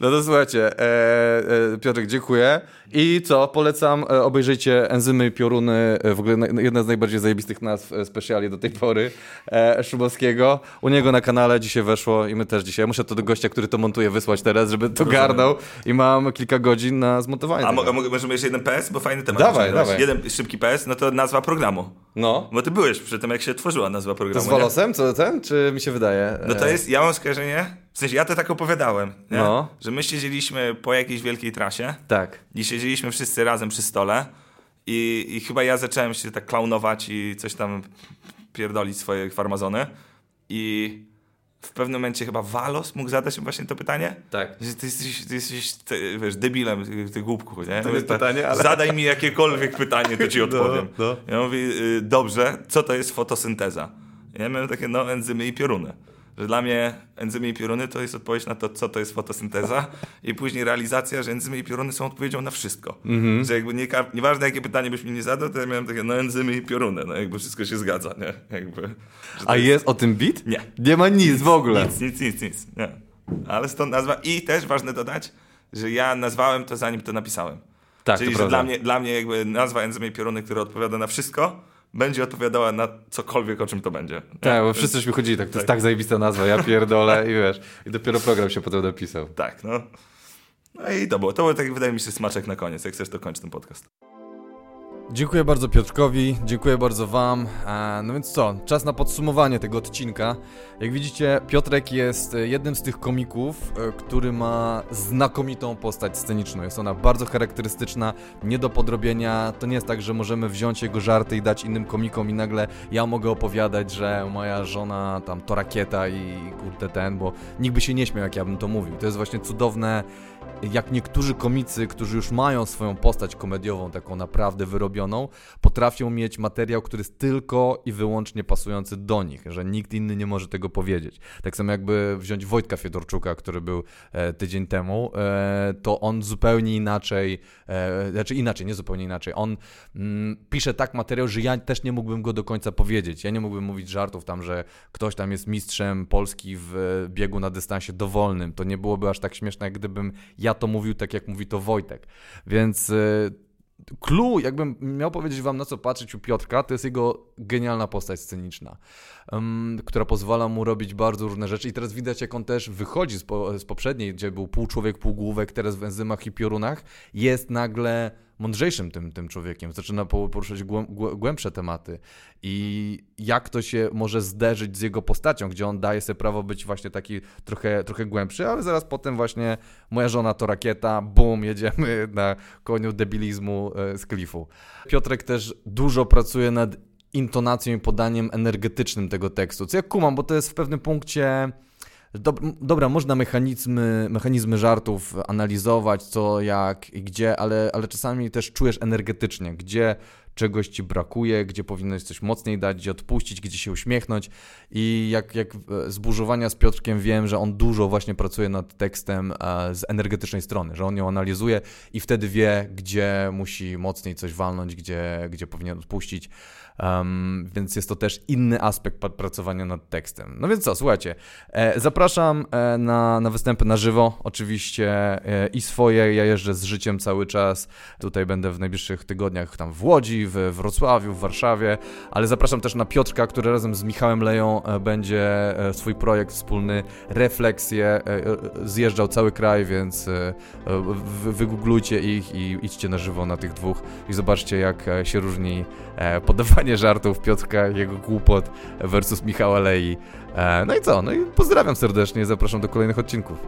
No to słuchajcie, e, e, Piotrek, dziękuję. I co, polecam, e, obejrzyjcie Enzymy i Pioruny, e, w ogóle na, jedna z najbardziej zajebistych nazw e, specjali do tej pory, e, Szumowskiego. U niego na kanale dzisiaj weszło i my też dzisiaj. Muszę to do gościa, który to montuje, wysłać teraz, żeby to garnął i mam kilka godzin na zmontowanie A mo- a możemy jeszcze jeden PS? Bo fajny temat. Dawaj, dawaj. Jeden szybki PS, no to nazwa programu. No. Bo ty byłeś przy tym, jak się tworzyła nazwa To programu. z nie? Wolosem, co ten? Czy mi się wydaje? No to E, jest, ja mam skojarzenie, w sensie ja to tak opowiadałem, nie? No. że my siedzieliśmy po jakiejś wielkiej trasie Tak. i siedzieliśmy wszyscy razem przy stole i, i chyba ja zacząłem się tak klaunować i coś tam pierdolić swoje farmazony i w pewnym momencie chyba Walos mógł zadać właśnie to pytanie. Tak. Że ty jesteś, ty jesteś ty, wiesz, debilem, ty, głupku, nie? To jest pytanie, ale- Zadaj mi jakiekolwiek pytanie, to ci odpowiem. no. Ja mówię, y, dobrze, co to jest fotosynteza? Ja miałem takie, no, enzymy i pioruny. Że dla mnie enzymy i pioruny to jest odpowiedź na to, co to jest fotosynteza i później realizacja, że enzymy i pioruny są odpowiedzią na wszystko. Mhm. Że jakby nie, nieważne jakie pytanie byś mi nie zadał, to ja miałem takie, no enzymy i pioruny, no jakby wszystko się zgadza, nie? Jakby, A jest o tym bit? Nie. Nie ma nic w ogóle. nic, nic, nic, nic. Nie. Ale stąd nazwa. I też ważne dodać, że ja nazwałem to zanim to napisałem. Tak, Czyli, to że prawda. dla mnie, dla mnie jakby nazwa enzymy i pioruny, która odpowiada na wszystko, będzie odpowiadała na cokolwiek, o czym to będzie. Tak, bo wszyscy żeśmy chodzili tak, to jest tak zajebista nazwa, ja pierdolę i wiesz, i dopiero program się potem dopisał. Tak, no. No i to było. To był taki, wydaje mi się, smaczek na koniec. Jak chcesz, to kończ ten podcast. Dziękuję bardzo Piotrkowi, dziękuję bardzo Wam. E, No więc co, czas na podsumowanie tego odcinka. Jak widzicie, Piotrek jest e, jednym z tych komików, e, który ma znakomitą postać sceniczną. Jest ona bardzo charakterystyczna, nie do podrobienia. To nie jest tak, że możemy wziąć jego żarty i dać innym komikom i nagle ja mogę opowiadać, że moja żona tam to rakieta i kurde ten, bo nikt by się nie śmiał, jak ja bym to mówił. To jest właśnie cudowne jak niektórzy komicy, którzy już mają swoją postać komediową, taką naprawdę wyrobioną, potrafią mieć materiał, który jest tylko i wyłącznie pasujący do nich, że nikt inny nie może tego powiedzieć. Tak samo jakby wziąć Wojtka Fiedorczuka, który był e, tydzień temu, e, to on zupełnie inaczej, e, znaczy inaczej, nie zupełnie inaczej, on mm, pisze tak materiał, że ja też nie mógłbym go do końca powiedzieć. Ja nie mógłbym mówić żartów tam, że ktoś tam jest mistrzem Polski w e, biegu na dystansie dowolnym. To nie byłoby aż tak śmieszne, jak gdybym ja to mówił tak, jak mówi to Wojtek. Więc e, clue, jakbym miał powiedzieć wam na co patrzeć u Piotrka, to jest jego genialna postać sceniczna, która pozwala mu robić bardzo różne rzeczy i teraz widać jak on też wychodzi z, z poprzedniej, gdzie był pół człowiek, pół główek, teraz w enzymach i piorunach, jest nagle mądrzejszym tym, tym człowiekiem, zaczyna po- poruszać głę, głę, głębsze tematy i jak to się może zderzyć z jego postacią, gdzie on daje sobie prawo być właśnie taki trochę, trochę głębszy, ale zaraz potem właśnie moja żona to rakieta, bum, jedziemy na koniu debilizmu e, z klifu. Piotrek też dużo pracuje nad intonacją i podaniem energetycznym tego tekstu, co ja kumam, bo to jest w pewnym punkcie... Dob- dobra, można mechanizmy, mechanizmy żartów analizować, co, jak i gdzie, ale, ale czasami też czujesz energetycznie, gdzie czegoś ci brakuje, gdzie powinieneś coś mocniej dać, gdzie odpuścić, gdzie się uśmiechnąć. I jak, jak e, z burzowania z Piotrkiem wiem, że on dużo właśnie pracuje nad tekstem e, z energetycznej strony, że on ją analizuje i wtedy wie, gdzie musi mocniej coś walnąć, gdzie, gdzie powinien odpuścić. Um, więc jest to też inny aspekt pracowania nad tekstem. No więc co, słuchajcie, e, zapraszam e, na, na występy na żywo, oczywiście e, i swoje. Ja jeżdżę z życiem cały czas. Tutaj będę w najbliższych tygodniach tam w Łodzi, w Wrocławiu, w Warszawie, ale zapraszam też na Piotrka, który razem z Michałem Leją e, będzie e, swój projekt wspólny, refleksję, e, zjeżdżał cały kraj, więc wy- wygooglujcie ich i idźcie na żywo na tych dwóch i zobaczcie, jak się różni podawanie żartów Piotrka, jego głupot versus Michała Lei. No i co? No i pozdrawiam serdecznie, zapraszam do kolejnych odcinków.